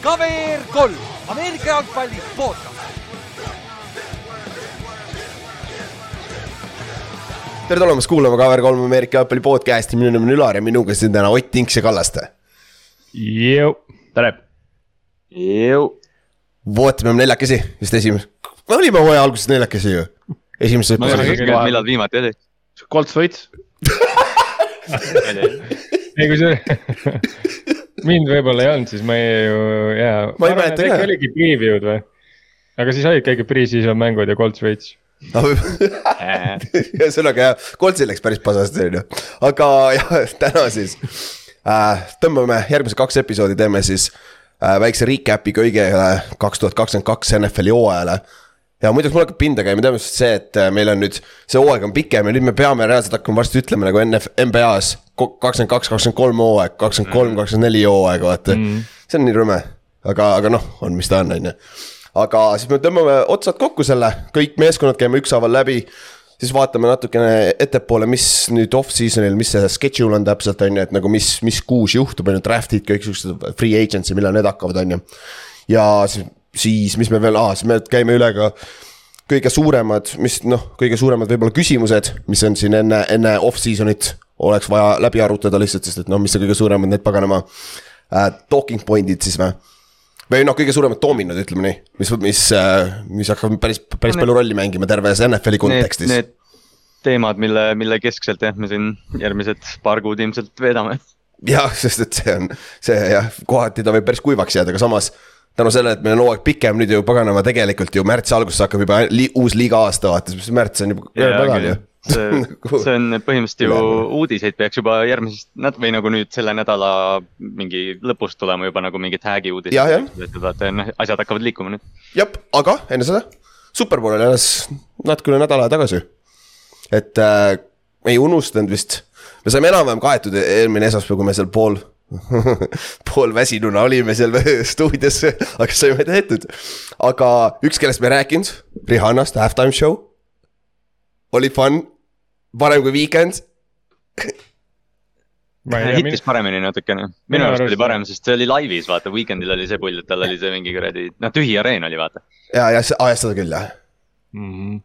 KVR kolm, Ameerika jalgpalli podcast. tere tulemast kuulama KVR3 Ameerika jalgpalli podcast'i, minu nimi on Ülar ja minuga siin täna Ott Tinks ja Kallaste. Jõu, tere. Jõu. vot, me oleme neljakesi, vist esimene, me olime hooaja alguses neljakesi ju. esimeses millal viimati oli. Colts võits. Ei, kui see mind võib-olla ei olnud, siis ma ei ju, jaa. Ma ei mäleta ka. oligi preview'd või? aga siis olidki ikka pre-season mängud ja Colts võits. ühesõnaga jah, Koltsil läks päris pasasti on ju, aga jah, täna siis äh, tõmbame järgmised kaks episoodi, teeme siis äh, väikse recap'i kõigele kaks tuhat kakskümmend kaks NFL-i hooajale. Ja muideks mul hakkab pinda käima tõenäoliselt see, et äh, meil on nüüd, see hooaeg on pikem ja nüüd me peame reaalselt hakkama varsti ütlema nagu NF-, NBA-s kakskümmend kaks, kakskümmend kolm hooaeg, kakskümmend kolm, kakskümmend neli hooaeg, vaata mm.. see on nii rõme, aga, aga noh, on mis ta on, on ju aga siis me tõmbame otsad kokku selle, kõik meeskonnad käime ükshaaval läbi. siis vaatame natukene ettepoole, mis nüüd off-season'il, mis see schedule on täpselt, on ju, et nagu mis, mis kuus juhtub, on ju, draft'id, kõik siuksed free agency, millal need hakkavad, on ju. ja siis, siis, mis me veel, aa, siis me käime üle ka kõige suuremad, mis noh, kõige suuremad võib-olla küsimused, mis on siin enne, enne off-season'it oleks vaja läbi arutada lihtsalt, sest et noh, mis see kõige suuremad need paganama äh, talking point'id siis või või noh, kõige suuremad doominod, ütleme nii, mis, mis, mis hakkab päris, päris palju rolli mängima terves NFL-i kontekstis. Need teemad, mille, mille keskselt jah, me siin järgmised paar kuud ilmselt veedame. jah, sest et see on, see jah, kohati ta võib päris kuivaks jääda, aga samas tänu sellele, et meil on hooaeg pikem, nüüd ju paganama tegelikult ju märtsi alguses hakkab juba li, uus liiga aasta, vaata, siis märts on juba nädal ju see, see on põhimõtteliselt ju uudiseid peaks juba järgmisest näd- või nagu nüüd selle nädala mingi lõpust tulema juba nagu mingid hag'i uudised. vaata, noh asjad hakkavad liikuma nüüd. jah, aga enne seda, Superbowl oli alles natuke üle nädala tagasi. et äh, ei unustanud vist, me saime enam-vähem kaetud eelmine esmaspäev, kui me seal pool pool väsinuna olime seal stuudios, aga saime tehtud. aga üks, kellest me ei rääkinud, Rihannast, halftime show oli fun, parem kui Weekend hittis paremini natukene, minu arust oli parem, sest see oli laivis, vaata, Weekendil oli see pull, et tal oli see mingi kuradi, noh tühi areen oli, vaata. ja, ja, aa, seda küll jah mm. -hmm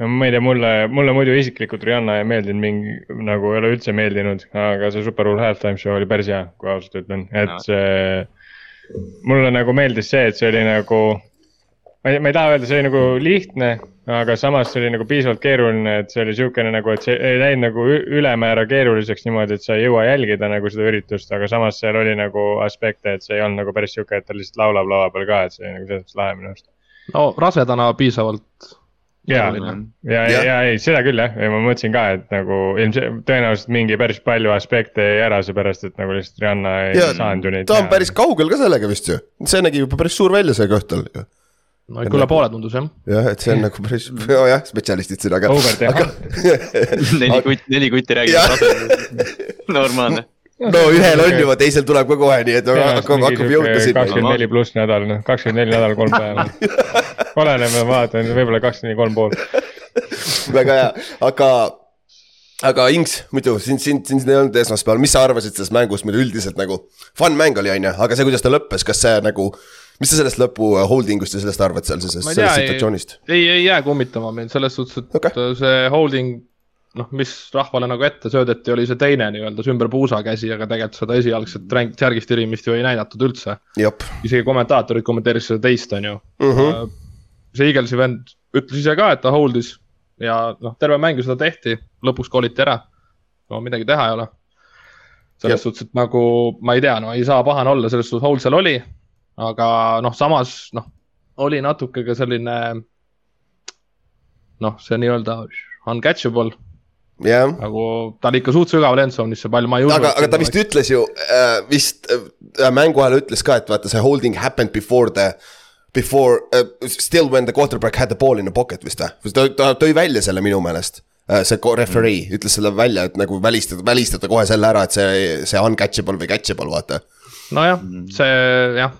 ma ei tea, mulle, mulle muidu isiklikult Rihanna ei meeldinud mingi, nagu ei ole üldse meeldinud, aga see Super Bowl halftime show oli päris hea, kui ausalt ütlen, et no. see. mulle nagu meeldis see, et see oli nagu, ma ei, ma ei taha öelda, see oli nagu lihtne, aga samas see oli nagu piisavalt keeruline, et see oli sihukene nagu, et see ei läinud nagu ülemäära keeruliseks niimoodi, et sa ei jõua jälgida nagu seda üritust, aga samas seal oli nagu aspekte, et see ei olnud nagu päris sihuke, et ta lihtsalt laulab lava peal ka, et see oli nagu selles mõttes lahe minu arust. no rasedana piisavalt ja, ja, ja, ja, ei, seda küll jah, ja ma mõtlesin ka, et nagu ilmselt tõenäoliselt mingi päris palju aspekte jäi ära, seepärast et nagu lihtsalt Rihanna ei ja, saanud ju neid. ta on päris kaugel ka sellega vist ju, see nägi juba päris suur välja, see kõht tal ju. no ikka üle poole tundus jah. jah, et see on nagu päris, oh jah, spetsialistid siin, aga. aga... neli kutti, neli kutti räägivad normaalne no ühel on juba, teisel tuleb ka kohe, nii et hakkab, hakkab jõudma sinna. kakskümmend neli pluss nädal, noh, kakskümmend neli nädal, kolm päeva. oleneb, ma vaatan, võib-olla kakskümmend neli, kolm pool. väga hea, aga, aga Inks, muidu sind, sind, sind ei olnud esmaspäeval, mis sa arvasid sellest mängust muidu üldiselt nagu? Fun mäng oli, on ju, aga see, kuidas ta lõppes, kas see nagu mis sa sellest lõpu holding ust ja sellest arvad seal, sellest, sellest situatsioonist? ei, ei jää kummitama mind selles suhtes, et okay. see holding noh, mis rahvale nagu ette söödeti, oli see teine nii-öelda, see ümber puusa käsi, aga tegelikult seda esialgset ränk, särgist tirimist ju ei näidatud üldse. isegi kommentaatorid kommenteerisid seda teist, on ju uh. -huh. see Eaglesi vend ütles ise ka, et ta hold'is ja noh, terve mäng ju seda tehti, lõpuks koliti ära. no midagi teha ei ole. selles Jop. suhtes, et nagu ma ei tea, no ei saa pahane olla, selles suhtes hold seal oli. aga noh, samas noh, oli natuke ka selline noh, see nii-öelda uncatchable yeah.. nagu ta oli ikka suht sügaval endzone'is see pall, ma ei usu. aga, aga ta vist ütles ju äh, vist äh, mängu ajal ütles ka, et vaata see holding happened before the. Before uh,, still when the quarterback had the ball in the pocket vist või, ta, ta tõi välja selle minu meelest uh,. see referee mm. ütles selle välja, et nagu välistada, välistada kohe selle ära, et see, see uncatchable või catchable, vaata. nojah, see jah.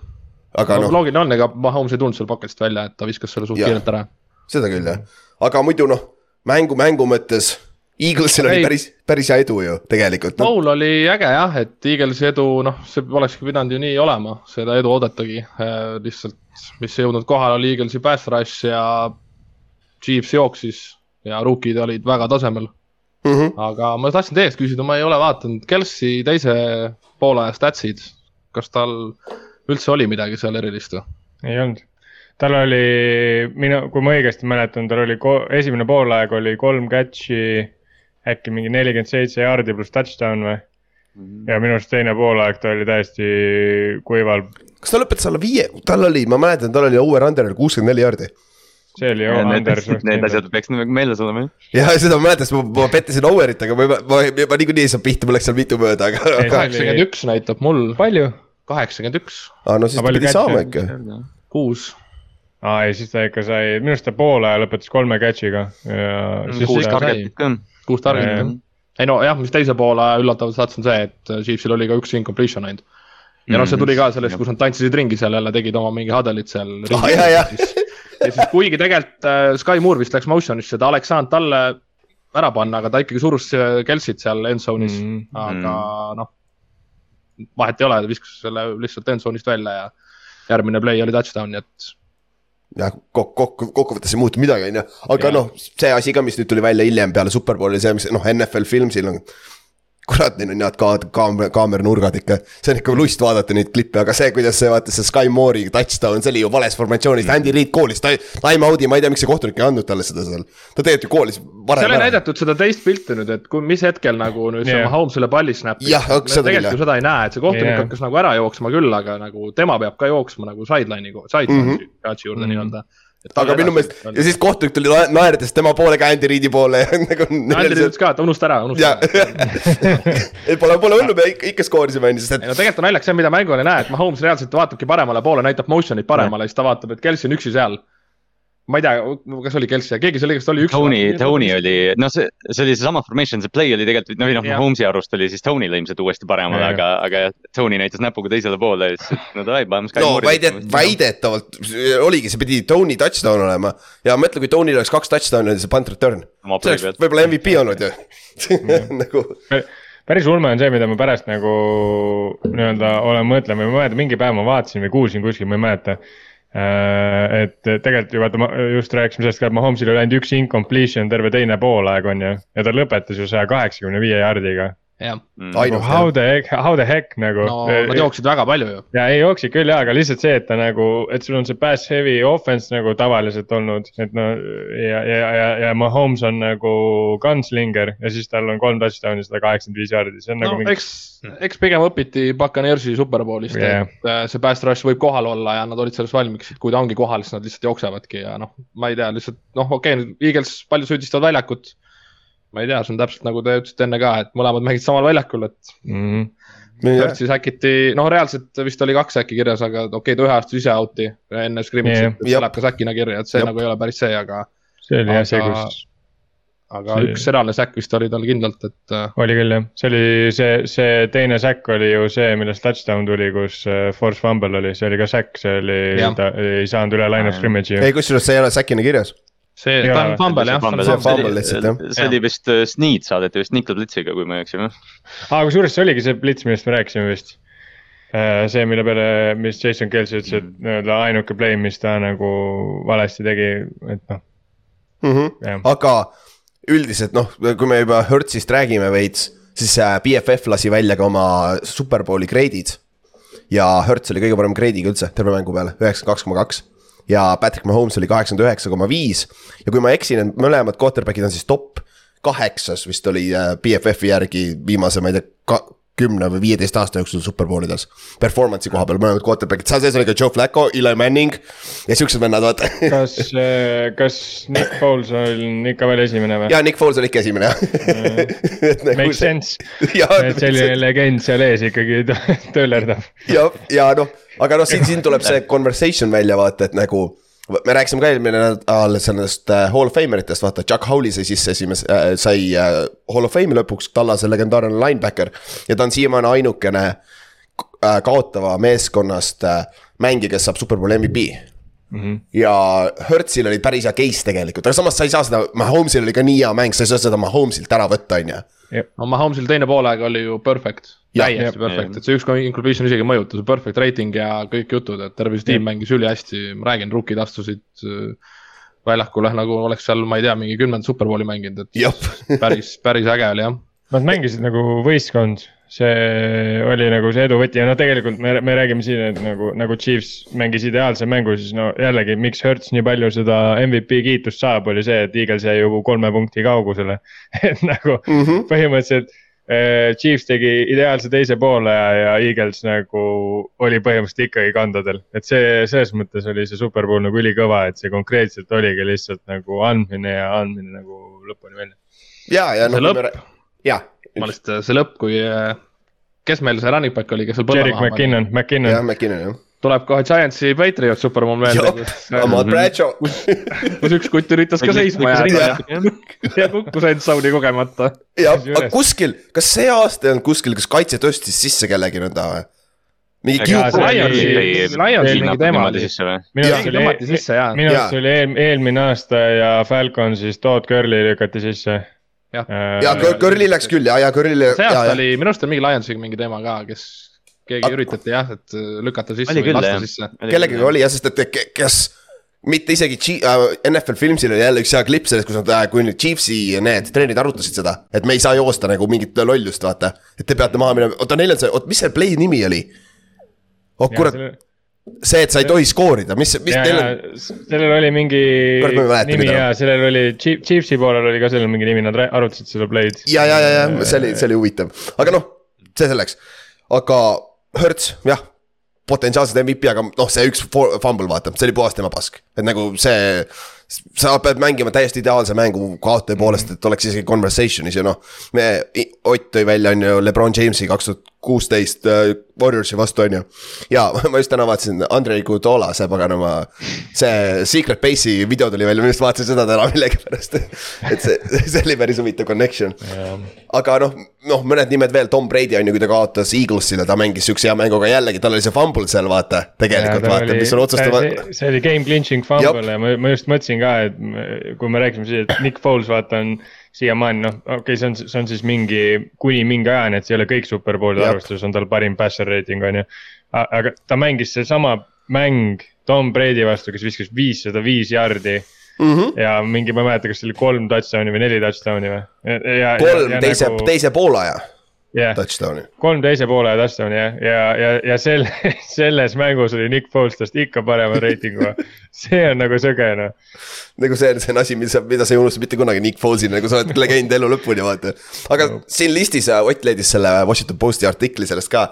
aga noh. loogiline on, ega Mahomes ei tulnud seal pocket'ist välja, et ta viskas selle suht kiirelt ära. seda küll jah, aga muidu noh, mängu mängu mõttes Eaglesil oli päris, päris hea edu ju tegelikult no.. Bowl oli äge jah, et Eaglesi edu, noh, see olekski pidanud ju nii olema, seda edu oodatagi äh,. lihtsalt, mis ei jõudnud kohale, oli Eaglesi pass rush ja Chiefs jooksis ja rookid olid väga tasemel mm. -hmm. aga ma tahtsin teie käest küsida, ma ei ole vaadanud Kelsey teise poolaja statsid. kas tal üldse oli midagi seal erilist või? ei olnud tal oli, minu, kui ma õigesti mäletan, tal oli esimene poolaeg oli kolm catch'i äkki mingi nelikümmend seitse jaardi pluss touchdown või mm. -hmm. ja minu arust teine poolaeg ta oli täiesti kuival. kas ta lõpetas alla viie, tal oli, ma mäletan, tal oli over-under kuuskümmend neli jaardi see oli over-under. Need asjad peaks nagu meeles olema jah. jah, seda ma mäletan, sest ma, ma pettisin over'it, aga ma, ma, ma, ma niikuinii ei saa pihta, mul läks seal mitu mööda, aga. kaheksakümmend üks näitab mul. palju? kaheksakümmend üks. aa, no siis pidi saama ikka. kuus aa ei, siis ta ikka sai, minu arust ta poole lõpetas kolme catch'iga ja. kuus target'it ka kuus targetit. ei no jah, mis teise poole üllatavalt sats on see, et äh, Chiefsil oli ka üks incompletion ainult. ja noh, see tuli ka sellest, kus nad tantsisid ringi seal jälle, tegid oma mingi huddle'it seal. Ah, ja, ja siis kuigi tegelikult äh, Sky Moore vist läks motion'isse, ta oleks saanud talle ära panna, aga ta ikkagi surus Kelsit seal end zone'is mm, -hmm. aga mm. noh. vahet ei ole, ta viskas selle lihtsalt end zone'ist välja ja järgmine play oli touchdown, nii et jah, kokku, kokku, kokkuvõttes ei muutu midagi, on ju, aga noh, see asi ka, mis nüüd tuli välja hiljem peale Superbowli, see, mis noh, NFL Filmsil on kurat, neil on head ka-, kaamera, kaameranurgad ikka. see on ikka lust vaadata neid klippe, aga see, kuidas see vaata see Sky Moore'i touchdown, see oli ju vales formatsioonis, Andy Reid koolis time out'i, ma ei tea, miks see kohtunik ei andnud talle seda seal. ta tegelikult ju koolis varem. seal ei näidatud seda teist pilti nüüd, et kui, mis hetkel nagu nüüd yeah. see Mahomes selle palli snap'ib. tegelikult ju seda ei näe, et see kohtunik yeah. hakkas nagu ära jooksma küll, aga nagu tema peab ka jooksma nagu sideline'i, sideline'i mm -hmm. juurde mm -hmm. nii-öelda aga minu meelest ja siis kohtunik tuli naerdes tema poole ka Andy Reidi poole ja nagu. Andy Reid ütles ka, et unusta ära, unusta ära. et pole, pole hullu, me ikka, skoorisime on ju, sest et. no tegelikult on naljakas see, mida mängul ei näe, et Mahomes reaalselt vaatabki paremale poole, näitab motion'it paremale siis ta vaatab, et Kelsey on üksi seal ma ei tea, kas oli Kelsey, keegi seal igast oli üks. Tony, Tony oli, noh, see, see oli seesama formation, see play oli tegelikult, no või noh, Holmes'i arust oli siis Tony'le ilmselt uuesti paremale, aga, aga Tony näitas näpuga teisele poole ja ütles, et no davai, paneme Sky no, väidet, väidetavalt oligi, see pidi Tony touchdown olema. ja mõtle, kui Tony'l oleks kaks touchdown'i, see punt return. see oleks võib-olla MVP olnud ju nagu päris ulme on see, mida ma pärast nagu nii-öelda olen või ma mäletan, mingi päev ma vaatasin või kuulsin kuskil, ma ei mäleta et tegelikult ju vaata, ma just rääkisime sellest ka, et Mahomsil oli ainult üks incompletion terve teine poolaeg on ju. ja ta lõpetas ju saja kaheksakümne viie jardiga jah mm.. Nagu how the heck, how the heck nagu. no nad jooksid väga palju ju. ja ei jooksid küll ja, aga lihtsalt see, et ta nagu, et sul on see pass heavy offense nagu tavaliselt olnud, et no. ja, ja, ja, ja Mahomes on nagu gunslinger ja siis tal on kolm touchdown'i, sada kaheksakümmend viis jaardi, see on no, nagu mingi. eks, eks pigem õpiti Buccaneersi superbowlist yeah., et äh, see pass rush võib kohal olla ja nad olid selles valmis, kui ta ongi kohal, siis nad lihtsalt jooksevadki ja noh, ma ei tea, lihtsalt noh, okei okay,, Eagles palju süüdistavad väljakut ma ei tea, see on täpselt nagu te ütlesite enne ka, et mõlemad mängid samal väljakul, et mm. -hmm. Hurtsis äkiti, noh, reaalselt vist oli kaks äkki kirjas, aga okei okay,, ta ühe astus ise out'i enne scrimmage'i yeah., et see läheb ka säkina kirja, et see Jop. nagu ei ole päris see, aga. see oli jah see, kus. aga see... üks eralne säkk vist oli tal kindlalt, et. Äh, oli küll jah, see oli see, see teine säkk oli ju see, millest touchdown tuli, kus äh, force fumble oli, see oli ka säkk, see oli, ta ei saanud üle line of scrimmage'i. ei, kusjuures see ei ole säkina kirjas see, on fumble jah. see fumble lihtsalt jah. see oli vist uh, Sneed saadeti vist Nickel Blitsiga, kui ma ei eksi või? aa, kusjuures see oligi see Blitz, millest me rääkisime vist. Äh, see, mille peale, mis Jason Kelsey ütles, et nii-öelda ainuke play, mis ta nagu valesti tegi, et noh mm -hmm.. aga üldiselt noh, kui me juba Hertzist räägime veits, siis äh, BFF lasi välja ka oma superbowli grade'id. ja Hertz oli kõige parem grade'iga üldse terve mängu peale, üheksakümmend kaks koma kaks ja Patrick Mahomes oli kaheksakümmend üheksa koma viis. ja kui ma eksin, need mõlemad quarterback'id on siis top kaheksas vist oli äh, BFF-i järgi viimase, ma ei tea, kümne või viieteist aasta jooksul superbowlides. Performance'i koha peal mõlemad quarterback'id, seal sees oli ka Joe Flacco, Eli Manning ja siuksed vennad, vaata. kas, äh, kas Nick Foles on ikka veel esimene või? jaa, Nick Foles on ikka esimene jah nagu Makes sense, et selline legend seal ees ikkagi töllerdab. ja, ja noh aga noh, siin, siin tuleb see conversation välja vaata, et nagu me rääkisime ka eelmine nädal sellest äh, Hall of Fame eritest, vaata, Chuck Howley sai sisse esimese äh,, sai äh, Hall of Fame'i lõpuks, Tallase legendaarne linebacker. ja ta on siiamaani ainukene äh, kaotava meeskonnast äh, mängija, kes saab superbowl MVP mm. -hmm. ja Hertzil oli päris hea case tegelikult, aga samas sa ei saa seda, Mahomes'il oli ka nii hea mäng, sa ei saa seda Mahomes'ilt ära võtta, on ju. No Mahomes'il teine poolaeg oli ju perfect, täiesti perfect, et see üks completion isegi mõjutas, perfect rating ja kõik jutud, et terve see tiim mängis ülihästi, ma räägin, rookid astusid äh, väljakule nagu oleks seal, ma ei tea, mingi kümnendat superbowli mänginud, et päris, päris äge oli jah. Nad mängisid nagu võistkond, see oli nagu see edu võti ja no tegelikult me, me räägime siin, et nagu, nagu Chiefs mängis ideaalse mängu, siis no jällegi, miks Hertz nii palju seda MVP kiitust saab, oli see, et Eagles jäi ju kolme punkti kaugusele et nagu mm -hmm. põhimõtteliselt Eh, Chiefs tegi ideaalse teise poole ja, ja Eagles nagu oli põhimõtteliselt ikkagi kandadel. et see, selles mõttes oli see superpool nagu ülikõva, et see konkreetselt oligi lihtsalt nagu andmine ja andmine nagu lõpuni välja. ja, ja noh. see lõpp, ma lihtsalt, see lõpp, kui, eh, kes meil see running back oli, kes seal põllu maha pani? McKinnon, McKinnon. jah, McKinnon jah tuleb kohe Giantsi Patriot superbowl meelde. Ahmad Bradshaw. kus üks kutt üritas ka seisma jääda ja kukkus endzone'i kogemata. jah, aga kuskil, kas see aasta ei olnud kuskil, kas kaitse tõstis sisse kellegi nõnda või? mingi oli. minu arust oli, eelmine aasta ja Falconsis Todd Curly lükati sisse jah, ja Curly läks küll ja, ja Curly. see aasta oli, minu arust oli mingi Lionsiga mingi teema ka, kes keegi A üritati jah, et äh, lükata sisse oli või küll, lasta sisse. kellegagi oli jah, sest et kes mitte isegi G äh, NFL Filmsil oli jälle üks hea klipp sellest, kus nad, äh, kui nüüd Chiefsi need treenerid arutasid seda, et me ei saa joosta nagu mingit lollust, vaata. et te peate maha minema, oota neil on see, oot mis see play nimi oli? oh kurat, see, et sa ei tohi skoorida, mis, mis ja, teil on? sellel oli mingi nimi ja sellel oli Chiefsi poolel oli ka sellel mingi nimi, nad arutasid seda play'd. ja, ja, ja, ja see oli, see oli huvitav, aga noh, see selleks, aga Hertz, jah, potentsiaalselt MVP, aga noh, see üks fumble vaata, see oli puhas tema pask, et nagu see. sa pead mängima täiesti ideaalse mängu kaotaja poolest, et oleks isegi conversation'is ja noh. me, Ott tõi välja, on ju, Lebron Jamesi kaks tuhat kuusteist äh, Warriorsi vastu, on ju. ja ma just täna vaatasin Andrei Kudola, see paganama, see Secret Base'i video tuli välja, ma just vaatasin seda täna millegipärast. et see, see oli päris huvitav connection. aga noh, noh, mõned nimed veel, Tom Brady on ju, kui ta kaotas Eaglesile, ta mängis siukse hea mängu, aga jällegi tal oli see fumble seal, vaata. tegelikult ja, vaata, mis on otsustav. see oli game clinching fumble ja ma, ma just mõtlesin ka, et kui me rääkisime siin, et Nick Foles vaata on siiamaani noh, okei okay,, see on, see on siis mingi, kuni mingi ajani, et see ei ole kõik superbowl'i arvestuses on tal parim passer rating on ju. aga ta mängis seesama mäng Tom Brady vastu, kes viskas viissada viis jardi mm. -hmm. ja mingi, ma ei mäleta, kas see oli kolm touchdown'i või neli touchdown'i või. kolm teise nagu..., teise poolaja yeah.. touchdown'i. kolm teise poole touchdown'i jah, ja, ja, ja, ja sel, selles mängus oli Nick Foles tast ikka parema reitinguga. see on nagu sõge noh. nagu see, see on asi, mida sa, mida sa ei unusta mitte kunagi Nick Foles'i, nagu sa oled legend elu lõpuni vaata. aga no. siin listis Ott leidis selle Washington Posti artikli sellest ka.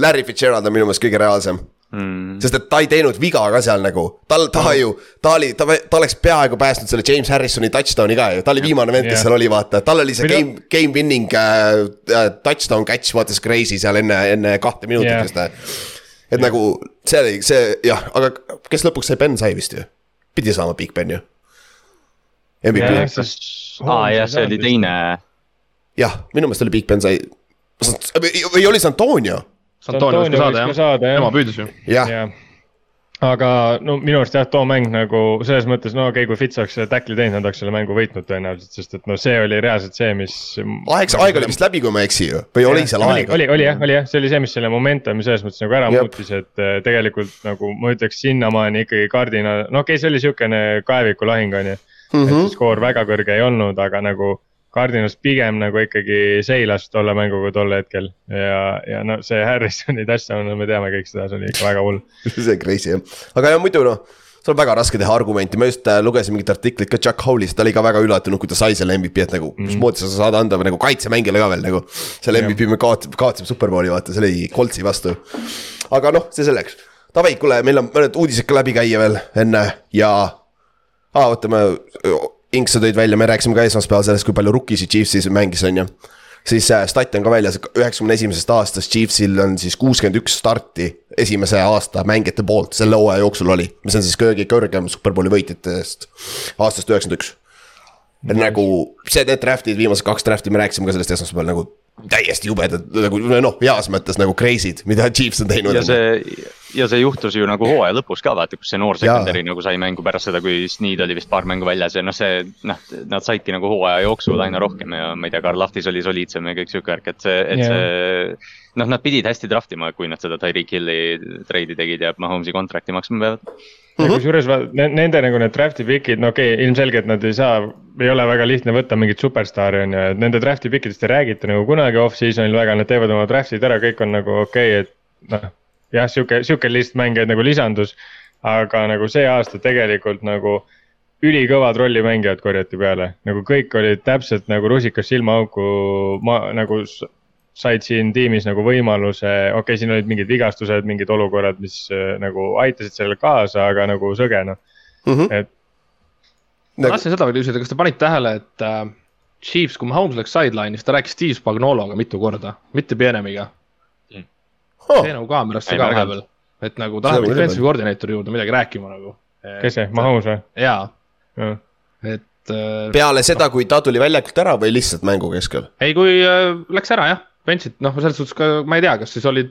Larry Fitzgerald on minu meelest kõige reaalsem mm.. sest et ta ei teinud viga ka seal nagu, tal, ta ju, ta oli, ta, ta oleks peaaegu päästnud selle James Harrisoni touchdown'i ka ju, ta oli viimane vend, kes yeah. seal oli, vaata, tal oli see Mida? game, game winning äh, äh, touchdown catch, vaata see crazy seal enne, enne kahte minutit yeah. vist. et yeah. nagu see oli, see jah, aga kes lõpuks sai, Ben sai vist ju, pidi saama Big Ben ju. MVP. aa jah, see oli teine. jah, minu meelest oli Big Ben sai, või oli see Antonio San Antonio võis ka saada jah, saada, tema püüdis ju. jah ja. aga no minu arust jah, too mäng nagu selles mõttes, no okei okay,, kui Fitz oleks selle tackli teinud, nad oleks selle mängu võitnud tõenäoliselt, sest et no see oli reaalselt see, mis. aeg, aeg oli vist läbi, kui ma ei eksi ju, või ja, oli seal aega? oli, oli jah, oli jah, see oli see, mis selle momentumi selles mõttes nagu ära Jep. muutis, et äh, tegelikult nagu ma ütleks sinnamaani ikkagi kardina, no okei okay,, see oli sihukene kaevikulahing on ju. et mhm. see skoor väga kõrge ei olnud, aga nagu Cardinals pigem nagu ikkagi seilas tolle mänguga tol hetkel ja, ja no see Harrisoni touchdown, no me teame kõik seda, see oli ikka väga hull see on crazy jah, aga ja muidu noh seal on väga raske teha argumenti, ma just äh, lugesin mingit artiklit ka Chuck Howlist, ta oli ka väga üllatunud, kui ta sai selle MVP, et nagu mm. mismoodi sa saad anda nagu kaitsemängijale ka veel nagu. selle MVP me kaotasime, kaotasime superbowli vaata, see oli Coltsi vastu. aga noh, see selleks. Davai, kuule, meil on mõned uudised ka läbi käia veel enne ja aa, oota, ma Inks sa tõid välja, me rääkisime ka esmaspäeval sellest, kui palju rukkisid Chiefsis mängis, on ju. siis äh, stat on ka väljas, üheksakümne esimesest aastast Chiefsil on siis kuuskümmend üks starti esimese aasta mängijate poolt selle hooaja jooksul oli. mis on siis kõige kõrgem superbowli võitjatest aastast üheksakümmend üks. nagu see, need draft'id, viimased kaks draft'i, me rääkisime ka sellest esmaspäeval nagu täiesti jubedad nagu noh, heas mõttes nagu crazy'd, mida Chiefs on teinud. ja see, ja see juhtus ju nagu hooaja lõpus ka vaata, kus see noor secondary nagu sai mängu pärast seda, kui Sneed oli vist paar mängu väljas ja noh, see noh, nad saidki nagu hooaja jooksul aina rohkem ja ma ei tea, Karl Lahtis oli soliidsem ja kõik sihuke värk, et see, et yeah. see. noh, nad pidid hästi draft ima, kui nad seda Tyreek Hilli treidi tegid ja Mahomes'i kontrakti maksma peavad mm -hmm. kusjuures nende nagu need draft'i pick'id, no okei okay,, ilmselgelt nad ei saa, ei ole väga lihtne võtta mingit superstaari on ju, et nende draft'i pick idest ei räägita nagu kunagi off-season'il väga, nad teevad oma draft'id ära, kõik on nagu okei okay,, et noh. jah, sihuke, sihuke list mängijaid nagu lisandus, aga nagu see aasta tegelikult nagu ülikõvad rollimängijad korjati peale, nagu kõik olid täpselt nagu rusikas silmaauku, ma nagu said siin tiimis nagu võimaluse, okei okay,, siin olid mingid vigastused, mingid olukorrad, mis äh, nagu aitasid sellele kaasa, aga nagu sõge noh mm -hmm., et. ma tahtsin seda veel küsida, kas te panite tähele, et äh, Chiefs, kui Mahomes läks sideline'is, ta rääkis Steve Spagnologa mitu korda, mitte Pienemiga mm.. see nagu kaamerasse ka vahepeal, et nagu ta läheb defensive koordineetori juurde midagi rääkima nagu. kes see, Mahomes või? jaa ja., et äh,. peale seda, kui ta tuli väljakult ära või lihtsalt mängu keskel? ei, kui äh, läks ära jah bench'it, noh, selles suhtes ka ma ei tea, kas siis oli,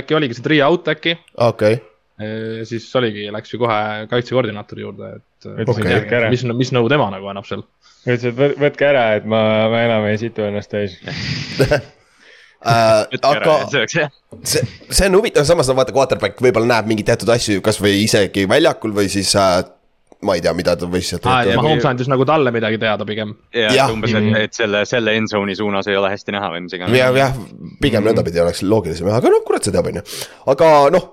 äkki oligi see three out äkki. okei okay.. siis oligi, läks ju kohe kaitsekoordinaatori juurde, et okay. mis, mis nõu tema nagu annab seal. ütles, et võtke ära, et ma, ma enam ei situ ennast täis Äh, aga see, see on huvitav, samas no vaata, quarterback võib-olla näeb mingeid teatud asju, kasvõi isegi väljakul või siis äh, ma ei tea, mida ta võis sealt ah,. Mahomes andis nagu talle midagi teada pigem. jah, umbes, et, et selle, selle end zone'i suunas ei ole hästi näha või mis iganes. jah, jah, pigem nõndapidi mm. oleks loogilisem, aga noh, kurat see teab, on ju. aga noh,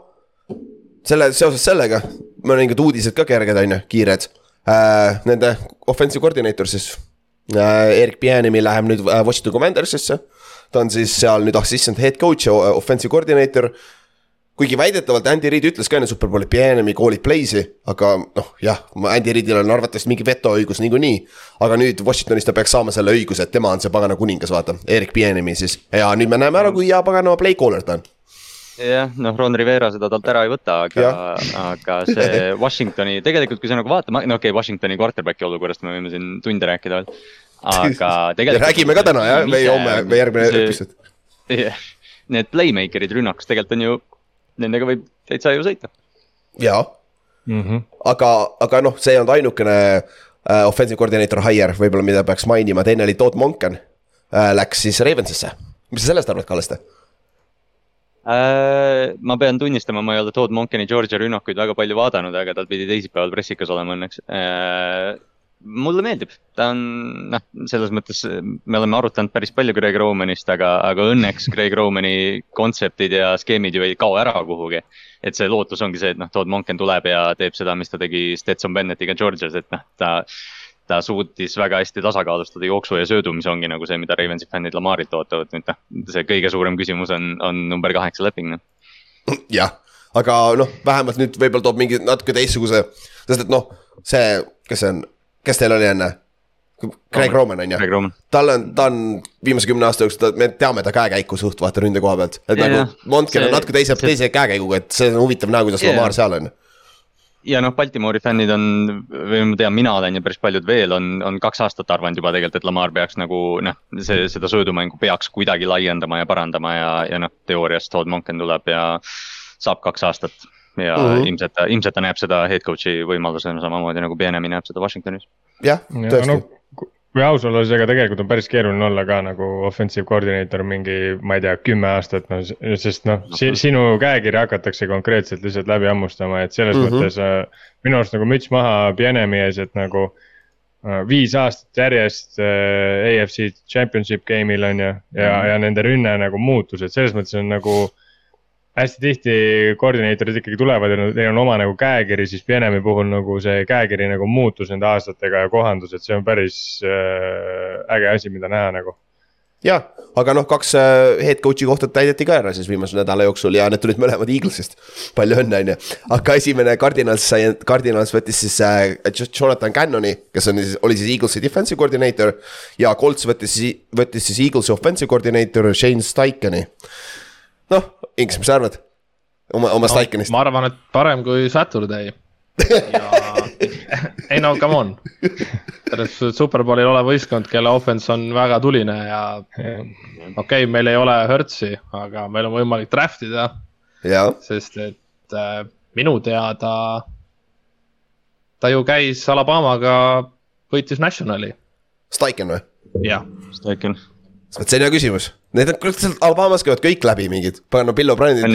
selle, seoses sellega, mõningad uudised ka kerged, on ju, kiired äh,. Nende offensive coordinator siis äh,, Erik Bienemi läheb nüüd äh, Washington Commandersisse. ta on siis seal nüüd assistant head coach ja offensive coordinator kuigi väidetavalt Andy Reid ütles ka enne Superbowli, Pienemi koolib Blaze'i, aga noh, jah, Andy Reidil on arvatavasti mingi vetoõigus niikuinii. aga nüüd Washingtonis ta peaks saama selle õiguse, et tema on see pagana kuningas, vaata, Erik Pienemi siis. ja nüüd me näeme ära, kui hea pagana play caller ta on jah, noh, Ron Rivera seda talt ära ei võta, aga, aga see Washingtoni, tegelikult kui sa nagu vaatad, no okei okay,, Washingtoni quarterback'i olukorrast me võime siin tunde rääkida veel. aga tegelikult. räägime ka täna jah, või homme või järgmine episood. need playmaker'id rünnakus tegelikult on ju nendega võib täitsa ju sõita. jaa mm, -hmm. aga, aga noh, see ei olnud ainukene uh, offensive coordinator hire võib-olla, mida peaks mainima, teine oli Todd Monken uh,. Läks siis Ravensisse, mis sa sellest arvad, Kallaste uh,? ma pean tunnistama, ma ei ole Todd Monkeni Georgia rünnakuid väga palju vaadanud, aga tal pidi teisipäeval pressikas olema õnneks uh, mulle meeldib, ta on noh, selles mõttes me oleme arutanud päris palju Greg Romanist, aga, aga õnneks Greg Romani kontseptid ja skeemid ju ei kao ära kuhugi. et see lootus ongi see, et noh, Todd Monken tuleb ja teeb seda, mis ta tegi Stetson Bennettiga Georgias, et noh, ta. ta suutis väga hästi tasakaalustada jooksu ja söödu, mis ongi nagu see, mida Ravensi fännid Lamarilt ootavad, nüüd noh, see kõige suurem küsimus on, on number kaheksa leping noh. jah, aga noh, vähemalt nüüd võib-olla toob mingi natuke teistsuguse, sest et noh, see, kes see on kes teil oli enne? Craig Roman. On ju, tal on, ta on viimase kümne aasta jooksul, me teame ta käekäiku suht vaata ründe koha pealt. et ja, nagu Montkel on natuke teise, teise käekäiguga, et see on huvitav näha, kuidas Lamar seal on. Ja noh, Baltimoori fännid on, või ma tean, mina olen ja päris paljud veel on, on kaks aastat arvanud juba tegelikult, et Lamar peaks nagu noh, see, seda söödumängu peaks kuidagi laiendama ja parandama ja, ja noh, teoorias Todd Monken tuleb ja saab kaks aastat ja mm -hmm. ilmselt ta, ilmselt ta näeb seda head coach'i võimalusena samamoodi nagu Benjamin näeb seda Washingtonis. jah, tõesti no, kui aus olla, siis ega tegelikult on päris keeruline olla ka nagu offensive coordinator mingi, ma ei tea, kümme aastat, no sest noh si, sinu käekiri hakatakse konkreetselt lihtsalt läbi hammustama, et selles mm -hmm. mõttes äh, minu arust nagu müts maha Pienemi ees, et nagu äh,. viis aastat järjest äh, AFC championship game'il on ju, ja, ja, mm -hmm. ja nende rünne nagu muutus, et selles mõttes on nagu hästi tihti koordinaatorid ikkagi tulevad ja neil on oma nagu käekiri, siis Pienemi puhul nagu see käekiri nagu muutus nende aastatega ja kohandus, et see on päris äh, äge asi, mida näha nagu. jah, aga noh, kaks äh, head coach'i kohta täideti ka ära siis viimase nädala jooksul ja need tulid mõlemad Eaglesist. palju õnne, on ju, aga esimene Cardinals sai, Cardinals võttis siis äh, Jonathan Cannoni, kes on siis, oli siis Eaglesi defensive coordinator. ja Colts võttis, võttis siis Eaglesi offensive coordinator Shane Steichen'i noh, Inks, mis sa arvad? oma, oma no, Staikenist? ma arvan, et parem kui Saturday ja ei no come on, selles suhtes superbowlil olev võistkond, kelle offense on väga tuline ja okei okay,, meil ei ole Hertzi, aga meil on võimalik draft ida. sest et äh, minu teada ta ju käis Alabamaga, võitis Nationali. Staiken või? jah. Staiken vot see on hea küsimus, need on, kuule sealt Alabamas käivad kõik läbi mingid, pagan no Bill O'Brienid,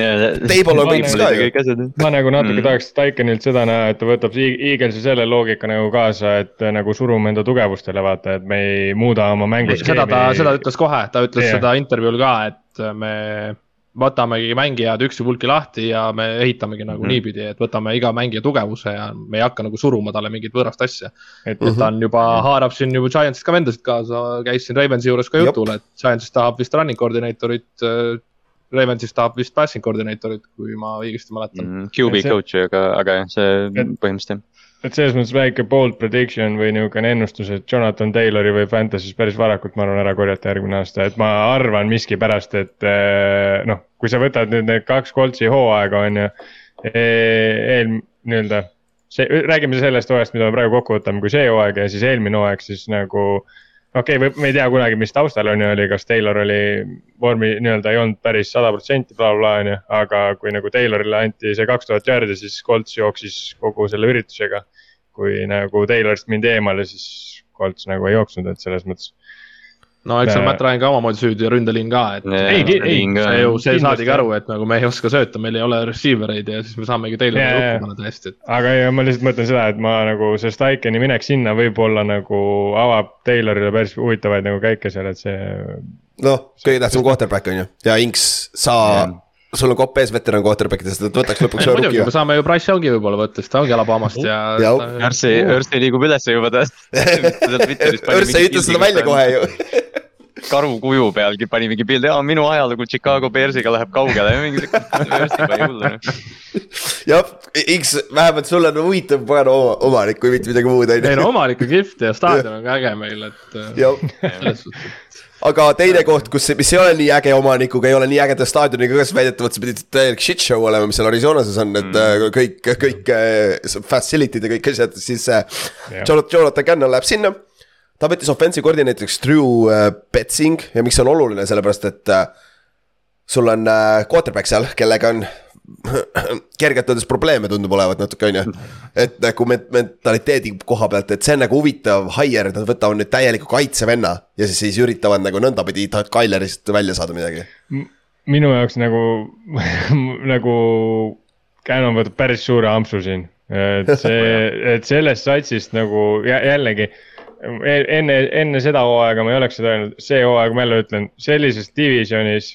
Table on kõik ka ju. ma nagu natuke mm. tahaks Tykanilt seda näha, et ta võtab Eaglesi selle loogika nagu kaasa, et nagu surume enda tugevustele vaata, et me ei muuda oma mänguskeemi. seda ta, seda ütles kohe, ta ütles yeah. seda intervjuul ka, et me võtamegi mängijad üksipulki lahti ja me ehitamegi nagu mm -hmm. niipidi, et võtame iga mängija tugevuse ja me ei hakka nagu suruma talle mingit võõrast asja. et mm -hmm. ta on juba -hmm. haarab siin juba Giantsist ka vendasid kaasa, käis siin Ravensi juures ka jutul, et Giantsist tahab vist running koordinaatorit äh,. Ravensist tahab vist passing koordinaatorit, kui ma õigesti mäletan mm,. QB coach'i, aga, aga jah, see põhimõtteliselt jah et selles mõttes väike bold prediction või niisugune ennustus, et Jonathan Taylori võib Fantasy's päris varakult, ma arvan, ära korjata järgmine aasta, et ma arvan miskipärast, et eh, noh, kui sa võtad nüüd need kaks Coltsi hooaega, on ju. Eh, eel, nii-öelda, see, räägime sellest hooajast, mida me praegu kokku võtame, kui see hooaeg ja siis eelmine hooaeg, siis nagu okei okay,, me ei tea kunagi, mis taustal on ju oli, kas Taylor oli vormi nii-öelda ei olnud päris sada protsenti blablabla on ju, aga kui nagu Taylorile anti see kaks tuhat jaardi, siis Colts jooksis kogu selle üritusega kui nagu Taylorist mindi eemale, siis Colts nagu ei jooksnud, et selles mõttes. no eks seal Matt Ryan ka omamoodi süüdi ja ründeliin ka, et nee, ei, ei, see ju, see saadigi aru, et nagu me ei oska sööta, meil ei ole receiver eid ja siis me saamegi Taylori lukku panna täiesti et.... aga ei, ma lihtsalt mõtlen seda, et ma nagu see Steikeni minek sinna võib-olla nagu avab Taylorile päris huvitavaid nagu käike seal, et see. noh, kõige tähtsam quarterback on ju ja Inks, sa yeah sul on kopp ees veteran quarterback'idest, et võtaks lõpuks ühe me saame ju Bryce Youngi võib-olla võtta, sest ta ongi Alabamast ja. Örsi, Örsi liigub ülesse juba ta. Örs ei ütle seda välja kohe ju karu kuju pealgi pani mingi pildi, aa minu ajalugu Chicago Bearsiga läheb kaugele, mingi siuke pani hullu. jah, X, vähemalt sul on huvitav pagana omanik, kui mitte midagi muud on ju. ei no omanik on kihvt ja staadion on ka äge meil, et. selles suhtes aga teine koht, kus, mis ei ole nii äge omanikuga, ei ole nii ägeda staadioniga, kas väidetavalt see pidi täielik shit show olema, mis seal Arizonases on, et mm. kõik, kõik äh, facility'd ja kõik asjad, siis äh, Jonathan Cannon läheb sinna. ta võttis offensive koordineeriks Drew äh, Betsing ja miks see on oluline, sellepärast et sul on quarterback seal, kellega on kergelt öeldes probleeme tundub olevat natuke, on ju. et nagu mentaliteedi koha pealt, et see on nagu huvitav hire, et nad võtavad nüüd täieliku kaitsevenna. ja siis, siis üritavad nagu nõndapidi Tylerist välja saada midagi. minu jaoks nagu nagu Canon võtab päris suure ampsu siin. et see, et sellest satsist nagu jällegi e-, enne, enne seda hooaega ma ei oleks seda öelnud, see hooaeg ma jälle ütlen, sellises divisionis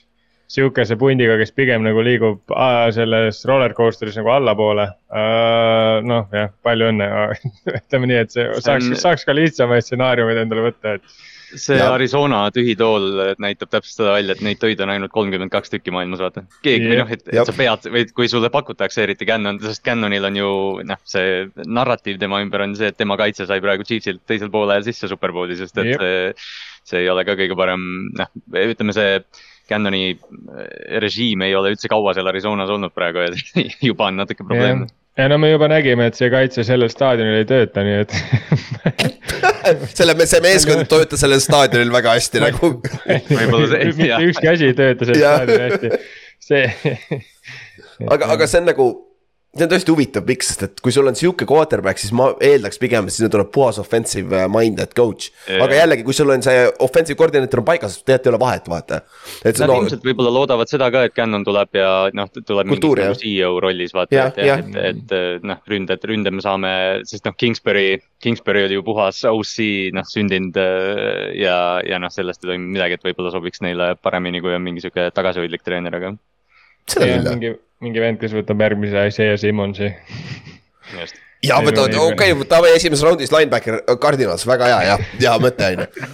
sihukese pundiga, kes pigem nagu liigub selles roller coaster'is nagu allapoole. noh, jah, palju õnne ütleme nii, et see saaks, saaks ka lihtsamaid stsenaariumeid endale võtta, et see ja. Arizona tühi tool näitab täpselt seda välja, et neid töid on ainult kolmkümmend kaks tükki maailmas, vaata. keegi või noh, et, et sa pead või kui sulle pakutakse, eriti Cannon, sest Cannonil on ju noh, see narratiiv tema ümber on see, et tema kaitse sai praegu Chiefsilt teisel poolel sisse superbowli, sest et Jep. see. see ei ole ka kõige parem, noh, ütleme see Cannoni äh, režiim ei ole üldse kaua seal Arizonas olnud praegu ja juba on natuke probleem. ja no me juba nägime, et see kaitse sellel staadionil ei tööta, nii et selle, see meeskond töötas sellel staadionil väga hästi nagu. mitte ükski asi ei tööta sellel staadionil hästi, see aga, aga see on nagu see on tõesti huvitav, miks, sest et kui sul on sihuke quarterback, siis ma eeldaks pigem, et sinna tuleb puhas offensive minded coach. Yeah.. aga jällegi, kui sul on see offensive koordineeter on paigas, tegelikult ei ole vahet, vaata. Nad no, ilmselt võib-olla loodavad seda ka, et Cannon tuleb ja noh, tuleb mingis nagu CEO rollis vaata, et, et, et, et noh, ründed, ründe me saame, sest noh, Kingsbury, Kingsbury oli ju puhas OC, noh sündinud äh, ja, ja noh, sellest ei toimu midagi, et võib-olla sobiks neile paremini, kui on mingi sihuke tagasihoidlik treener, aga. seda küll jah mingi vend, kes võtab järgmise Isaiah Simonsi. ja võtavad, okei okay,, võtame esimeses raundis linebacker, Cardinals, väga hea, jah, hea mõte on ju.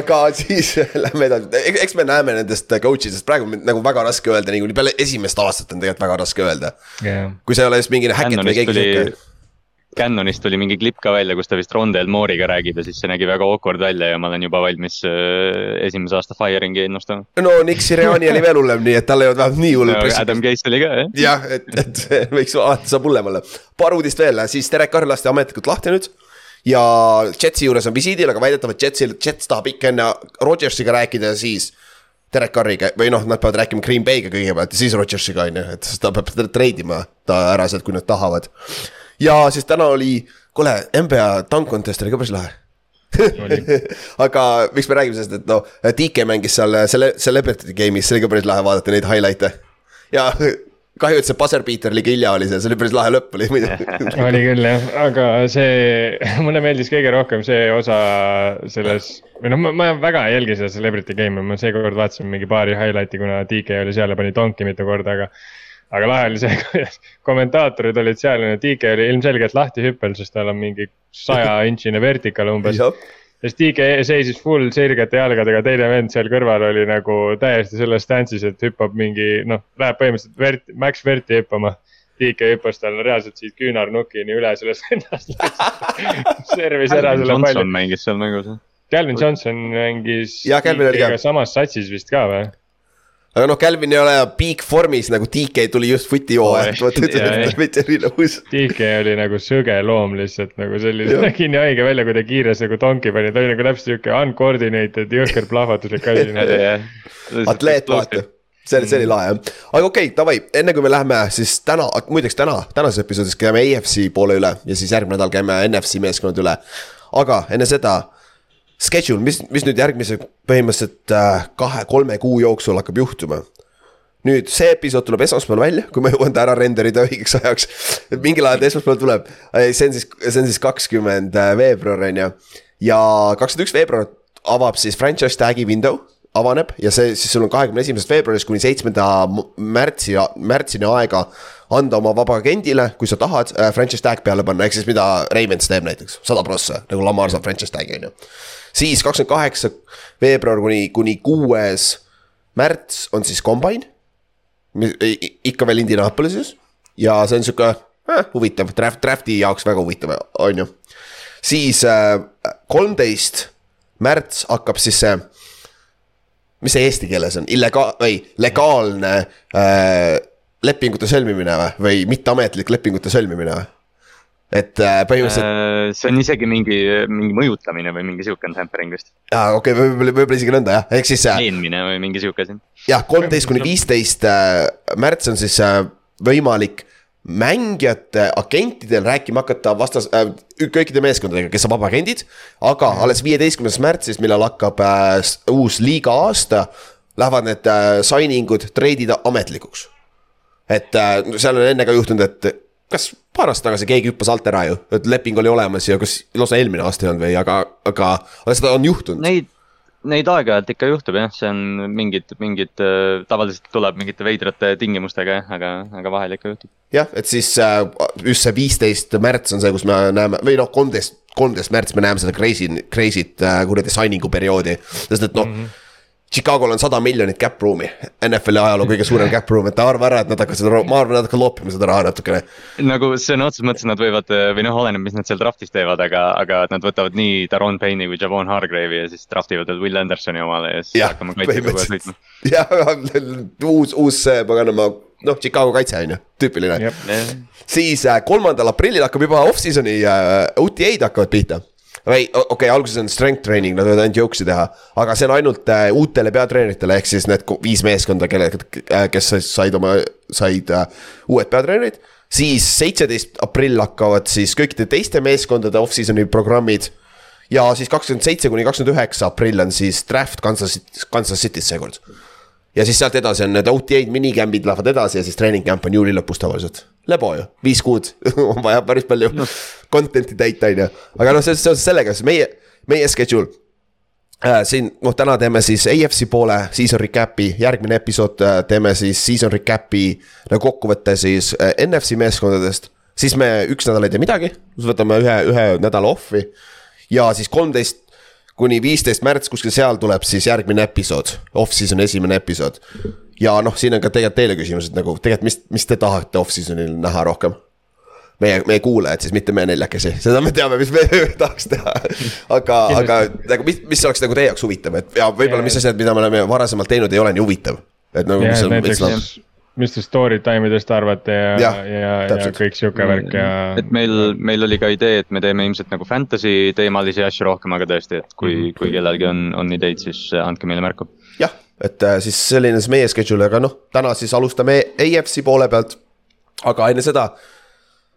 aga siis lähme edasi, eks me näeme nendest coach idest praegu nagu väga raske öelda, niikuinii peale esimest aastat on tegelikult väga raske öelda. Yeah.. kui see ei ole just mingi häkket või keegi sihuke Cannonist tuli mingi klipp ka välja, kus ta vist Rondel Mooriga räägib ja siis see nägi väga awkward välja ja ma olen juba valmis äh, esimese aasta Firingi ennustama. no Nick Siriani oli veel hullem, nii et tal ei olnud vähemalt nii hull no,. Adam Case oli ka jah. jah, et, et võiks alati saab hullem olla. paar uudist veel, siis Derek Carr lasti ametlikult lahti nüüd ja Jetsi juures on visiidil, aga väidetavalt Jetsil, Jets tahab ikka enne Rodgersiga rääkida ja siis Derek Carriga või noh, nad peavad rääkima Green Bay'ga kõigepealt ja siis Rodgersiga on ju, et ta peab treidima ta ära sealt, kui nad tahavad. Ja siis täna oli, kuule, NBA dunk contest oli ka päris lahe aga miks me räägime sellest, et noh, DK mängis seal selle, Celebrity game'is, see oli ka päris lahe vaadata neid highlight'e. ja kahju, et see buzzer beater liiga hilja oli seal, see oli päris lahe lõpp oli muidu oli küll jah, aga see, mulle meeldis kõige rohkem see osa selles. või noh, ma väga ei jälgi seda Celebrity Game'i, ma seekord vaatasin mingi paari highlight'i, kuna DK oli seal ja pani donki mitu korda, aga. Aga lahe oli see, kuidas kommentaatorid olid seal DK oli ilmselgelt lahti hüppel, sest tal on mingi saja inčine vertikal umbes ja siis DK seisis full sirgete jalgadega, teine vend seal kõrval oli nagu täiesti selles stance'is, et hüppab mingi noh, läheb põhimõtteliselt vert-, max verti hüppama. DK hüppas tal reaalselt siit küünarnukini üle sellest vennast servis ära selle palli. Johnson mängis seal mängus. Calvin Johnson mängis. jah, Calvin oli ka. samas satsis vist ka või? Aga noh, Calvin ei ole peak vormis nagu DK tuli just footi hooajalt vot mitte nii nõus. DK oli nagu sõge loom lihtsalt nagu selline, nägi nii haige välja, kui ta kiires nagu tonki pani, ta oli nagu täpselt sihuke uncoordinated jõhker plahvatuslik asi atleet vaata. See oli, see oli lahe jah, aga okei okay,, davai, enne kui me läheme siis täna, muideks täna, tänases episoodis käime EFC poole üle ja siis järgmine nädal käime NFC meeskonnad üle. aga enne seda schedule, mis, mis nüüd järgmise põhimõtteliselt äh, kahe-kolme kuu jooksul hakkab juhtuma? nüüd see episood tuleb esmaspäeval välja, kui ma jõuan ta ära renderida õigeks ajaks. mingil ajal ta esmaspäeval tuleb, see on siis, see on siis kakskümmend äh, veebruar on ju. ja kakskümmend üks veebruar avab siis franchise tag'i window avaneb ja see siis sul on kahekümne esimesest veebruarist kuni seitsmenda märtsi, märtsini aega anda oma vaba agendile, kui sa tahad äh, franchise tag peale panna, ehk siis mida Ravens teeb näiteks, sada prossa, nagu Lamar saab franchise tag'i on ju siis kakskümmend kaheksa veebruar kuni, kuni kuues märts on siis combine. ikka veel Indianapolises ja see on sihuke eh, huvitav, draft, draft'i jaoks väga huvitav, on ju. siis äh, kolmteist äh, märts hakkab siis see, mis see eesti keeles on, illega- või legaalne äh, lepingute sõlmimine või, või mitteametlik lepingute sõlmimine või? et äh, põhimõtteliselt. Äh, see on isegi mingi, mingi mõjutamine või mingi sihuke on tampering vist. aa, okei okay,, võib-olla, võib-olla isegi nõnda jah, ehk siis. veenmine või mingi sihuke asi. jah, kolmteist kuni viisteist märts on siis võimalik mängijate agentidel rääkima hakata vastas äh,, kõikide meeskondadega, kes on vabaagendid. aga mhm. alles viieteistkümnendast märtsist, millal hakkab äh, uus liiga aasta, lähevad need äh, signing ud, treidid ametlikuks. Et äh, seal on enne ka juhtunud, et kas paar aastat tagasi keegi hüppas alt ära ju, et leping oli olemas ja kas lausa eelmine aasta ei olnud või, aga, aga, aga seda on juhtunud. Neid, neid aeg-ajalt ikka juhtub jah, see on mingid, mingid äh, tavaliselt tuleb mingite veidrate tingimustega jah, aga, aga vahel ikka juhtub. jah, et siis äh, just see viisteist märts on see, kus me näeme või noh, kolmteist, kolmteist märts me näeme seda crazy, crazy't kuradi signing'u perioodi, sest et noh mm -hmm Chicagol on sada miljonit cap room'i, NFL-i ajaloo kõige suurem cap room, et arva ära, et nad hakkavad seda, ma arvan, nad hakkavad loopima seda raha natukene. nagu sõna otseses mõttes nad võivad või noh, oleneb, mis nad seal draft'is teevad, aga, aga nad võtavad nii Daron Payne'i või Javon Hargrave'i ja siis draft ivad veel Will Andersoni omale ja siis hakkame kaitsega kohe sõitma. jah, uus, uus paganama, noh, Chicago kaitse on ju, tüüpiline. siis äh, kolmandal aprillil hakkab juba off-season'i äh, OTA-d hakkavad pihta või okei okay,, alguses on strength training, nad võivad ainult jooksi teha. aga see on ainult äh, uutele peatreeneritele, ehk siis need viis meeskonda, kelle äh,, kes said oma, said äh, uued peatreenerid. siis seitseteist aprill hakkavad siis kõikide teiste meeskondade off-season'i programmid. ja siis kakskümmend seitse kuni kakskümmend üheksa aprill on siis draft Kansas, Kansas City's seekord. Ja siis sealt edasi on need OTA-d, minicamp'id lähevad edasi ja siis treening camp on juuli lõpus tavaliselt lebo ju, viis kuud on vaja päris palju no. content'i täita, on ju. aga noh, seoses sellega, siis meie, meie schedule äh,. siin, noh, täna teeme siis AFC poole season recap'i, järgmine episood äh, teeme siis season recap'i nagu kokkuvõtte siis äh, NFC meeskondadest. siis me üks nädal ei tee midagi, siis võtame ühe, ühe nädala off'i. ja siis kolmteist kuni viisteist märts kuskil seal tuleb siis järgmine episood, off-season esimene episood ja noh, siin on ka tegelikult teile küsimus, et nagu tegelikult, mis, mis te tahate off-season'il näha rohkem? meie, meie kuulajad siis, mitte me neljakesi, seda me teame, mis me tahaks teha. aga, aga nagu mis, mis oleks nagu teie jaoks huvitav, et ja võib-olla, mis asjad, mida me oleme varasemalt teinud, ei ole nii huvitav. et nagu. näiteks, mis te story time idest arvate ja, ja, ja, ja kõik sihuke värk ja. et meil, meil oli ka idee, et me teeme ilmselt nagu fantasy teemalisi asju rohkem, aga tõesti, et kui mm, -hmm. kui kellelgi on, on ideid, siis andke meile märku. jah, et äh, siis selline see meie schedule, aga noh, täna siis alustame AFC poole pealt. aga enne seda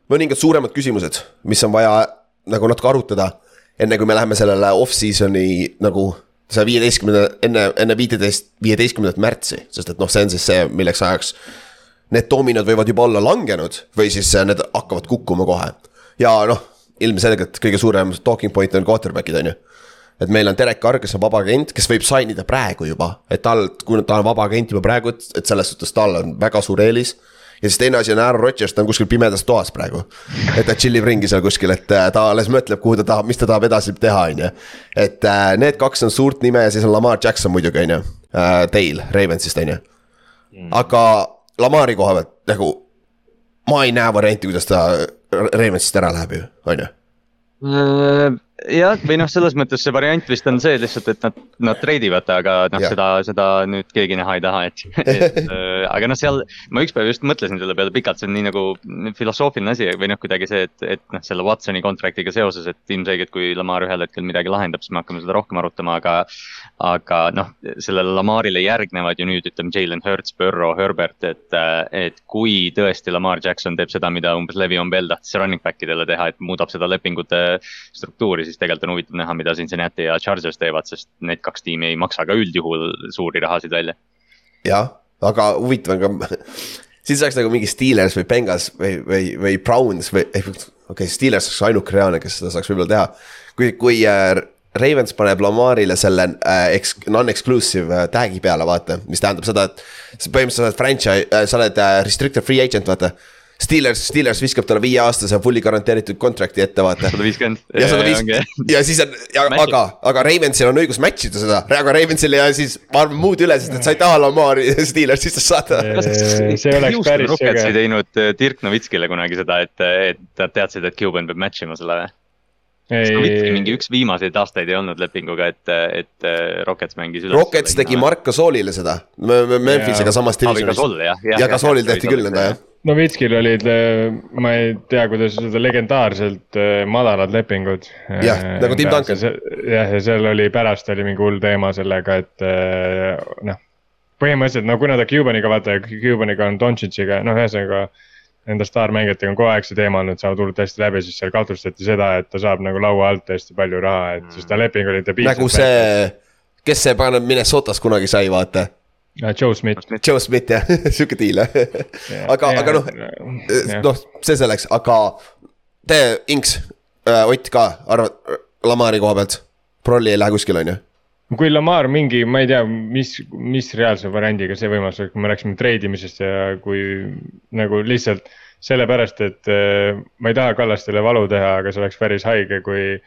mõningad suuremad küsimused, mis on vaja nagu natuke arutada. enne kui me läheme sellele off-season'i nagu see viieteistkümnenda, enne, enne viiteist, viieteistkümnendat märtsi, sest et noh, see on siis see, milleks ajaks. Need dominod võivad juba olla langenud või siis need hakkavad kukkuma kohe. ja noh, ilmselgelt kõige suurem talking point on quarterback'id, on ju. et meil on Derek Carr, kes on vaba agent, kes võib sign ida praegu juba, et tal, kui ta on vaba agent juba praegu, et selles suhtes tal on väga suur eelis ja siis teine asi on Aaron Rodgers, ta on kuskil pimedas toas praegu. et ta chill ib ringi seal kuskil, et äh, ta alles mõtleb, kuhu ta tahab, mis ta tahab edasi teha, on ju. et äh, need kaks on suurt nime ja siis on Lamar Jackson muidugi, on ju. Teil, äh, Ravensist, on ju. Mm. aga Lamari koha pealt nagu, ma ei näe varianti, kuidas ta Ravensist ära läheb ju, on ju jah, või noh, selles mõttes see variant vist on see lihtsalt, et nad, nad treidivad, aga noh, seda, seda nüüd keegi näha ei taha, et, et äh, aga noh, seal. ma ükspäev just mõtlesin selle peale pikalt, see on nii nagu filosoofiline asi või noh, kuidagi see, et, et noh, selle Watsoni contract'iga seoses, et ilmselgelt kui Lamar ühel hetkel midagi lahendab, siis me hakkame seda rohkem arutama, aga. Aga noh, sellele Lamarile järgnevad ju nüüd ütleme Jalen Hurts, Burrow, Herbert, et, et kui tõesti Lamar Jackson teeb seda, mida umbes Le'Veon Bell tahtis running back idele teha, et muudab seda lepingute struktuuri siis tegelikult on huvitav näha, mida Cincinnati ja Chargers teevad, sest need kaks tiimi ei maksa ka üldjuhul suuri rahasid välja. jah, aga huvitav on ka, siis oleks nagu mingi Steelers või Bengals või, või, või Browns või, okei okay,, Steelers oleks ainuke reaalne, kes seda saaks võib-olla teha. kui, kui äh, Ravens paneb Lamarile selle äh, eks-, non-exclusive äh, tag'i peale, vaata, mis tähendab seda, et. põhimõtteliselt sa oled franchise äh,, sa oled äh, restricted free agent, vaata Steelers, Steelers viskab talle viieaastase fully garanteeritud contract'i ette, vaata. sada viiskümmend. ja sada viiskümmend ja siis on, aga, aga Ravensil on õigus match ida seda, aga Ravensil ja siis ma arvan muud üle, sest et sa ei taha Lamari Steelersist saada. see oleks päris teinud äh, Dirk Novitskile kunagi seda, et, et nad teadsid, et Cuban peab match ima selle või? Novitski mingi üks viimaseid aastaid ei olnud lepinguga, et, et äh, Rockets mängis üles. Rockets tegi Mark Gasolile seda, Memphisega samas divisionis. ja, ja, ja Gasolil tehti küll nõnda jah Novitskil olid, äh, ma ei tea, kuidas öelda, legendaarselt äh, madalad lepingud. jah, nagu Tim Duncan. jah, ja seal oli pärast oli mingi hull teema sellega, et noh. põhimõtteliselt no kuna ta Cubaniga vaata, Cubaniga on Doncic'iga, noh, ühesõnaga. Nende staarmängijatega on kogu aeg see teema olnud, saavad hullult hästi läbi, siis seal kahtlustati seda, et ta saab nagu laua alt hästi palju raha, et siis ta leping oli debiilselt. nagu see, kes see paneb Minnesotas kunagi sai, vaata? Joe Smith. Joe Smith. Jah sihuke diil aga, aga noh, noh, see selleks, aga te, Inks äh,, Ott ka arvad Lamari koha pealt, prolli ei lähe kuskile, on ju? Kui Lamar mingi, ma ei tea, mis, mis reaalse variandiga see võimalus oleks, kui me rääkisime treidimisest ja kui nagu lihtsalt sellepärast, et äh, ma ei taha Kallastele valu teha, aga see oleks päris haige, kui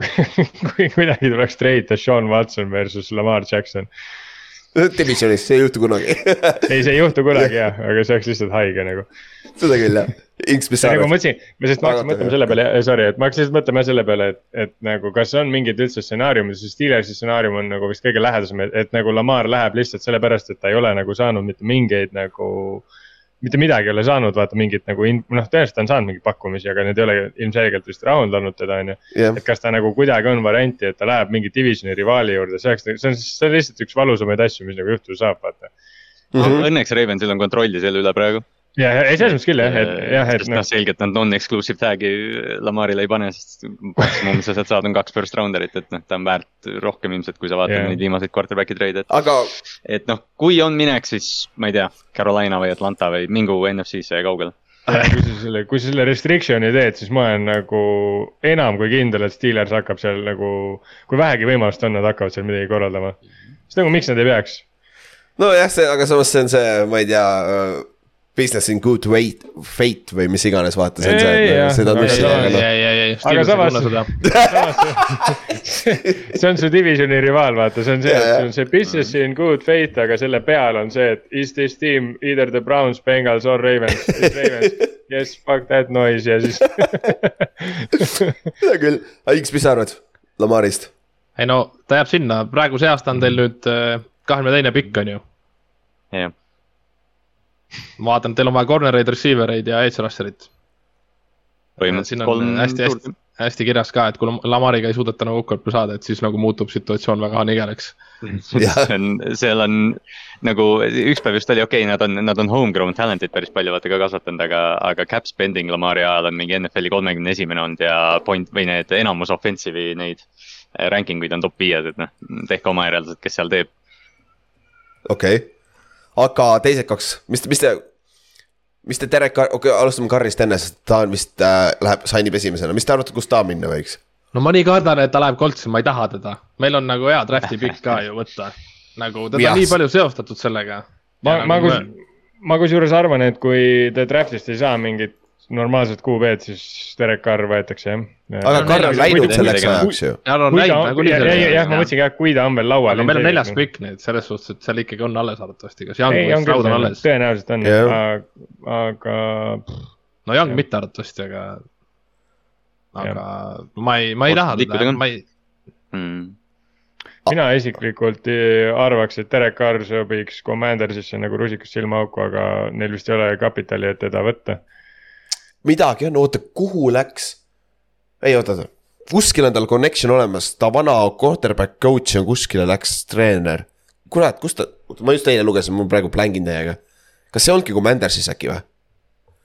kui kuidagi tuleks treida Sean Watson versus Lamar Jackson divisionis, see ei juhtu kunagi ei, see ei juhtu kunagi jah, aga see oleks lihtsalt haige nagu. seda küll jah, Inks, mis sa arvad? nagu ma mõtlesin, sest ma hakkasin mõtlema selle peale, sorry, et ma hakkasin lihtsalt mõtlema selle peale, et, et nagu kas on mingeid üldse stsenaariumid, sest Steelersi stsenaarium on nagu vist kõige lähedasem, et nagu Lamar läheb lihtsalt sellepärast, et ta ei ole nagu saanud mitte mingeid nagu mitte midagi ei ole saanud, vaata mingit nagu noh, tõenäoliselt ta on saanud mingeid pakkumisi, aga need ei ole ilmselgelt vist rahuldanud teda, on ju. et kas ta nagu kuidagi on varianti, et ta läheb mingi divisioni rivaali juurde, see oleks, see on, see on lihtsalt üks valusamaid asju, mis nagu juhtuda saab, vaata mm. -hmm. Õnneks Ravensil on kontrolli selle üle praegu ja, ei selles mõttes küll jah, et jah, et. sest noh, selgelt nad non-exclusive tag'i Lamarile ei pane, sest maksimum, mis sa sealt saad, on kaks first rounder'it, et noh, ta on väärt rohkem ilmselt, kui sa vaatad yeah. neid viimaseid quarterback'i treide, et. aga. et noh, kui on minek, siis ma ei tea, Carolina või Atlanta või mingu NFC-sse kaugele kui sa selle, kui sa selle restriction'i teed, siis ma olen nagu enam kui kindel, et Steelers hakkab seal nagu, kui vähegi võimalust on, nad hakkavad seal midagi korraldama. sest nagu miks nad ei peaks? nojah, see, aga samas see on see, ma ei tea business in good wait, fate või mis iganes, vaata, see on see, et seda aga noh. ei, ei, ei, aga samas, see on su divisioni rivaal, vaata, see on see, et sul on see business in good fate, aga selle peal on see, et is this team either the Browns, Bengals or Ravens, Ravens. Yes, fuck that noise ja siis hea küll, X, mis sa arvad Lamarist? ei no ta jääb sinna, praegu see aasta on teil nüüd äh, kahekümne teine pikk, on ju. jah ma vaatan, teil on vaja corner eid, receiver eid ja edge rusher'it. siin on kolm hästi, hästi, hästi kirjas ka, et kui Lamariga ei suudeta nagu kokkuleppe saada, et siis nagu muutub situatsioon väga nigelaks see on, seal on nagu üks päev just oli okei okay,, nad on, nad on homegrown talent'id päris palju vaata ka kasvatanud, aga, aga cap spending Lamari ajal on mingi NFL-i kolmekümne esimene olnud ja point või need enamus offensive'i neid ranking uid on top viies, et noh, tehke oma järeldused, kes seal teeb. okei okay aga teised kaks, mis, mis te, mis te Derek, okei okay,, alustame Carrist enne, sest ta on vist äh,, läheb, signib esimesena, mis te arvate, kus ta minna võiks? no ma nii kardan, et ta läheb Coltsi, ma ei taha teda, meil on nagu hea draft'i pikk ka ju võtta. nagu teda on nii palju seostatud sellega. ma, ma nagu kus, ma kusjuures arvan, et kui te draft'ist ei saa mingit normaalset QB-d, siis Derek Carr võetakse jah. aga Carr on läinud selleks ajaks ju. Jah, ma mõtlesingi jah, kui ta on veel laual. aga meil on neljas pikk nüüd selles suhtes, et seal ikkagi on alles arvatavasti, kas Young või Stroud on alles? tõenäoliselt on aga. no Young mitte arvatavasti, aga, aga ma ei, ma ei taha teda, ma ei hmm mina isiklikult arvaks, et Derek Carr sobiks Commandersisse nagu rusikas silmaauku, aga neil vist ei ole kapitali, et teda võtta midagi on, oota, kuhu läks? ei, oota, oota, kuskil on tal connection olemas, ta vana quarterback coach on kuskile läks treener. kurat, kus ta, ma just eile lugesin, mul praegu plängin teiega. kas see olnudki Commandersis äkki või?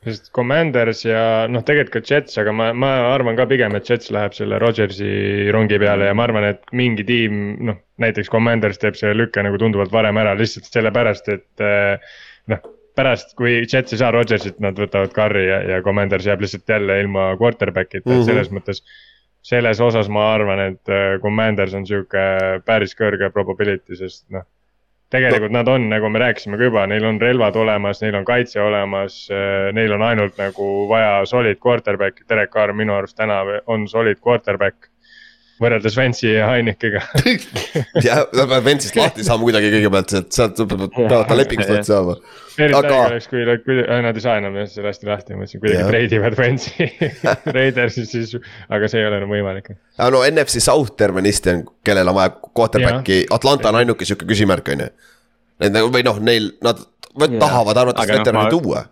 sest Commanders ja noh, tegelikult ka Jets, aga ma, ma arvan ka pigem, et Jets läheb selle Rodgersi rongi peale ja ma arvan, et mingi tiim, noh, näiteks Commanders teeb selle lükke nagu tunduvalt varem ära lihtsalt sellepärast, et eh, noh pärast, kui Jets ei saa Rodgersit, nad võtavad Carri ja, ja Commanders jääb lihtsalt jälle ilma quarterback'ita mm, -hmm. selles mõttes. selles osas ma arvan, et äh, Commanders on sihuke päris kõrge probability, sest noh. tegelikult no. nad on, nagu me rääkisime ka juba, neil on relvad olemas, neil on kaitse olemas, äh, neil on ainult nagu vaja solid quarterback'i, Derek Carr minu arust täna on solid quarterback võrreldes Vance'i ja Heinekiga jah, ta peab Vance'ist lahti saama kuidagi kõigepealt, et sealt peavad ta lepingust lahti saama. eriti äge oleks, kui, kui nad ei saa enam jah selle hästi lahti, ma mõtlesin kuidagi treidivad Vance'i Raidersi siis, aga see ei ole enam võimalik. aga no NFC South tervenisti on, kellel on vaja quarterback'i, Atlanta on ainuke sihuke küsimärk, on ju. Need nagu või noh, neil, nad tahavad arvatavasti no, veterani tuua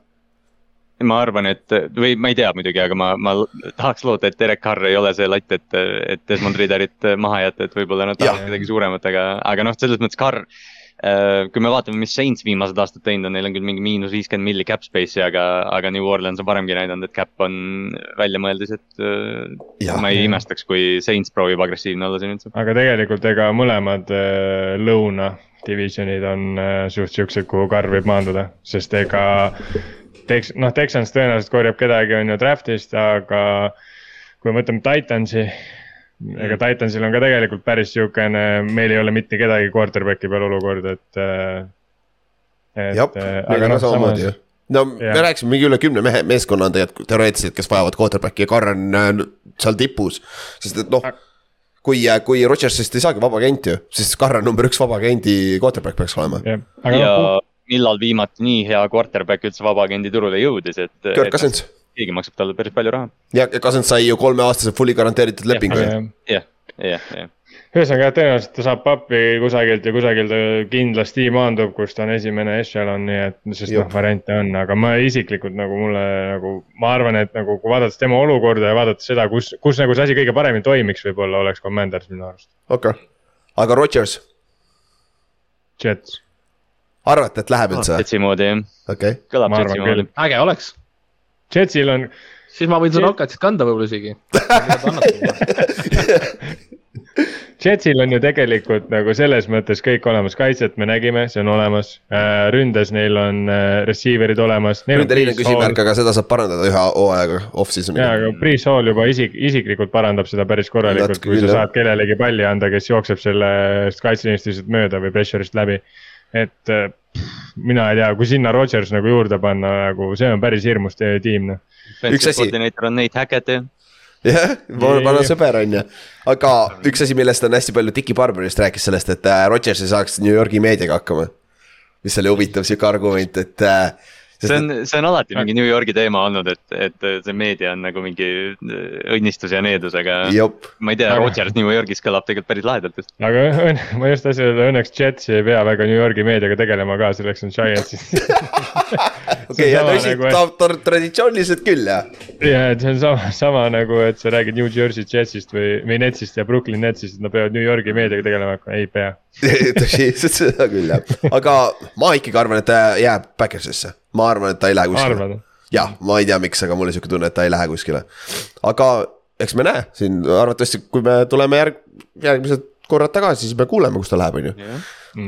ma arvan, et või ma ei tea muidugi, aga ma, ma tahaks loota, et Derek Carr ei ole see latt, et, et Desmond Ridderit maha jätta, et võib-olla nad tahavad midagi suuremat, aga, aga noh, selles mõttes Carr äh,. kui me vaatame, mis Saints viimased aastad teinud on, neil on küll mingi miinus viiskümmend milli cap space'i, aga, aga New Orleans on varemgi näidanud, et cap on väljamõeldis, et äh, ma ei imestaks, kui Saints proovib agressiivne olla siin üldse. aga tegelikult ega mõlemad äh, lõuna divisionid on äh, suht siuksed, kuhu Carr võib maanduda, sest ega Tex-, noh, Texans tõenäoliselt korjab kedagi, on ju, draft'ist, aga kui me võtame Titansi, ega Titansil on ka tegelikult päris sihukene, meil ei ole mitte kedagi quarterback'i peal olukord, et. Äh, jah, meil on ka samamoodi ju no ja. me rääkisime mingi üle kümne mehe, meeskonna on tegelikult teoreetiliselt, kes vajavad quarterback'i ja Carr on äh, seal tipus, sest et noh kui, äh, kui Rodgersist ei saagi vaba agent ju, siis Carr on number üks vaba agendi quarterback peaks olema. ja, ja millal viimati nii hea quarterback üldse vabaagendi turule jõudis, et. Kirk Cousins. keegi maksab talle päris palju raha. ja, ja Cousins sai ju kolmeaastase fully garanteeritud lepingu. jah, jah, jah. ühesõnaga tõenäoliselt ta saab pappi kusagilt ja kusagil ta kindlasti maandub, kus ta on esimene echelon, nii et, sest noh, variante on, aga ma isiklikult nagu mulle nagu, ma arvan, et nagu kui vaadates tema olukorda ja vaadates seda, kus, kus nagu see asi kõige paremini toimiks, võib-olla oleks Commanders minu arust. okei okay., aga Rodgers? Jets arvate, et läheb üldse? Jetsi moodi jah okay.. kõlab Jetsi moodi. äge oleks. Jetsil on. siis ma võin seda Rocketit kanda võib-olla isegi Jetsil on ju tegelikult nagu selles mõttes kõik olemas, kaitset me nägime, see on olemas äh,. ründes neil on äh, receiver'id olemas. ründeliin on küsimärk, aga seda saab parandada ühe hooajaga off-season'iga. jaa, aga Priis Hall juba isik, isiklikult parandab seda päris korralikult, kui sa saad kellelegi palli anda, kes jookseb sellest kaitseliinist lihtsalt mööda või pressure'ist läbi et äh, mina ei tea, kui sinna Rodgers nagu juurde panna, nagu see on päris hirmus tiim noh. üks asi. koordineeter on Nate Hackett jah jah, vana sõber on ju, aga üks asi, millest on hästi palju, Dicky Barberist rääkis sellest, et äh, Rodgers ei saaks New Yorgi meediaga hakkama. mis oli huvitav sihuke argument, et äh, see on, see on alati mingi New Yorgi teema olnud, et, et see meedia on nagu mingi õnnistus ja needus, aga. ma ei tea, Rodgers New Yorgis kõlab tegelikult päris lahedalt just. aga ma just tahtsin öelda, õnneks Jetsi ei pea väga New Yorgi meediaga tegelema ka, selleks on Giantsis okei, ja tõsi nagu,, traditsiooniliselt küll jah. ja, et see on sama, sama nagu, et sa räägid New Jersey Jetsist või, või Netsist ja Brooklyn Netsist, et nad peavad New Yorgi meediaga tegelema ei pea tõsi, seda küll jah, aga ma ikkagi arvan, et ta jääb Backersisse ma arvan, et ta ei lähe kuskile. jah, ma ei tea, miks, aga mul on sihuke tunne, et ta ei lähe kuskile. aga eks me näe siin arvatavasti, kui me tuleme järg, järgmised korrad tagasi, siis me kuuleme, kus ta läheb, on ju.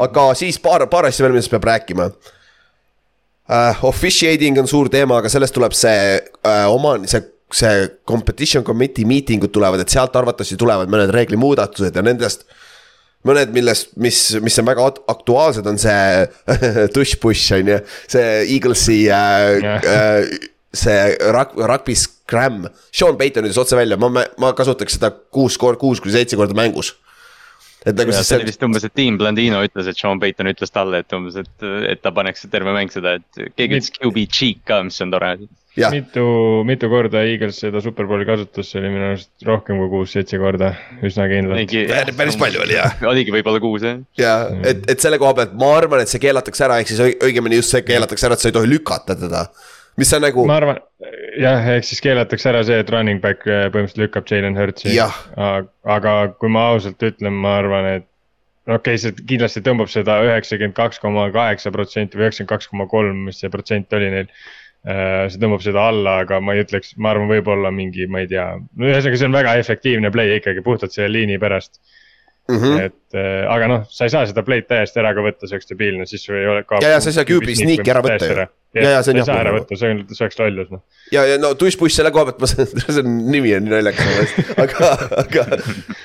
aga siis paar, paar asja veel, millest peab rääkima uh,. Officiating on suur teema, aga sellest tuleb see uh, oma, see see competition committee meeting ud tulevad, et sealt arvatavasti tulevad mõned reeglimuudatused ja nendest mõned, millest, mis, mis on väga aktuaalsed, on see tush-push on ju, see Eaglesi äh, äh, see rug-, rugby scram. Sean Payton ütles otse välja, ma, ma kasutaks seda kuus kord, kuus kuni seitse korda mängus et nagu ja, siis. see oli vist umbes, et Team Blandino ütles, et Sean Payton ütles talle, et umbes, et, et ta paneks terve mäng seda, et keegi ütles QB cheek ka, mis on tore mitu, mitu korda Eagles seda superbowli kasutas, see oli minu arust rohkem kui kuus-seitse korda, üsna kindlalt. päris palju oli jah. oligi võib-olla kuus jah. ja et, et selle koha pealt ma arvan, et see keelatakse ära, ehk siis õigemini just see keelatakse ära, et sa ei tohi lükata teda. mis on nagu. ma arvan, jah, ehk siis keelatakse ära see, et running back äh, põhimõtteliselt lükkab Jalen Hurtsi. aga kui ma ausalt ütlen, ma arvan, et okei okay,, see kindlasti tõmbab seda üheksakümmend kaks koma kaheksa protsenti või üheksakümmend kaks koma kolm, mis see protsent oli neil see tõmbab seda alla, aga ma ei ütleks, ma arvan, võib-olla mingi, ma ei tea, no ühesõnaga, see on väga efektiivne play ikkagi puhtalt selle liini pärast mm. -hmm. et äh, aga noh, sa ei saa seda play'd täiesti ära ka võtta, see oleks debiilne, siis sul ei ole. ja, ja sa ei saa QB sneak'i ära võtta ju. ja, ja see on jah. ära võtta, see on, see oleks lollus noh. ja, ja no tush push selle koha pealt ma saan, see nimi on nii naljakas aga, aga,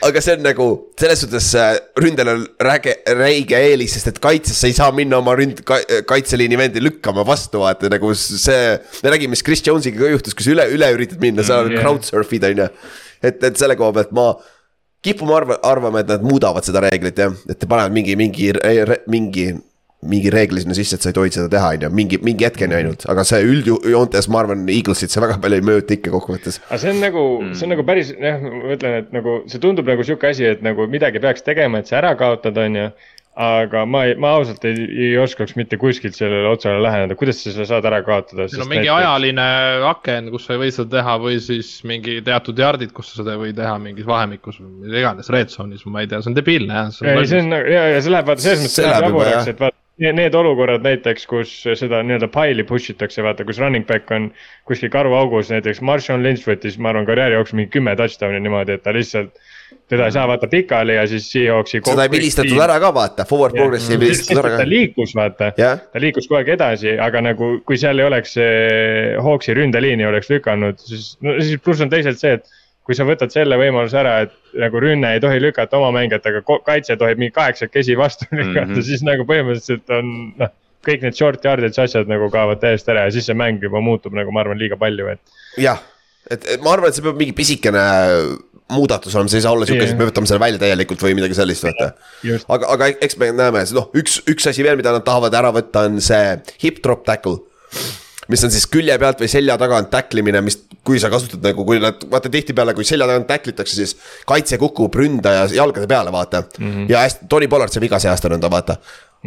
aga see on nagu selles suhtes äh, ründel on räge, räige eelis, sest et kaitses sa ei saa minna oma ründ- ka,, kaitseliini vendi lükkama vastu, vaata nagu see. me nägime, mis Chris Jones'iga ka juhtus, kui sa üle, üle üritad minna, sa mm, yeah. crowd surf'id on ju. et, et selle koha pealt ma kipume arva, arvama, et nad muudavad seda reeglit jah, et panevad mingi, mingi, mingi, mingi reegli sinna sisse, et sa ei tohi seda teha, on ju, mingi, mingi hetkeni ainult, aga see üldjoontes, ma arvan, Eaglesit see väga palju ei mõjuta ikka kokkuvõttes. aga see on nagu mm., see on nagu päris jah, ma ütlen, et nagu see tundub nagu sihuke asi, et nagu midagi peaks tegema, et see ära kaotada, on ju aga ma ei, ma ausalt ei, ei oskaks mitte kuskilt sellele otsale läheneda, kuidas sa seda saad ära kaotada? on mingi näiteks... ajaline aken, kus sa ei või seda teha või siis mingi teatud jardid, kus sa seda ei või teha mingis vahemikus või mida iganes, red zone'is või ma ei tea, see on debiilne jah. ei, see on ja, ja see läheb vaata selles mõttes läheb jaburaks, et vaata need olukorrad näiteks, kus seda nii-öelda pile'i push itakse, vaata, kus running back on kuskil karuaugus, näiteks Marshawn Lynch võttis, ma arvan, karjääri jooksul mingi kümme touchdown'i niimoodi, et ta lihtsalt teda ei saa vaata pikali ja siis Seahawksi. seda ei vilistatud ära ka vaata, forward progress'i ei vilistatud ära ka. ta liikus vaata ta liikus kogu aeg edasi, aga nagu kui seal ei oleks Hawksi ründeliini oleks lükanud, siis, no siis pluss on teisalt see, et kui sa võtad selle võimaluse ära, et nagu rünne ei tohi lükata oma mängijat, aga kaitse tohib mingi kaheksakesi vastu lükata mm, -hmm. siis nagu põhimõtteliselt on noh. kõik need short yardage asjad nagu kaovad täiesti ära ja siis see mäng juba muutub nagu ma arvan liiga palju, et. jah, et ma arvan, et see peab mingi pisikene muudatus olema, see ei saa olla sihuke et me võtame selle välja täielikult või midagi sellist, vaata. aga, aga eks me näeme, noh, üks, üks asi veel, mida nad tahavad ära võtta, on see hip drop tackle. mis on siis külje pealt või selja tagant tacklimine, mis, kui sa kasutad nagu, kui nad, vaata tihtipeale, kui selja tagant tacklitakse, siis kaitse kukub ründaja jalgade peale, vaata mm. -hmm. ja hästi, Tony Pollard sai viga see aasta nõnda, vaata,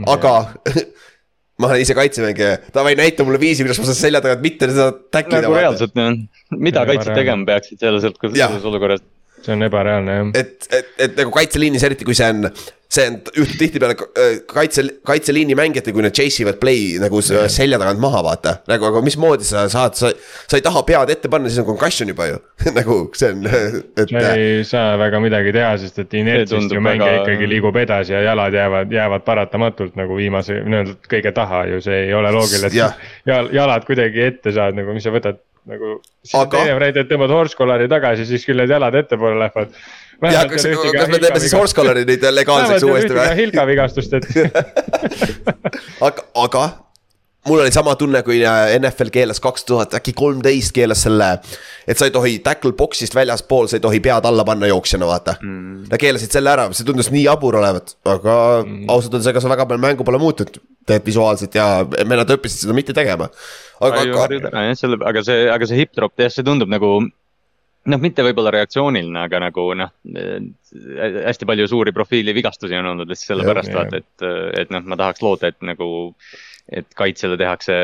aga ma olen ise kaitsemängija, davai näita mulle viisi, kuidas ma saan selja tagant mitte seda tacklida. nagu reaalselt jah, mida kaitsjad tegema peaksid selles, selles olukorras see on ebareaalne jah. et, et, et nagu kaitseliinis, eriti kui see on, see on, juhtub tihtipeale äh, kaitse, kaitseliini mängijate, kui nad chase ivad play nagu selja tagant maha, vaata. nagu, aga mismoodi sa saad, sa, sa ei taha pead ette panna, siis on concussion juba ju nagu see on, et. sa ei saa väga midagi teha, sest et inertsist ju mängija väga... ikkagi liigub edasi ja jalad jäävad, jäävad paratamatult nagu viimase, nii-öelda kõige taha ju, see ei ole loogiline, et ja. jalad kuidagi ette saad nagu, mis sa võtad nagu. aga... teine variant, et tõmbad horse collar'i tagasi, siis küll need jalad ettepoole lähevad. ja kas, kas me teeme siis horse color'i nüüd legaalseks uuesti või? Hilka vigastust, et aga, aga mul oli sama tunne, kui äh, NFL keelas kaks tuhat, äkki kolmteist keelas selle. et sa ei tohi tackle box'ist väljaspool, sa ei tohi pead alla panna jooksjana, vaata mm.. Nad keelasid selle ära, see tundus nii jabur olevat, aga mm. ausalt öeldes, ega see väga palju mängu pole muutnud. teed visuaalselt ja vennad õppisid seda mitte tegema. aga, aga. selle, aga see, aga see hip drop, jah, see tundub nagu noh, mitte võib-olla reaktsiooniline, aga nagu noh, hästi palju suuri profiili vigastusi on olnud lihtsalt sellepärast vaata, et, et noh, ma tahaks loota, et nagu et kaitsele tehakse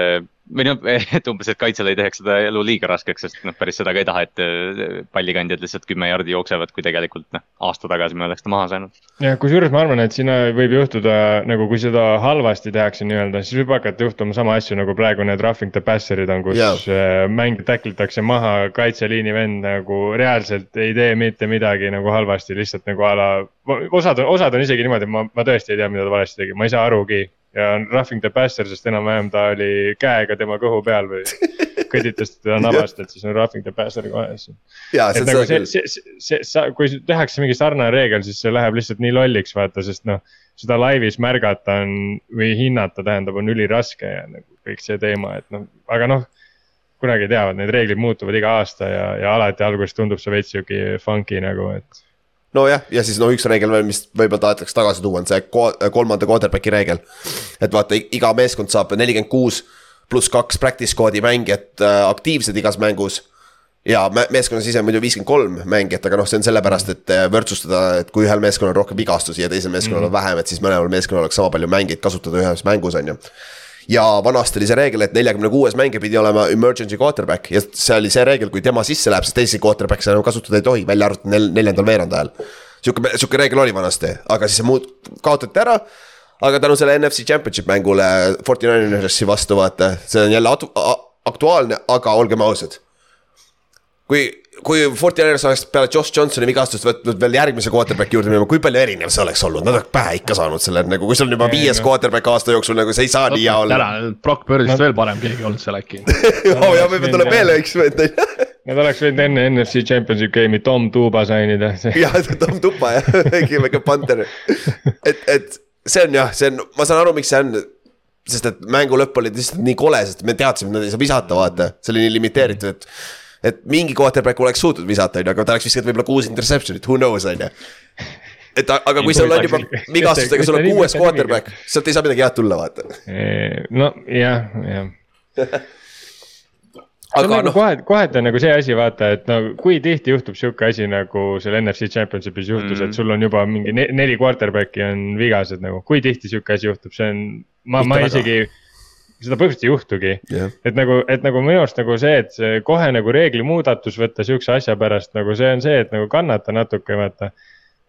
või noh, et umbes, et kaitsele ei teeks seda elu liiga raskeks, sest noh, päris seda ka ei taha, et äh, pallikandjad lihtsalt kümme jardi jooksevad, kui tegelikult noh, aasta tagasi me oleks ta maha saanud. jah, kusjuures ma arvan, et siin võib juhtuda nagu, kui seda halvasti tehakse nii-öelda, siis võib hakata juhtuma sama asju nagu praegu need roughing the passer'id on, kus yeah. mäng tackle itakse maha, kaitseliini vend nagu reaalselt ei tee mitte midagi nagu halvasti, lihtsalt nagu a la. osad, osad on isegi niimoodi, et ma, ma tõesti ei tea, mida ta valesti tegi, ma ei saa arugi ja Roughing the Passer, sest enam-vähem ta oli käega tema kõhu peal või kõditas teda nabast, et siis on Roughing the Passer kohe siis. et nagu see, see, see, see, sa, kui tehakse mingi sarnane reegel, siis see läheb lihtsalt nii lolliks, vaata, sest noh. seda laivis märgata on või hinnata tähendab, on üliraske ja nagu kõik see teema, et noh, aga noh kunagi teavad, need reeglid muutuvad iga aasta ja, ja alati alguses tundub see veits sihuke funky nagu, et nojah, ja siis no üks reegel veel, mis võib-olla tahetakse tagasi tuua, on see kolmanda quarterback'i reegel. et vaata, iga meeskond saab nelikümmend kuus pluss kaks practice squad'i mängijat äh, aktiivsed igas mängus. ja meeskonnas ise muidu viiskümmend kolm mängijat, aga noh, see on sellepärast, et äh, võrdsustada, et kui ühel meeskonnal on rohkem vigastusi ja teisel meeskonnal mm -hmm. on vähem, et siis mõlemal meeskonnal oleks sama palju mängijaid kasutada ühes mängus, on ju ja vanasti oli see reegel, et neljakümne kuues mängija pidi olema emergency quarterback ja see oli see reegel, kui tema sisse läheb, siis teisi quarterback'e enam kasutada ei tohi, välja arvatud nel-, neljandal veerandajal. sihuke, sihuke reegel oli vanasti, aga siis see muud, kaotati ära aga tänu selle NFC Championship mängule Forty Ninersi vastu vaata, see on jälle aktuaalne, aga olgem ausad. kui kui Fortiners oleks peale Josh Johnsoni vigastust võtnud veel järgmise quarterback'i juurde minema, kui palju erinev see oleks olnud, nad oleks pähe ikka saanud selle nagu, kui sul on juba viies quarterback aasta jooksul nagu see ei saa nii hea olla. täna, Brock Birdist no. veel parem keegi olnud seal äkki oo ja võib-olla tuleb veel üks. Nad oleks võinud enne NFC Championship game'i Tom Tuba sainida. jah, Tom Tuba jah, mingi väike Panther. et, et see on jah, see on, ma saan aru, miks see on sest et mängu lõpp oli lihtsalt nii kole, sest me teadsime, et nad ei saa visata, vaata, see oli nii limiteeritud, et et mingi quarterback oleks suutnud visata, on ju, aga ta oleks visanud võib-olla kuus interception'it, who knows, on ju. et aga kui sul on juba vigastustega, sul on kuues quarterback, sealt ei saa midagi head tulla, vaata. no jah, jah aga nagu noh. kohe, kohati on nagu see asi, vaata, et no kui tihti juhtub sihuke asi nagu seal NFC Championship'is juhtus mm, -hmm. et sul on juba mingi ne neli quarterback'i on vigased nagu, kui tihti sihuke asi juhtub, see on, ma, ma isegi seda põhimõtteliselt ei juhtugi yeah.. et nagu, et nagu minu arust nagu see, et see kohe nagu reegli muudatus võtta sihukese asja pärast nagu see on see, et nagu kannata natuke, vaata.